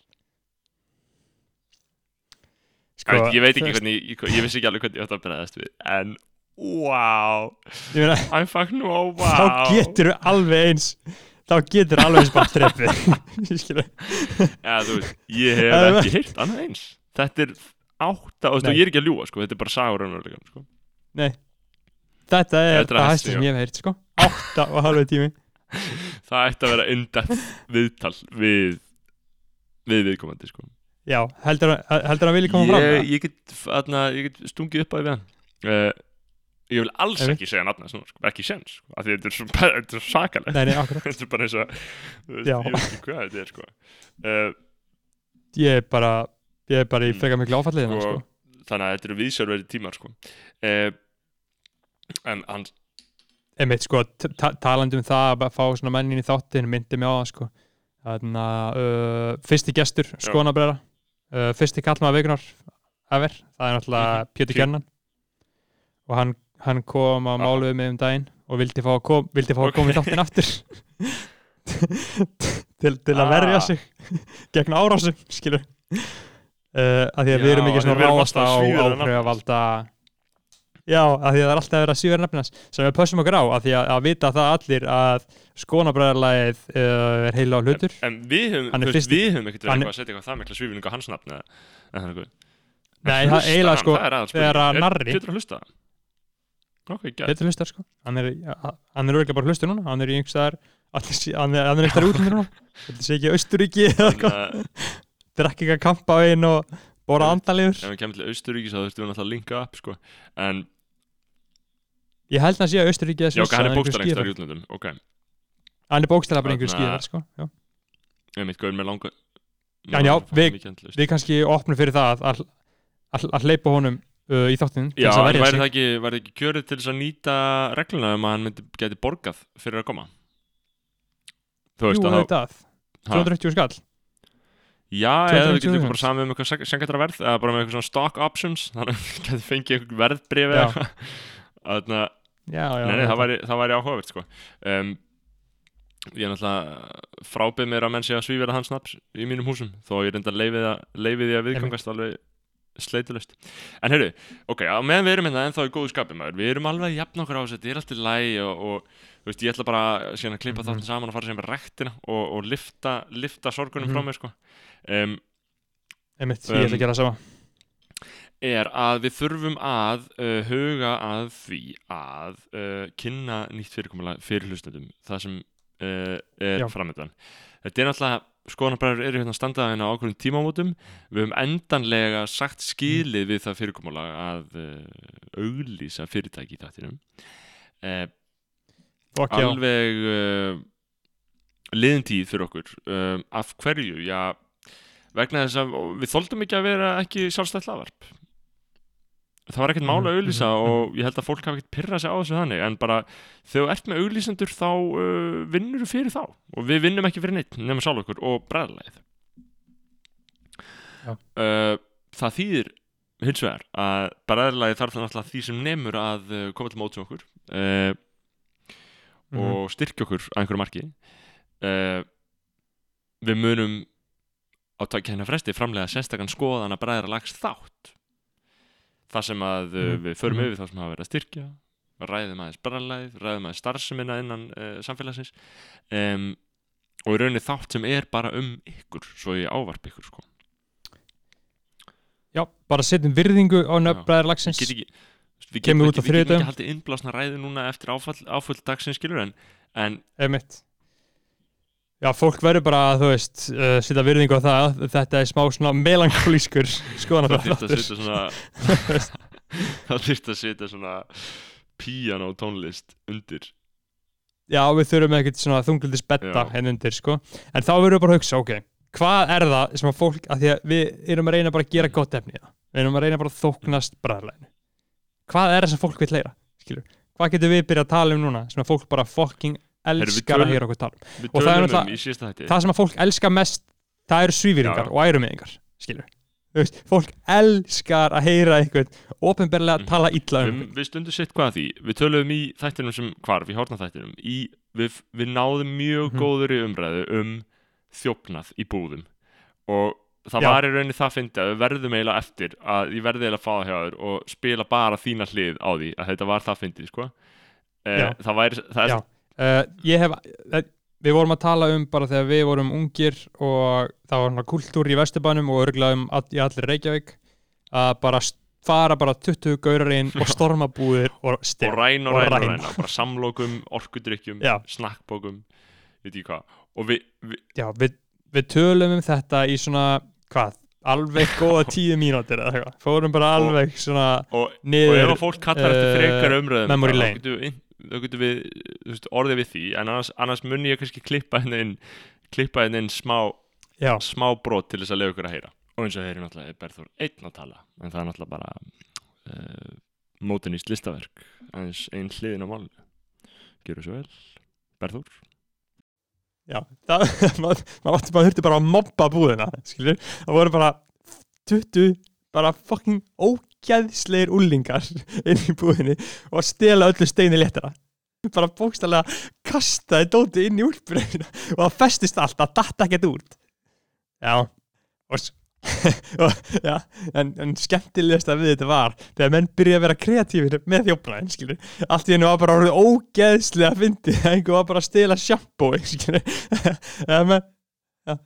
Speaker 2: Sko,
Speaker 3: ég, ég veit ekki hvernig, ég, ég vissi ekki alveg hvernig ég átti að bregðast við en, wow.
Speaker 2: Ég meina,
Speaker 3: I'm fucking wow.
Speaker 2: þá getur alveg eins þá getur alveg eins bara trefið skilur
Speaker 3: eða þú veist, ég hef ekki heyrt annað eins. Þetta er átta, og
Speaker 2: Nei.
Speaker 3: ég er ekki að ljúga sko, þetta er bara sagur raunverulegan sko.
Speaker 2: er
Speaker 3: Þetta er
Speaker 2: það hæsta
Speaker 3: sem ég-
Speaker 2: ég hef heyrt sko. Átta og halveg tími
Speaker 3: það ætti að vera in-depth viðtal við við viðkomandi sko.
Speaker 2: já, heldur hann vilji koma fram
Speaker 3: ég, ég, get, atna, ég get stungið upp á því við hann uh, ég vil alls
Speaker 2: Einmitt.
Speaker 3: ekki segja nafna sko, ekki séns sko, af því þetta er svo, þetta er svo sakalegt
Speaker 2: nei, nei, akkurat
Speaker 3: þetta er bara eins og ég veit ekki hvað þetta er sko. uh,
Speaker 2: ég er bara ég er bara í
Speaker 3: Mm.
Speaker 2: frekar miklu áfallið sko.
Speaker 3: þannig að þetta eru viðsjárverði tímar sko. uh, en hann
Speaker 2: einmitt sko, talandi um það að fá svona mennin í þáttin myndi mig á það sko. Þannig að uh, fyrsti gestur skonabrera uh, fyrsti kallmaður vikunar ever, það er náttúrulega
Speaker 3: Mhm.
Speaker 2: Pétur
Speaker 3: Pé-
Speaker 2: Kennan og hann, hann kom á máluðu mig um daginn og vildi fá að, kom, vildi fá að
Speaker 3: Ok.
Speaker 2: koma í þáttin aftur. Til, til að
Speaker 3: Ah.
Speaker 2: verja sig gegn árásum skilur uh, að því að við erum ekki svona ráðast á
Speaker 3: alltaf að
Speaker 2: áhrifavalda Já, að því að það er alltaf að síður nefnast sem við pössum okkur á, að því að, að vita það allir að skonabræðarlægið uh, er heila á hlutur.
Speaker 3: En
Speaker 2: fyrsti-
Speaker 3: við höfum ekkert verið
Speaker 2: er-
Speaker 3: eitthvað að setja eitthvað það mikla svífning á hans nafn eða, þannig
Speaker 2: Nei, það eiginlega sko, þegar að narri-
Speaker 3: að hlusta?
Speaker 2: Betur hlustar sko. Hann er, örgulega bara hlustur núna. Hann er í einhverstaðar hann er, er einhverstaðar útlundur núna. Þetta sé ekki eitthvað. drekka ekki að kampa á einn og bóra
Speaker 3: Ef-
Speaker 2: andaliður.
Speaker 3: Ef við kemur til Austuríkis þá þurftum við náttúrulega að linka upp sko. en
Speaker 2: ég held að hann sé að Austuríki eða
Speaker 3: já,
Speaker 2: Svissa
Speaker 3: hann
Speaker 2: eða
Speaker 3: er bókstæðar einhver
Speaker 2: skíðaferð.
Speaker 3: í útlöndum ok,
Speaker 2: hann er bókstæðlega bara einhver skíðar sko. já.
Speaker 3: ég mitt gauður með langa
Speaker 2: Já, já, við- við kannski opnum fyrir það að, að, að hleypa honum uh, í þáttinn
Speaker 3: Já,
Speaker 2: að
Speaker 3: væri það ekki, það ekki kjörið til þess að nýta regluna um að hann myndi, geti borgað fyrir að koma Þú
Speaker 2: Jú,
Speaker 3: veist að þá
Speaker 2: auðvitað,
Speaker 3: ha,
Speaker 2: 280 skall
Speaker 3: Já, eða við
Speaker 2: 250
Speaker 3: getum bara saman um eitthvað sengjættara verð eða bara með eitthvað svona stock options þannig að við getum fengið eitthvað verðbrif
Speaker 2: Já.
Speaker 3: eða eitthvað að,
Speaker 2: já, já,
Speaker 3: nei, það væri, væri áhugavert sko. Um, Ég er náttúrulega frábið mér að menn sé að svífera hans nafns í mínum húsum þó ég leifið að, leifið því að viðgangast alveg sleitulust En heyrðu, ok, á meðan við erum hérna ennþá í góðu skapi maður, við erum alveg að jafna okkur á þessu, þetta er alltaf læg og, og veist, ég ætla bara síðan að klippa
Speaker 2: Mhm.
Speaker 3: þáttin saman og fara sem rektina og, og lifta, lifta sorgunum frá
Speaker 2: Mhm.
Speaker 3: mér sko. Um,
Speaker 2: Einmitt, ég ætla
Speaker 3: Um,
Speaker 2: að gera það sama
Speaker 3: er að við þurfum að uh, huga að því að uh, kynna nýtt fyrirkomulega fyrir hlustendum það sem uh, er framöndan þetta er náttúrulega skoðanabræður eru hérna standaðina á ákveðum tímamótum. Við höfum endanlega sagt skilið við það fyrirkomulega að auglýsa fyrirtæki í
Speaker 2: já,
Speaker 3: alveg liðin tíð fyrir okkur. Af hverju, já vegna þess að við þóldum ekki að vera ekki sjálfstætt laðvarp það var ekkert mál að
Speaker 2: Mhm,
Speaker 3: auglýsa
Speaker 2: mhm,
Speaker 3: og ég held að fólk hafi ekkert pyrrað sig á þessu þannig en bara þegar þú ert með auglýsendur þá uh, vinnur þú fyrir þá. Og við vinnum ekki fyrir neitt nema sjálf okkur og bræðarlegið uh, það þýðir hins vegar að bræðarlegið þarf það náttúrulega því sem nemur að uh, koma til móts okkur uh,
Speaker 2: Mhm.
Speaker 3: og styrkja okkur að einhverju marki. Uh, við munum á takk hérna fresti framlega sérstakann skoðan að bræðra lags þátt það sem að
Speaker 2: Mhm.
Speaker 3: við förum
Speaker 2: Mhm.
Speaker 3: yfir það sem hafa verið að styrkja ræðum aðeins bræðarlæð, ræðum aðeins starfseminna innan uh, samfélagsins um, og í rauninni þátt sem er bara um ykkur, svo ég ávarp ykkur sko.
Speaker 2: já, bara setjum virðingu á
Speaker 3: Já.
Speaker 2: nöfnbræðar lagsins
Speaker 3: get ekki við
Speaker 2: Kemur
Speaker 3: getum
Speaker 2: út á
Speaker 3: ekki, við getum ekki haldið innblásna ræði núna eftir áfall dagsins skilur en, en
Speaker 2: Já, fólk verður bara, þú veist, uh, setja virðingu á það. Þetta er smá svona melankolískur skoðan
Speaker 3: það þurft að setja svona það þurft að setja svona piano tónlist undir.
Speaker 2: Já, við þurfum ekkert svona þunglindis betta henn undir, sko. En þá verðum við bara að hugsa, ok, hvað er það sem að fólk, að því að við erum að reyna bara að gera gott efni það, við erum að reyna bara að þóknast bræðarleginu hvað er það sem fólk vil leira, skilur hvað getum við byrjað að tala um núna sem að fólk bara fucking elskar að heyra okkur tala Og það er
Speaker 3: um
Speaker 2: náttúrulega- það sem að fólk elskar mest það eru svífýringar og ærumiðingar skilur veist, fólk elskar að heyra einhvern ofinberlega
Speaker 3: Mhm.
Speaker 2: tala illa um
Speaker 3: við, við stundum sitt hvað að því við töluðum í þættinum sem hvarf í hórna þættinum í, við, við náðum mjög
Speaker 2: Mhm.
Speaker 3: góður í umræðu um þjófnað í búðum og það
Speaker 2: Já.
Speaker 3: var í rauninni það fyndi að við verðum eiginlega eftir að ég verði eiginlega að fá það hjá þér og spila bara þína hlið á því að þetta var það fyndið sko eh,
Speaker 2: Já.
Speaker 3: það væri það er.
Speaker 2: Uh, ég hef uh, við vorum að tala um bara þegar við vorum ungir og það var kultúr í Vesturbænum og örgulega um all, í allir Reykjavík að bara fara bara 20 gaurar inn og storma búðir og
Speaker 3: og ræn og
Speaker 2: og
Speaker 3: ræn og
Speaker 2: ræna
Speaker 3: bara samlokum, orkudrykkjum, snakkbókum veit ég hvað. Og við, við
Speaker 2: Já, við, við tölum um þetta í svona, hvað, alveg góða tíu eitthvað, fórum bara
Speaker 3: Og-
Speaker 2: alveg svona
Speaker 3: og, og
Speaker 2: niður
Speaker 3: ef að fólk kallar eftir
Speaker 2: eh,
Speaker 3: frekar umröðum
Speaker 2: memory
Speaker 3: þá getum við, þá getum við veist, orðið við því en annars, annars mun ég kannski klippa henni inn klippa henni inn smá,
Speaker 2: Já,
Speaker 3: smá brot til þess að leiða ykkur að heyra. Og eins og heyri náttúrulega er Berþór einn að tala en það er náttúrulega bara uh, mótinist listaverk aðeins einn hliðin á málinu. Gjörðu svo vel, Berþór
Speaker 2: já, það, maður, maður átti maður þurfti bara að mobba búðina, skilur, það voru bara 20, bara fucking ógæðslegir úlingar inn í búðinni og stela öllu steini léttara. Bara bókstælega kastaði dóti inn í úlpunina og það festist allt, það datt ekkert út. Já og, og, já, en, en skemmtilegast að við þetta var þegar menn byrja að vera kreatífir með þjófnaðin skilur, allt í hennu var bara orðið ógeðslega að fyndi, einhver var bara að stela sjampói skilur eða menn já,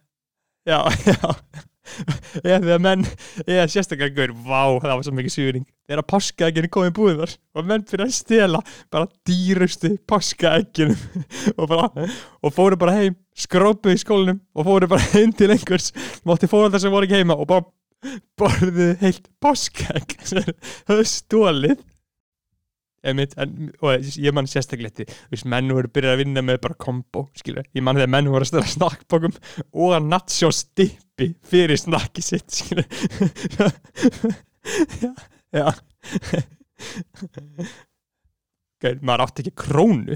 Speaker 2: já, já eða þegar menn eða sérstaklega gaur, vá, það var svo mikið sýring þegar páskaegginu komið búðar og menn fyrir að stela bara dýrustu páskaegginum og bara, og fóru bara heim skrópuð í skólinum og fóru bara heim til einhvers mátti fóreldar sem voru ekki heima og bara borðuðu heilt þeir höfðu stólið Einmitt, en, og ég man sérstaklega eftir þú veist, menn voru byrjað að vinna með bara kombo skilur, ég man þegar menn voru að stöða snakkbókum og að natsjó stippi fyrir snakki sitt já, já. Gæt, maður átti ekki krónu.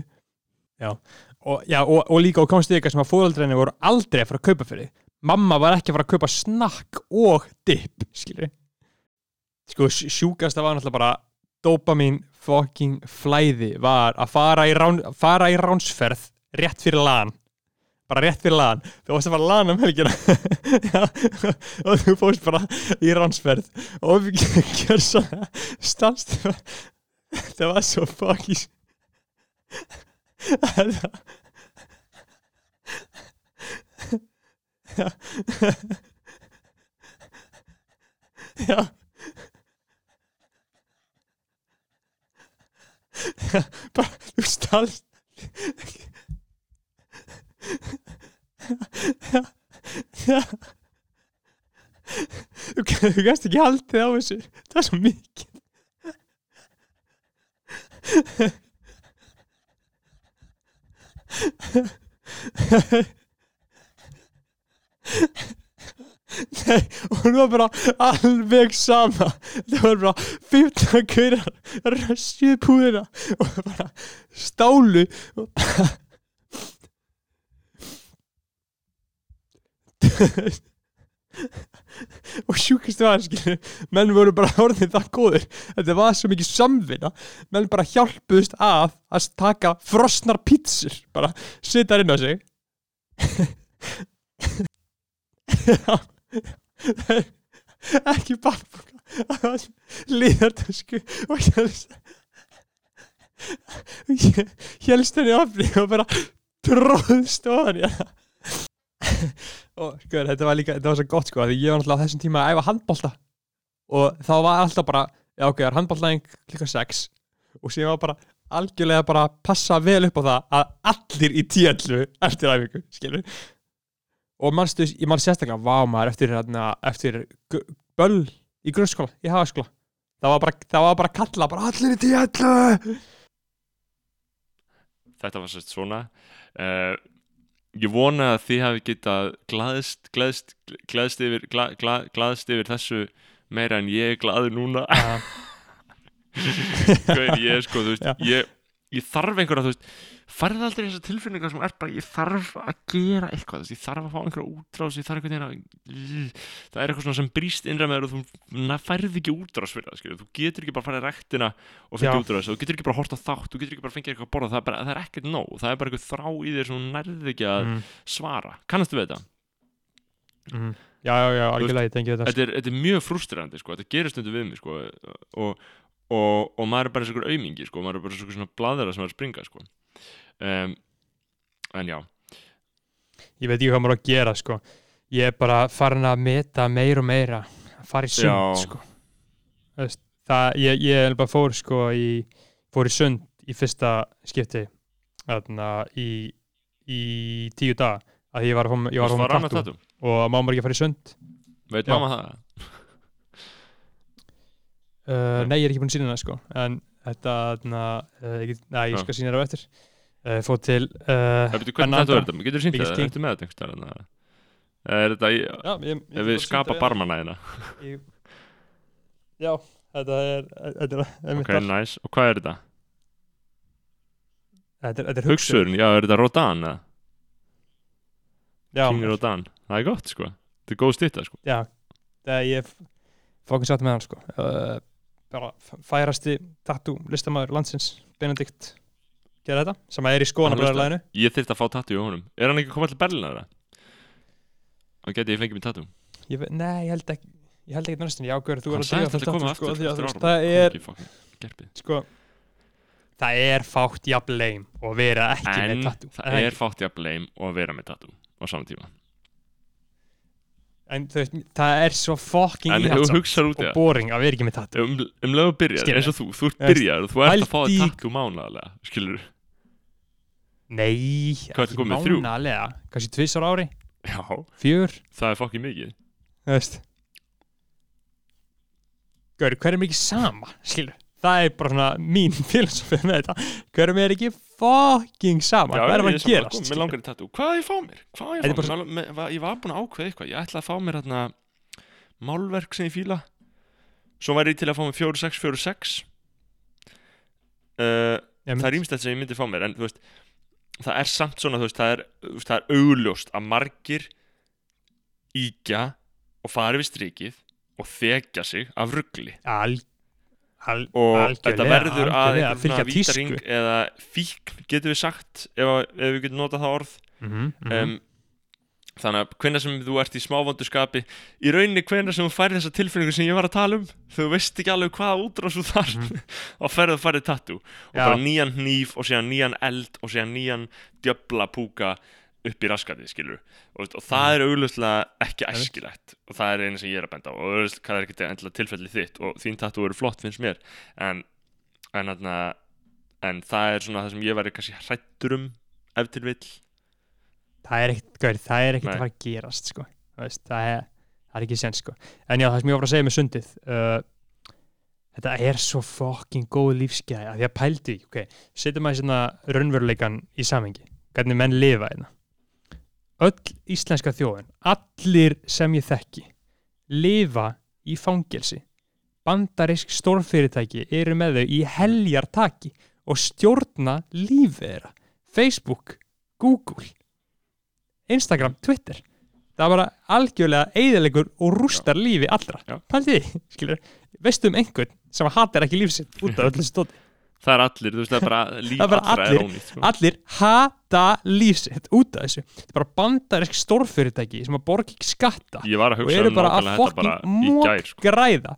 Speaker 2: Já, og, og, og líka og komstu ykkar sem að fóðaldræðinu voru aldrei að fara að kaupa fyrir. Mamma var ekki að fara að kaupa snakk og dip skilur sko, sjúkasta var náttúrulega bara dopamin fucking flæði var að fara í, rán, fara í ránsferð rétt fyrir lan bara rétt fyrir lan þú varst að fara lan um helgina. Og þú fórst bara í ránsferð. Og við gerum svona stannst það var svo fucking það Já. Já bara, þú já þú, þú gæst ekki haldið á þessu. Það er svo mikið Nei, og hún var bara alveg sama. Það var bara 15 gaurar rössjuð púðina og bara stálu og og sjúkast var skilur, menn voru bara orðin það góður þetta var svo mikið samvinna. Menn bara hjálpuðust að að taka frosnar pítsur bara setja inn á sig. Já ekki barnboka líðartösku og helst henni ofni og bara tróðst ofan í hana. Og sko þetta var líka þetta var svo gott sko því ég var náttúrulega á þessum tíma að æfa handbolta. Og þá var alltaf bara já ok, það er handboltaðing klukka 6 og síðan var bara algjörlega bara passa vel upp á það að allir í tíallu eftir æfingu, skilur og mannstu, ég mann sérstaklega vá maður eftir, hérna, eftir böll í grunnskóla, í hagaskóla. Það var bara, það var bara kalla bara allir í tíallu
Speaker 3: þetta var sérst svona uh, ég vona að þið hafi getað glaðst, glaðst, glaðst yfir gla, gla, glaðst yfir þessu meira en ég er glaður núna. Ég er sko, þú veist
Speaker 2: Já.
Speaker 3: ég, ég þarf einhverja, þú veist farið aldrei þessar tilfinningar sem er bara ég þarf að gera eitthvað, veist, ég þarf að fá einhverja útrás, ég þarf einhvern veginn að það er eitthvað sem brýst innra með þér og þú færð ekki útrás fyrir það, skilur, þú getur ekki bara farið í rektina og fengið
Speaker 2: Já.
Speaker 3: útrás, þú getur ekki bara hort á þátt þú getur ekki bara fengið eitthvað að borða, það er, bara, það er ekkert nóg það er bara eitthvað þrá í þér sem nærði ekki að
Speaker 2: mm,
Speaker 3: svara, kannastu við þetta?
Speaker 2: mm. já, já, já, algjörlega ég tengi þetta
Speaker 3: Þetta er, þetta er mjög frustrerandi, sko, þetta gerir stundu við mig, sko og, og, og maður er bara einhver aumingi, sko, maður er bara svona bladara sem er að springa, sko. Um, en já,
Speaker 2: ég veit ekki hvað maður á að gera sko. Ég er bara farin að meta meir og meira að fara í sund sko. Það, ég, ég er bara fór sko í, fór í sund í fyrsta skipti þarna í, í tíu dag að ég var að með
Speaker 3: tattu
Speaker 2: og maður ekki að fara í sund?
Speaker 3: Veit
Speaker 2: Já.
Speaker 3: mamma það?
Speaker 2: Uh,
Speaker 3: Nei.
Speaker 2: ég er ekki búin að sína það sko. En þetta, þarna, uh, ég, get- nei, ég skal sína það á eftir. Uh, til
Speaker 3: þetta er þetta, getur þú sínt það,
Speaker 2: king.
Speaker 3: ertu með þetta? Er þetta í,
Speaker 2: já, ég, ég,
Speaker 3: við skapa barmana hérna?
Speaker 2: ég, já, þetta er þetta er,
Speaker 3: Ok, nice, og hvað er þetta?
Speaker 2: þetta er, er
Speaker 3: Hugsurinn, já, er þetta Rodan
Speaker 2: já,
Speaker 3: King Rodan, það er gott, sko. Þetta er góð stýtta, sko.
Speaker 2: Já, það er ég fókin satt með hann sko bara færasti tattoo listamæður landsins, Benedikt gera þetta, sem er í skoðanabræðarlæðinu
Speaker 3: Ég þyrfti að fá tattu í honum. Er hann ekki komað til Berlin eða? Þá geti ég fengið mér tattu
Speaker 2: ég, nei, ég held ekki ég held ekki næstin, já, Guður, þú
Speaker 3: Hann
Speaker 2: er að tattoo, að þú veist,
Speaker 3: áramót.
Speaker 2: það er sko það er fátt jafn leim og vera ekki
Speaker 3: En
Speaker 2: með tattoo
Speaker 3: það er fátt ég að blame og að vera með tattu á saman tíma
Speaker 2: en þú veist, það er svo
Speaker 3: þú
Speaker 2: íhaldsamt og boring að vera ekki með tattoo.
Speaker 3: Um, um lögu byrjar,
Speaker 2: Skilur.
Speaker 3: eins og þú, þú ert byrjar og þú ert að fá
Speaker 2: í-
Speaker 3: tattu mánaðarlega skilur
Speaker 2: nei,
Speaker 3: þrjú?
Speaker 2: mánalega kannski tvisar ári,
Speaker 3: Já,
Speaker 2: fjör
Speaker 3: það er fokkið mikið.
Speaker 2: Þú veist. Gaur, hverjum er ekki sama skilur, það er bara svona mín filosofið með þetta, hverjum er ekki fucking sama, hvað er að að gerast?
Speaker 3: Mér langar í tattoo, hvað ég að fá mér? Ég
Speaker 2: Þetta
Speaker 3: að fá mér? Mér- Ég var búin að ákveða eitthvað. Ég ætla að fá mér hérna Málverk sem ég fíla. Svo væri ég til að fá mér 4646 uh,
Speaker 2: Einmitt.
Speaker 3: Það er ímstætt sem ég myndi fá mér En þú veist Það er samt svona, þú veist, það er, það er augljóst að margir íkja og fari við strikið og þekja sig af ruggli
Speaker 2: Al, al,
Speaker 3: og þetta verður að einhvern
Speaker 2: fylgja tísku.
Speaker 3: eða fíkn getur við sagt ef, ef við getum notað það orð
Speaker 2: Mhm, mhm.
Speaker 3: um, þannig að hvenær sem þú ert í smávondu skapi í rauninni hvenær sem þú færi þessa tilfinningu sem ég var að tala um þú veist ekki alveg hvaða útrás þú þar og ferðu að færi tattoo og
Speaker 2: Mhm. Já.
Speaker 3: bara nýjan hníf og síðan nýjan eld og síðan nýjan djöbla púka upp í raskatið skilur og, og
Speaker 2: Mhm.
Speaker 3: það er auglustlega ekki æskilegt. Og það er eina sem ég er að benda á. Og auglustlega það er ekki endilega tilfelli þitt. Og þín tattoo eru flott finnst mér. En, en, en, en það er svona það sem ég væri kannski hrættur um ef til vill.
Speaker 2: Það er ekkert, gaur, það er ekkert að fara að gerast sko. Veist, það, er, það er ekki sen sko. en já, það sem ég var að segja með sundið uh, þetta er svo fucking góð lífsgæði. Að því að pældi, ok, setjum maður svona raunveruleikan í samengi hvernig menn lifa hérna öll íslenska þjóðin, allir sem ég þekki lifa í fangelsi. Bandarisk stórfyrirtæki eru með þau í heljartaki og stjórna lífið þeirra. Facebook, Google Instagram, Twitter. Það er bara algjörlega eigðilegur og rústar lífi allra. Því, skilur veistu um einhvern sem hatar ekki lífsitt út af öllu stóti
Speaker 3: það er allir, þú veist það er bara líf
Speaker 2: er bara
Speaker 3: allra
Speaker 2: allir.
Speaker 3: er ónýtt sko.
Speaker 2: allir hata lífsitt út af þessu. Þetta er bara bandarisk stórfyrirtæki sem að borga ekki skatta.
Speaker 3: Ég var að
Speaker 2: og
Speaker 3: hugsa
Speaker 2: eru
Speaker 3: um
Speaker 2: bara að
Speaker 3: nákvæmlega þetta bara
Speaker 2: fokking
Speaker 3: í gær sko.
Speaker 2: græða.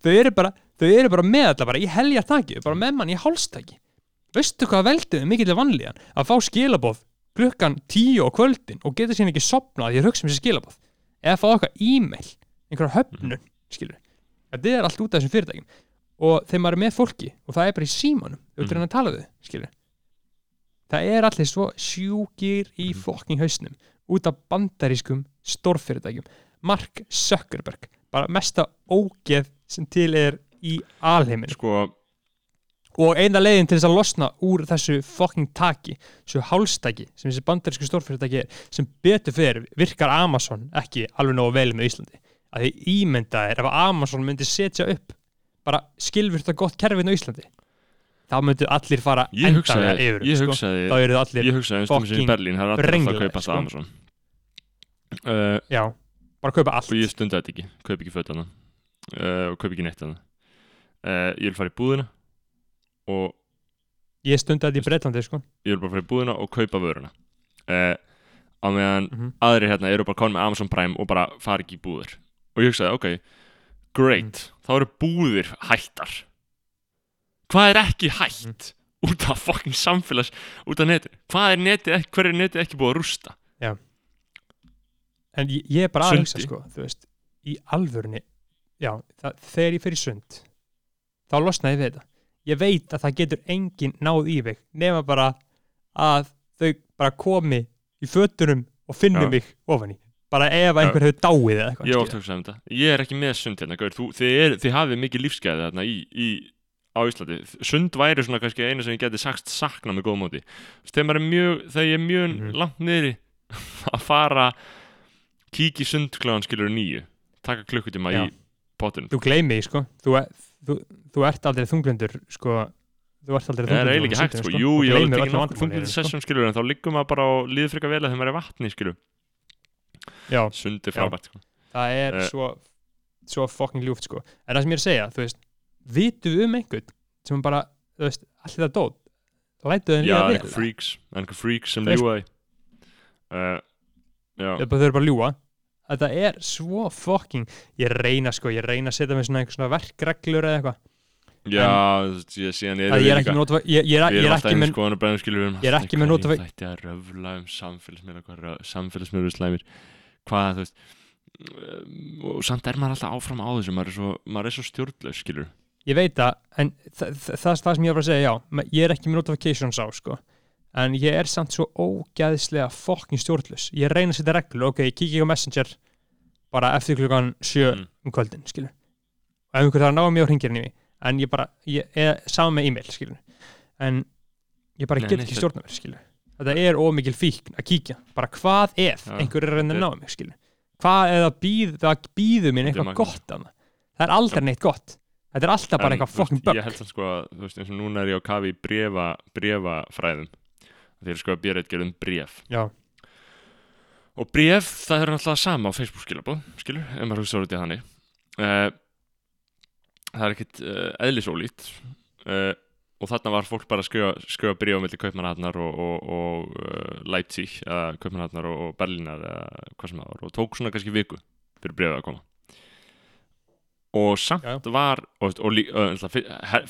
Speaker 2: Þau eru bara, þau eru bara með alla bara í heljartaki, bara með mann í hálstaki. Veistu hvað velduðu mikill vanlíðan? Að fá skilaboð klukkan tíu á kvöldin og geta síðan ekki sopnað því að hugsa um þessi skilaboð. Eða fá eitthvað e-mail, einhverja höfnun skilur, þetta er allt út af þessum fyrirtækjum og þegar maður er með fólki og það er bara í símanum,
Speaker 3: Mhm.
Speaker 2: mm. að tala við skilur það er allir svo sjúkir í
Speaker 3: Mhm.
Speaker 2: fokking hausnum út af bandarískum stórfyrirtækjum Mark Zuckerberg bara mesta ógeð sem til er í alheiminu
Speaker 3: sko,
Speaker 2: og eina leiðin til þess að losna úr þessu fucking taki, þessu hálstaki sem þessi bandarísku stórfyrirtæki er sem betur fyrir virkar Amazon ekki alveg nógu vel með Íslandi að því ímynda er ef Amazon myndi setja upp bara skilvirt og gott kerfin á Íslandi þá myndu allir fara endanlega yfir
Speaker 3: ég
Speaker 2: sko. þá eru allir,
Speaker 3: ég hugsaði um stundum sem í
Speaker 2: fucking
Speaker 3: Berlín það er allir
Speaker 2: brenglaðir,
Speaker 3: kaupa
Speaker 2: sko.
Speaker 3: uh,
Speaker 2: já, bara kaupa allt
Speaker 3: og ég stundi þetta ekki, kaup ekki fötana uh, og kaup ekki neitt hana uh, ég vil fara í búðina og
Speaker 2: ég stundi þetta í Breitlandi sko.
Speaker 3: ég vil bara fara í búðina og kaupa vöruna á meðan
Speaker 2: Mhm.
Speaker 3: aðrir hérna eru bara konum með Amazon Prime og bara fara ekki í búðir og ég hugsaði, ok, great
Speaker 2: Mhm.
Speaker 3: þá eru búðir hættar hvað er ekki hætt
Speaker 2: Mhm.
Speaker 3: út af fucking samfélags út af netið, hvað er ekki hver er netið ekki búið að rústa
Speaker 2: en ég, ég er bara að hugsa
Speaker 3: Sundi.
Speaker 2: sko, þú veist, í alvörunni já, það, þegar ég í sund þá losna ég við þetta ég veit að það getur enginn náð í mig nema bara að þau bara komi í fötunum og finni
Speaker 3: Já.
Speaker 2: mig ofan í bara ef einhver hefur dáið eða eitthvað
Speaker 3: ég hef oft
Speaker 2: skilur.
Speaker 3: hugsað um þetta, ég er ekki með sund hérna gaur, þú, þið, er, þið hafið mikið lífsgæði þarna í, í, á Íslandi. Sund væri svona kannski einu sem ég geti sagt sakna með góð móti. Þegar er ég er mjög
Speaker 2: Mhm.
Speaker 3: langt niðri að fara kíkja í sund kláðan skilur nýju. Taka klukkutíma í potun
Speaker 2: þú gleymi því sko. Þú, er- þú, þú ert aldrei þunglendur sko. Þú ert aldrei
Speaker 3: það er eiginlega
Speaker 2: á
Speaker 3: ekki hægt
Speaker 2: sundinu,
Speaker 3: sko, jú, ég þunglindur
Speaker 2: í þér,
Speaker 3: sessjón skilur en þá liggum maður bara líður frekar vel að er í vatni skilur
Speaker 2: sko. Já,
Speaker 3: sund
Speaker 2: Já.
Speaker 3: frábært sko.
Speaker 2: það er
Speaker 3: Eh.
Speaker 2: svo svo fucking ljúft sko. En það sem ég er að segja, þú veist vitum við um einhvern sem bara, þú veist, allir það dót lætu þau
Speaker 3: já,
Speaker 2: líða
Speaker 3: einhver freaks einhver freaks sem ljúa uh,
Speaker 2: þau eru bara að ljúa þetta er svo fucking ég reyna sko, ég reyna að setja með svona, svona verkreglur eða eitthvað.
Speaker 3: Já, ég
Speaker 2: að
Speaker 3: erum
Speaker 2: ég er ekki
Speaker 3: líka.
Speaker 2: með ég, ég, er- er ekki með Ég er ekki með
Speaker 3: Þetta er að röfla um samfélagsmiðla hvað samfélagsmiðlu slæmir hvað þú veist um, og samt er maður alltaf áfram á þessu maður er svo, er svo stjórnlaus skilur
Speaker 2: ég veit það, en það, það, það, það sem ég var að segja, já, ég er ekki með notifications á, sko, en ég er samt svo ógæðislega fucking stjórnlus ég reyna að setja reglur, ok, ég kíkja ekki á Messenger bara eftir klukkan sjö
Speaker 3: Mm.
Speaker 2: um kvöldin, skilur og ef einhver þarf að ná mér á hringirinn í mig en ég bara, ég, eða saman með e-mail skilur en ég bara
Speaker 3: Nei,
Speaker 2: get ekki mér skilur þetta er ómikil fíkn að kíkja. Bara hvað ef
Speaker 3: Já,
Speaker 2: einhver er að reyna að
Speaker 3: þetta
Speaker 2: ná mig skilur hvað eða býð, það býður mér
Speaker 3: Þetta
Speaker 2: eitthvað gott af það er aldrei neitt gott. Þetta er alltaf bara eitthvað fucking bug.
Speaker 3: Ég held samt sko að, þú veist, eins og núna er ég á kafi brefa, brefafræðum Þeir eru sko að bera eitthvað um bref
Speaker 2: já,
Speaker 3: Og bref, það er náttúrulega sama á Facebook skilabóð, skilur, ef maður hugsa út í þannig. Uh, Það er ekkit uh, eðlisólít uh, Og þarna var fólk bara að skrifa bref á milli Kaupmannhatnar og, og, og uh, Leipzig eða Kaupmannhatnar og, og Berlínar eða hvað sem það var og tók svona kannski viku fyrir brefið að koma og samt
Speaker 2: Já.
Speaker 3: var og, uh,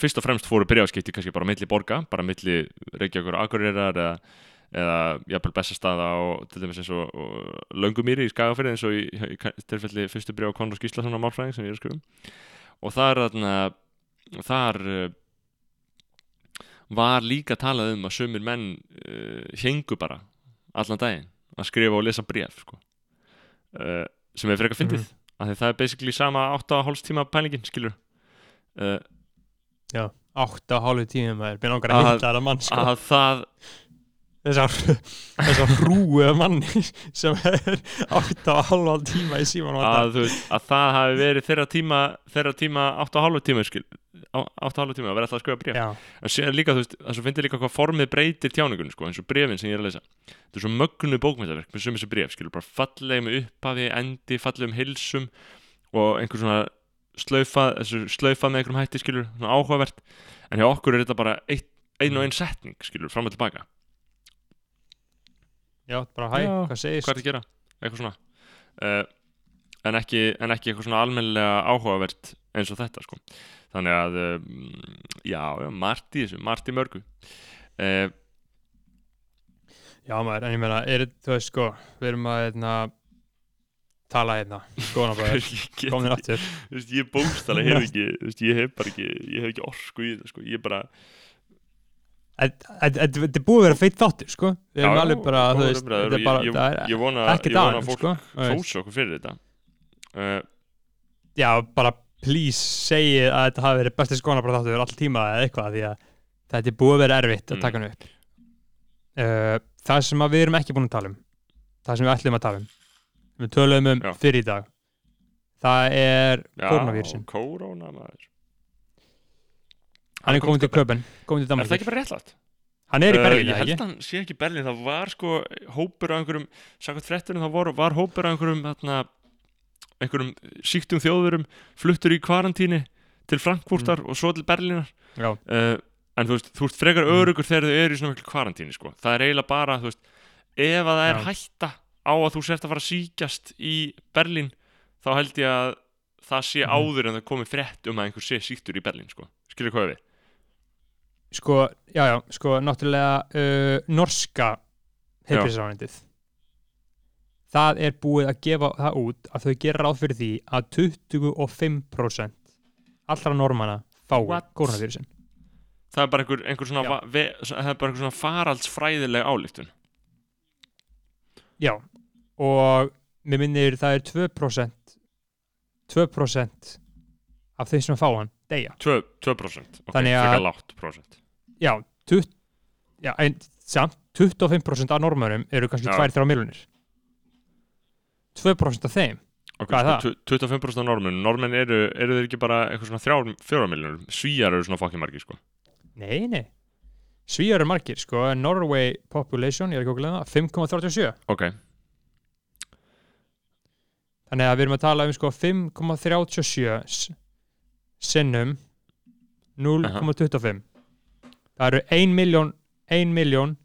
Speaker 3: fyrst og fremst fóru brefskipti kannski bara á milli borga bara á milli Reykjavíkur og Akureyrar eða, eða jafnvel Bessastaða og til dæmis eins og, Löngumýri í Skagafyrði eins og í, í, í tilfelli fyrstu bref á Konrad Gíslason á Málfræðing sem ég er að skrifa um. og þar þarna, þar uh, var líka talað um að sumir menn uh, hengu bara allan daginn að skrifa og lesa bref sko. uh, sem er frekar fyndið mm af því það er basically sama 8,5 tíma pælingin skilur uh,
Speaker 2: átta og hálfu tími maður mér langar að
Speaker 3: Að-
Speaker 2: hitta þetta mann sko.
Speaker 3: að það
Speaker 2: þessar, þessar hrúu manni sem er átta og hálfa tíma í síman
Speaker 3: að, veist, að það hafi verið þeirra tíma þeirra tíma 8,5 tíma skil 8,5 tíma að vera alltaf að skrifa bref en síðan líka, þú veist, það svo finnir líka hvað formið breytir tjáningunni, sko, eins og brefin sem ég er að lesa. Þetta er svo mögnu bókmyndaverk með sömu þessi bref, skilur, bara falleg með upphafi endi, falleg um hilsum og einhver svona slaufað þessu slaufað með einhverjum hætti, skilur svona áhugavert, en hjá okkur er þetta bara eitt, ein og ein setning, skilur, fram og tilbaka
Speaker 2: já, bara hæ,
Speaker 3: Já,
Speaker 2: hvað segist?
Speaker 3: Hvað er að gera, eitthvað svona. Uh, en, ekki, en ekki eitthvað svona almennilega áhugavert eins og þetta, sko. Þannig að, um, já, já, margt í mörgu. Uh,
Speaker 2: já maður, en ég meina, er þú veist sko við erum að hérna, tala hérna, skoðan bara
Speaker 3: ég, get,
Speaker 2: komin aftur.
Speaker 3: Þú veist, ég bókstala hef ekki þú veist, ég hef bara ekki, ég hef ekki orku í þetta sko. ég bara,
Speaker 2: þetta er búið að vera feitt þáttur sko. Við erum alveg bara,
Speaker 3: og
Speaker 2: er bara,
Speaker 3: ég,
Speaker 2: það
Speaker 3: vona, að fólk
Speaker 2: sko veist.
Speaker 3: hrósa okkur fyrir þetta. Uh,
Speaker 2: já, bara please segið að þetta hafi verið besti skona bara þáttur all tíma eða eitthvað því að þetta er búið að vera erfitt að
Speaker 3: Mm.
Speaker 2: taka hann upp. Uh, það sem við erum ekki búin að tala um það sem við ætlum að tala um við töluðum um fyrir í dag það er koronavírusin
Speaker 3: kóróna maður
Speaker 2: hann er komin til köpen, komin til
Speaker 3: er það
Speaker 2: Danmark
Speaker 3: ekki bara réttlátt?
Speaker 2: hann er í
Speaker 3: Uh,
Speaker 2: Berlín,
Speaker 3: ég held
Speaker 2: ekki?
Speaker 3: að hann sé ekki í Berlín það var sko hópur af einhverjum sakvæmt fréttunum þá var, var hópur af einhverjum þarna, einhverjum síktum þjóðurum fluttur í kvarantíni til Frankfurtar og svo til Berlínar uh, en þú veist, þú ert frekar
Speaker 2: Mm.
Speaker 3: örugur þegar þau eru í svona miklu kvarantíni sko. það er eiginlega bara, þú veist ef að það er
Speaker 2: Já.
Speaker 3: hætta á að þú sért að fara síkjast í Berlín þá held ég að það sé
Speaker 2: Mhm.
Speaker 3: áður en það komi frétt um að einhver sé síktur í Berlín sko. skilur hvað við?
Speaker 2: Sko, já, já, sko náttúrulega uh, norska heilbríðsránendið það er búið að gefa það út að þau gera ráð fyrir því að 25% allra normanna fái koronavírusin
Speaker 3: það er bara einhver, einhver svona, ve, það er bara einhver svona faraldsfræðileg álíktun
Speaker 2: já, og mér minnir það er 2% 2% af þeim sem fá hann deyja.
Speaker 3: 2%, 2% ok,
Speaker 2: Þannig að-
Speaker 3: frekar látt prósent
Speaker 2: já, 20, já en, samt 25% af normönum eru kannski
Speaker 3: Já.
Speaker 2: 2-3 miljonir 2% af þeim.
Speaker 3: Ok,
Speaker 2: Hvað er
Speaker 3: sko, tu- 25% af normenn normenn eru, eru þeir ekki bara eitthvað svona 3, 4 miljonur svíjar eru svona fokkið margir sko.
Speaker 2: Nei, nei. Svíjar eru margir, sko, Norway population, ég er ekki okkur það, 5,37
Speaker 3: ok,
Speaker 2: Þannig að við erum að tala um sko 5,37 s- sinnum 0,25 Það eru 1 miljón 1 miljón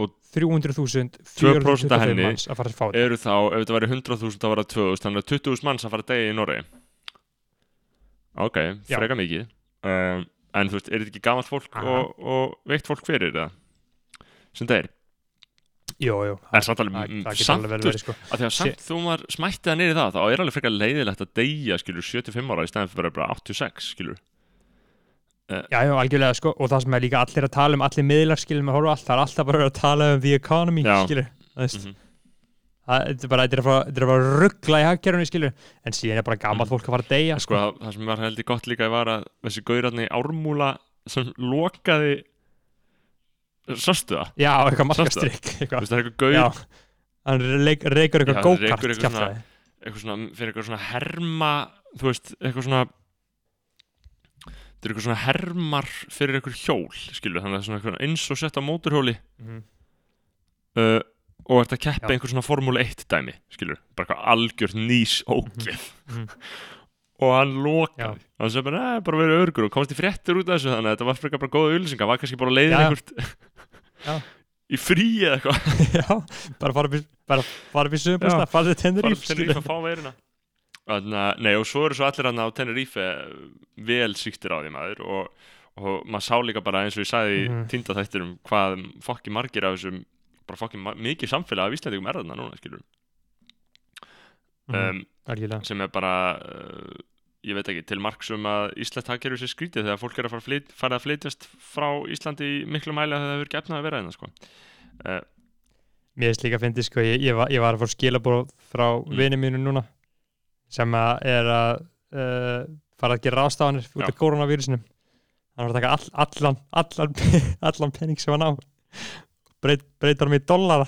Speaker 3: Og
Speaker 2: 300.000
Speaker 3: 2% af
Speaker 2: 425
Speaker 3: henni
Speaker 2: að að
Speaker 3: eru þá, ef þetta væri 100.000 þá var það 2.000, þannig að 20.000 manns að fara að degi í Noregi. Ok, freka mikið. Um, en þú veist, er þetta ekki gamalt fólk og, og veikt fólk fyrir það sem það er
Speaker 2: Jú, jú,
Speaker 3: en samt alveg,
Speaker 2: það, getur alveg
Speaker 3: þú
Speaker 2: verið sko.
Speaker 3: að því að samt þú maður smætti það niður það þá er alveg frekar leiðilegt að deyja skilur 75 ára í stæðan fyrir bara 86 skilur
Speaker 2: Já, já, algjörlega sko, og það sem er líka allir að tala um allir miðlar skilur með horfa allt, það er alltaf bara að tala um the economy
Speaker 3: Já.
Speaker 2: skilur, það veist
Speaker 3: Mhm.
Speaker 2: Það þetta er bara, þetta er að fara- ruggla í hagkerfinu skilur en síðan er bara gammalt fólk að fara að deyja
Speaker 3: sko, það, það sem var heldur gott líka var að þessi gaurarni ármúla sem lokaði sástu það?
Speaker 2: Já, eitthvað
Speaker 3: Sástu
Speaker 2: markastrykk
Speaker 3: Þú
Speaker 2: eitthvað.
Speaker 3: veist, það er eitthvað gaur
Speaker 2: Já, hann
Speaker 3: Já,
Speaker 2: eitthvað
Speaker 3: rekur eitthvað
Speaker 2: kjaftaði.
Speaker 3: eitthvað svona, fyrir eitthvað svona herma þú veist, eitthvað svona þetta er eitthvað svona hermar fyrir eitthvað hjól, skilur þannig að það er svona eins og sett á móturhjóli
Speaker 2: Mhm.
Speaker 3: uh, og ert að keppa einhver svona Formule 1 dæmi, skilur bara eitthvað algjört nýs ógeð.
Speaker 2: Mhm.
Speaker 3: og hann lokaði hann sem bara, "Nei, bara verið örgur og komast í fréttir út af þessu þannig að þetta var frekar bara góða auðlýsinga var kannski bara leiðin einhvert í frí eða eitthvað.
Speaker 2: Já, bara fara upp í, bara fara upp í
Speaker 3: fá veiruna Þannig að, nei og svo eru svo allir hann á Tenerife vel sýktir á því maður og, og maður sá líka bara eins og ég sagði í
Speaker 2: Mhm.
Speaker 3: týnda þættinum hvað fokki margir af þessum bara fokki mikið samfélag af Íslandingum er þarna núna skilur um,
Speaker 2: Algjörlega
Speaker 3: sem er bara uh, ég veit ekki, til marks um að Ísland hagkerfi sér skrítið þegar fólk er að fara flyt, fara að flytjast frá Íslandi miklu mæli að það hefur gefnað að vera hérna sko. uh,
Speaker 2: Mér finnst líka að fyndi sko, ég, ég, var, ég var að fá skilabóð frá
Speaker 3: Mm.
Speaker 2: vinið mínu núna sem að er að uh, fara að gera rástafanir út af koronavírusinum hann var að taka all, allan, allan, allan pening sem hann á. Breyt, breytar mig í dollara.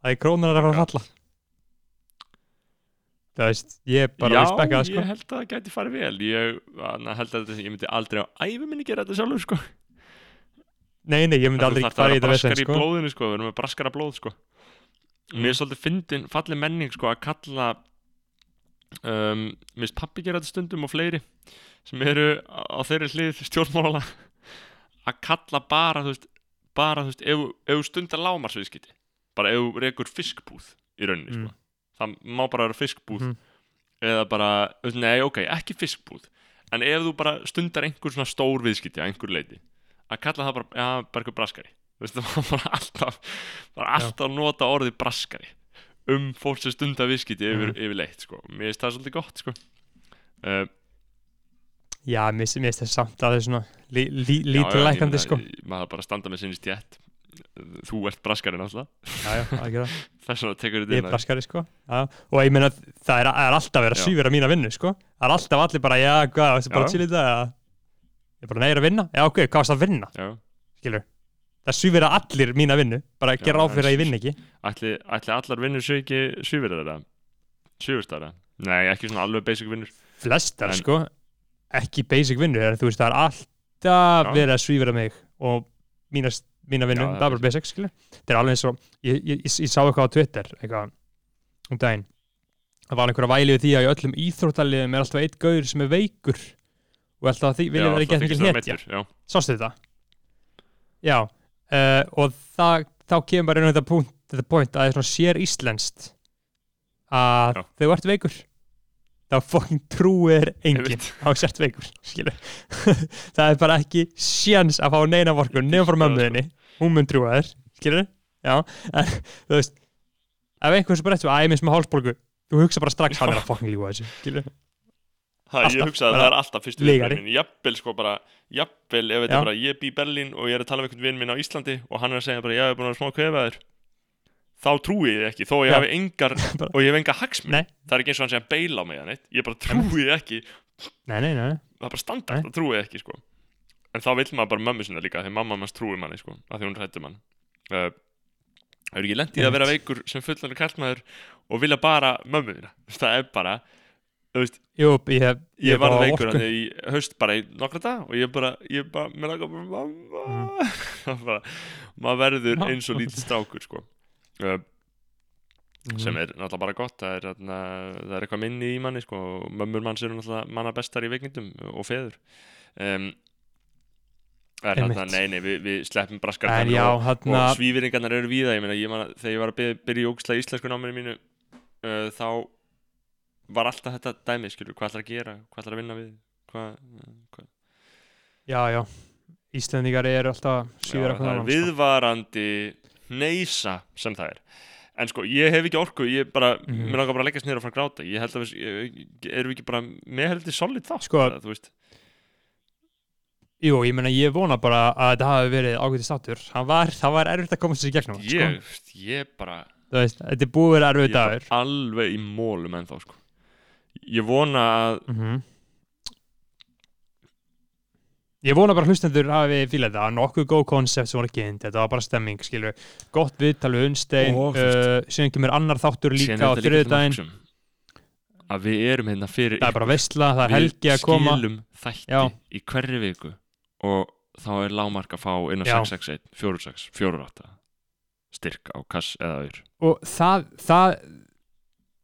Speaker 2: Það er krónunar að fara að
Speaker 3: Já.
Speaker 2: falla. Það veist, ég bara
Speaker 3: Já,
Speaker 2: respekka það sko.
Speaker 3: ég held að það gæti farið vel. Ég, na, held að ég myndi aldrei á æfi minni gera þetta sjálfur sko.
Speaker 2: Nei, nei, ég myndi
Speaker 3: Það
Speaker 2: aldrei
Speaker 3: að
Speaker 2: fara í þetta vesen
Speaker 3: braskar í
Speaker 2: sko.
Speaker 3: blóðinu sko, við erum með braskara blóð sko. Mér er svolítið fyndin, falleg menning sko að kalla um, finnst pappi gera þetta stundum og fleiri sem eru á þeirri hlið stjórnmála að kalla bara, þú veist bara, þú veist, ef ef stundar lámarsviðskiti bara ef þú rekur fiskbúð í rauninni,
Speaker 2: Mm.
Speaker 3: sko það má bara vera fiskbúð
Speaker 2: Mhm.
Speaker 3: eða bara, nei, ok, ekki fiskbúð en ef þú bara stundar einhver svona stór viðskiti á einhver leiti að kalla það bara, já, bara eitthvað braskari þú veist, það var bara alltaf bara alltaf nota orðið braskari um fólk sem stundar viðskiti yfir,
Speaker 2: Mhm.
Speaker 3: yfir leitt, sko, mér finnst það svolítið gott, sko. Uh,
Speaker 2: Já, mér finnst það samt að það er svona lítið
Speaker 3: ég
Speaker 2: lækandi sko.
Speaker 3: maður bara að standa með sinni stjætt þú ert braskari náttúrulega.
Speaker 2: Já, já, algjörlega.
Speaker 3: Þess vegna tekur
Speaker 2: Ég
Speaker 3: þetta
Speaker 2: er
Speaker 3: inn að-
Speaker 2: braskari sko. Já. og ég meina það er, er alltaf verið að
Speaker 3: Já.
Speaker 2: svífira mína vinnu sko. Það er alltaf allir bara, já, hvað, það er bara til í eða- ég er bara neyra að vinna, já ok, hvað varst að vinna?
Speaker 3: Já,
Speaker 2: skilur, það svífira allir mína vinnu bara að
Speaker 3: Já,
Speaker 2: gera áfyrir
Speaker 3: en-
Speaker 2: að ég vinn ekki.
Speaker 3: Ætli, ætli allar vinnur séu ekki svífir þetta svífurstara nei, ekki svona alveg basic vinnur.
Speaker 2: Flestar
Speaker 3: En-
Speaker 2: sko, ekki basic vinnu en þú veist, það er alltaf verið að svífira mig og mína, mína vinnu,
Speaker 3: það
Speaker 2: er
Speaker 3: er
Speaker 2: bara basic. skilur það er alveg eins og, ég, ég, ég, ég sá eitthvað á Twitter eitthvað um daginn. Það var einhverja væli við því að í öllum íþróttaliðum er alltaf eitt gaur sem er veikur og alltaf því vilja vera ekki mikil
Speaker 3: já,
Speaker 2: sástu þetta? já, uh, og það, þá kemur bara inn á þetta punkt, þetta point að það er sér íslenskt að
Speaker 3: Já.
Speaker 2: þú ert veikur. Þá fucking trúir enginn á að sért veikur það er bara ekki sjans að fá neina vorkun nefnum frá
Speaker 3: Já,
Speaker 2: mömmuðinni hún mun trúa þér, skilur já, en þú veist ef einhvers bara eftir, æ, minn sem hálsbólgu. Þú hugsa bara strax, hann er að fucking lífa þessu skilur
Speaker 3: það, ég
Speaker 2: Alltaf,
Speaker 3: hugsa að
Speaker 2: bara
Speaker 3: það er alltaf fyrstu viðbröðin jafnvel sko bara, jafnvel ef þetta er bara ég bý í Berlín og ég er að tala um einhvern vinn minn á Íslandi og hann er að segja bara ég hef búin að smá kvefaður. Þá trúi ég ekki, þó ég hafi engar og ég hef enga hagsmun
Speaker 2: Nei.
Speaker 3: það er ekki eins og hann segja að beila á mig neitt. Ég bara trúi ekki,
Speaker 2: nei, nei, nei,
Speaker 3: það er bara standart, það trúi ekki sko. en þá vill maður bara mömmu sinna líka því mamma manns trúi manni sko, að því hún hrættu mann uh, Það er ekki lendið að vera veikur sem fullanur kallmaður og vilja bara mömmu þína. Það er bara, veist,
Speaker 2: jú, ég
Speaker 3: ég,
Speaker 2: hef
Speaker 3: var veikur í haust bara í nokkra dag og ég bara, ég bara, mér langar bara, mamma, Það bara, maður verður
Speaker 2: Já.
Speaker 3: eins og lítið strákur, sko. Uh,
Speaker 2: Mhm.
Speaker 3: sem er náttúrulega bara gott, það er, þarna, það er eitthvað minni í manni, sko, og mömmur manns eru náttúrulega manna bestar í veikindum og feður. Um, er hérna, nei, nei, við, við sleppum braskar
Speaker 2: já,
Speaker 3: og,
Speaker 2: hann
Speaker 3: og svífiringarnar eru víða ég meina, ég man, þegar ég var að byrja, byrja í ógislega íslensku náminu mínu uh, þá var alltaf þetta dæmi skilur, hvað ætlar að gera, hvað ætlar að vinna við hvað, uh, hvað?
Speaker 2: Já, já, Íslendingar eru alltaf
Speaker 3: já,
Speaker 2: síður
Speaker 3: það er viðvarandi neysa sem það er. En sko, ég hef ekki orku, ég bara
Speaker 2: Mhm.
Speaker 3: mér langar bara að leggast niður og fara að gráta. Ég held að við, ég- erum ekki bara með heldur solid þá,
Speaker 2: Sko,
Speaker 3: þú veist?
Speaker 2: Jú, ég meina, ég vona bara að þetta hafi verið ágætið státur var, það var erfitt að komast sér í gegnum
Speaker 3: ég, ég bara,
Speaker 2: sko. veist, þetta er búið að vera
Speaker 3: Ég
Speaker 2: erfið
Speaker 3: er bara
Speaker 2: dagur.
Speaker 3: alveg í mólum ennþá sko. Ég vona að
Speaker 2: mm Ég vona bara hlustendur hafi fílað þetta, nokkuð góð koncept sem voru kynnt, þetta var bara stemming, skilur gott viðtal við Unnstein, uh, síðan kemur annar þáttur líka á
Speaker 3: marks um að við erum hérna fyrir
Speaker 2: það er bara
Speaker 3: ykkur.
Speaker 2: veistla, það er helgi að koma.
Speaker 3: Við skilum þætti
Speaker 2: Já.
Speaker 3: í hverri viku og þá er lágmark að fá inn á
Speaker 2: Já.
Speaker 3: 661, 46, 48 styrk á kass eða auður.
Speaker 2: Og það, það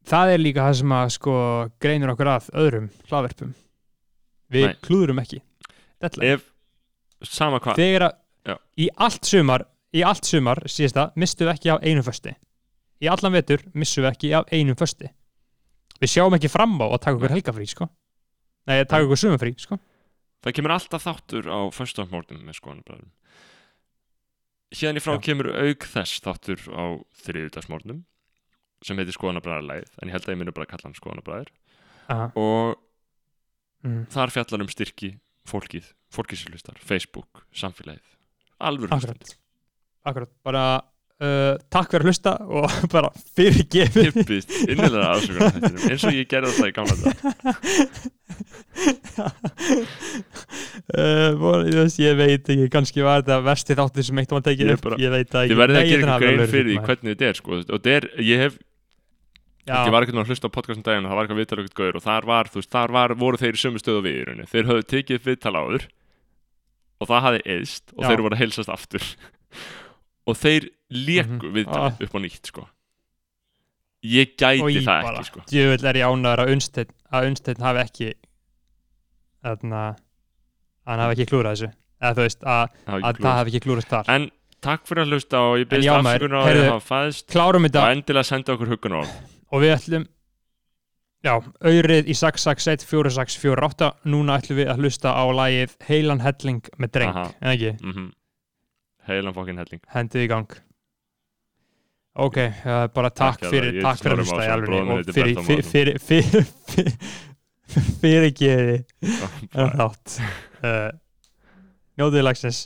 Speaker 2: það er líka það sem að sko greinur okkur að öðrum hlaðverpum. Við
Speaker 3: Nei.
Speaker 2: klúðurum ekki.
Speaker 3: Ef, sama hvað.
Speaker 2: Þegar að í allt sumar í allt sumar síðasta mistum við ekki af einum fösti í allan vetur missum við ekki af einum fösti við sjáum ekki fram á að taka okkur helgafrí sko. Nei, að taka okkur sumafrí sko.
Speaker 3: Það kemur alltaf þáttur á föstudagmórnum með skoðanabræðum hérna í frá
Speaker 2: Já.
Speaker 3: kemur auk þess þáttur á þriðudagsmórnum sem heitir skoðanabræðarlæð en ég held að ég muni bara að kalla hann skoðanabræðir
Speaker 2: Aha.
Speaker 3: og
Speaker 2: Mm.
Speaker 3: þar fjallar um styrki fólkið, hlustar Facebook, samfélagið. Alvöru
Speaker 2: akkurat. akkurat, bara uh, takk fyrir að hlusta og bara fyrirgefið.
Speaker 3: Ég byrst innilega þættinum eins og ég gerði það í gamla dag
Speaker 2: uh, ég veit ekki, kannski var þetta versti þáttur sem eitt var tekið
Speaker 3: Ég
Speaker 2: upp, ég veit ekki.
Speaker 3: verðið
Speaker 2: Nei,
Speaker 3: að
Speaker 2: ég
Speaker 3: gera grein
Speaker 2: alveg
Speaker 3: fyrir því hvernig þetta er sko. og þetta er, ég hef ég var ekkert að hlusta á podcastum daginn og það var eitthvað viðtal ekkert gauður og þar var, þú veist, þar var, voru þeir í sömu stöðu við í rauninni, þeir höfðu tekið viðtal áður og það hafði eðst og
Speaker 2: Já.
Speaker 3: þeir voru að heilsast aftur. Og þeir léku
Speaker 2: Mhm.
Speaker 3: viðtalið
Speaker 2: Ah.
Speaker 3: upp á nýtt sko. Ég gæti
Speaker 2: ég
Speaker 3: það
Speaker 2: bara,
Speaker 3: ekki sko.
Speaker 2: Djöfull er ég ánæður að Unnsteinn að Unnsteinn hafi ekki þarna að hann hafi ekki klúrað þessu. Eða þú veist, að,
Speaker 3: Það
Speaker 2: að
Speaker 3: ekki
Speaker 2: það hafi ekki klúrast þar.
Speaker 3: En takk fyrir að hlusta og ég byrst afsökunar á því að hafa fæðist og endilega senda okkur huggun á
Speaker 2: og við ætlum já, auðrið í 661 4648 núna ætlum við að hlusta á lagið Heilan Helling með dreng,
Speaker 3: Aha.
Speaker 2: en ekki,
Speaker 3: mm heilan fokkin helling.
Speaker 2: Hendið í gang. Ok, uh, bara takk
Speaker 3: Takk,
Speaker 2: fyrir, takk fyrir að hlusta í alveg og fyrir, fyrir, fyrir, fyrir, fyrir, fyrir geði
Speaker 3: Bara-
Speaker 2: þátt njóðið lagsins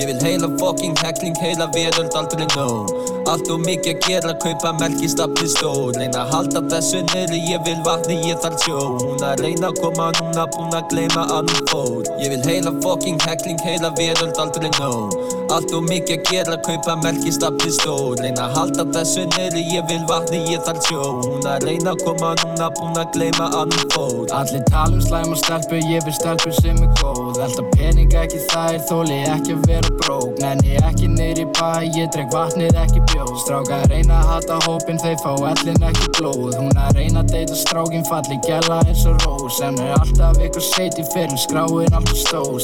Speaker 5: Ég vil heila fucking heckling, heila veröld aldrei nóg. Allt og mikið að gera, kaupa melki, stapli stór. Reyna að halda þessu niðri, ég vil vatni, ég þarf sjó. Hún að reyna að koma núna, búin að gleyma að hún fór. Ég vil heila fucking heckling, heila veröld aldrei nóg Allt og mikið að gera, kaupa melki, stapli stór Reyna að halda þessu niðri, ég vil vatni, ég þarf sjó. Hún að reyna að koma núna, búin að gleyma að hún fór
Speaker 6: Allir tala um slæma stelpu, ég vil stelpu sem er góð. Elda pening ekki þær, þóli ekki að vera brók Nenni ekki neyri bæ, ég dreg vatnið ekki bjóð Strákar reyna að hata hópin, þeir fá ellin ekki blóð. Hún að reyna að deyta strákin falli, gæla eins og rós. En er alltaf ykkur seit í fyrir, skráin alltaf stóð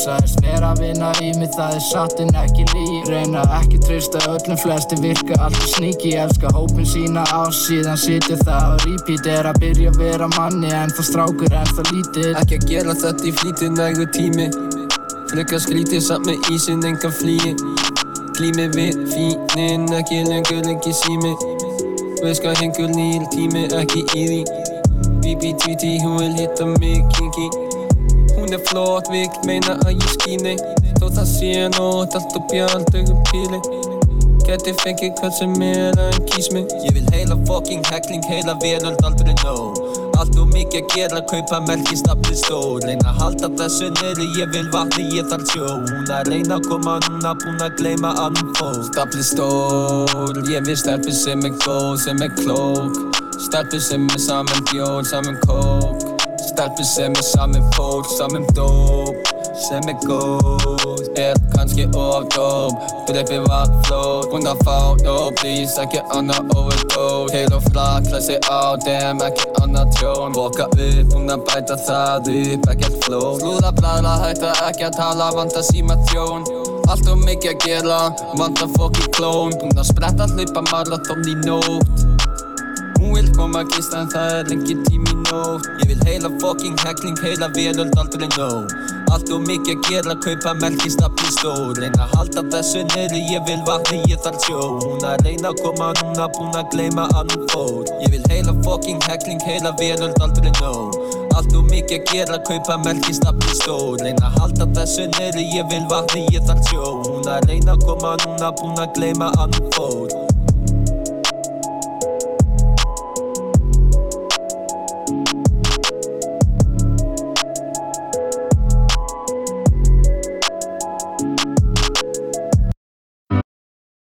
Speaker 6: Að í. Ekki Reyna ekki treysta öllum, flesti virka alltaf sníki Elska hópin sína á, síðan situr það á repeat Er að byrja að vera manni, en það strákur en það lítill.
Speaker 5: Ekki að gera þetta í flýti nægu tími. Frekar skrítið samt með ísinn enga flýi. Glými við fínin, ekki lengur lengi sími. Hvað hengur nýr tími, ekki í því. Tweety, hún vil hitta mig kinky. Hún er flott, vill meina að ég skíni Þó það sé nótt, allt upp í aldögum píli Gæti fengið hvað sem er að kýs mig Ég vil heila fucking heckling, heila veröld aldrei nóg Allt og mikið að gera, kaupa merki, stapli stór Reyna að halda þessu niðri, ég vil vatni, ég þarf sjó Hún að reyna að koma núna, búin að gleyma hún fór Stapli stór, ég vil stelpu sem er góð, sem er klók Stelpu sem er saman bjór, saman kók Stelpu sem er saman fólk, saman dóp Sem er góð, er kannski of dóp Breyfi var flót, búin að fá, no please, ekki annað overdose. Heil og frak, hlæsi á, damn, ekki annað tjón. Boka upp, búin að bæta það upp, ekkert flót Slúða blæðla, hætta ekki að tala, vanda síma þjón Allt og mikið að gera, vanda fokki klón Búin að spretta, hlaupa marathon í nótt. Hún vil koma að gista en það er lengi tími nótt. Ég vil heila fucking heckling, heila veröld aldrei nóg Allt og mikið að gera, kaupa melki, stapli stór Reyna að halda þessu niðri, ég vil vatni, ég þarf sjó. Hún að reyna að koma núna, búin að gleyma að hún fór Ég vil heila fucking heckling, heila veröld aldrei nóg. Allt og mikið að gera, kaupa merkistafli stór Reyna að halda þessu neyri, ég vil vatni, ég þarf sjó. Hún að reyna að koma núna, búin að gleyma að hún fór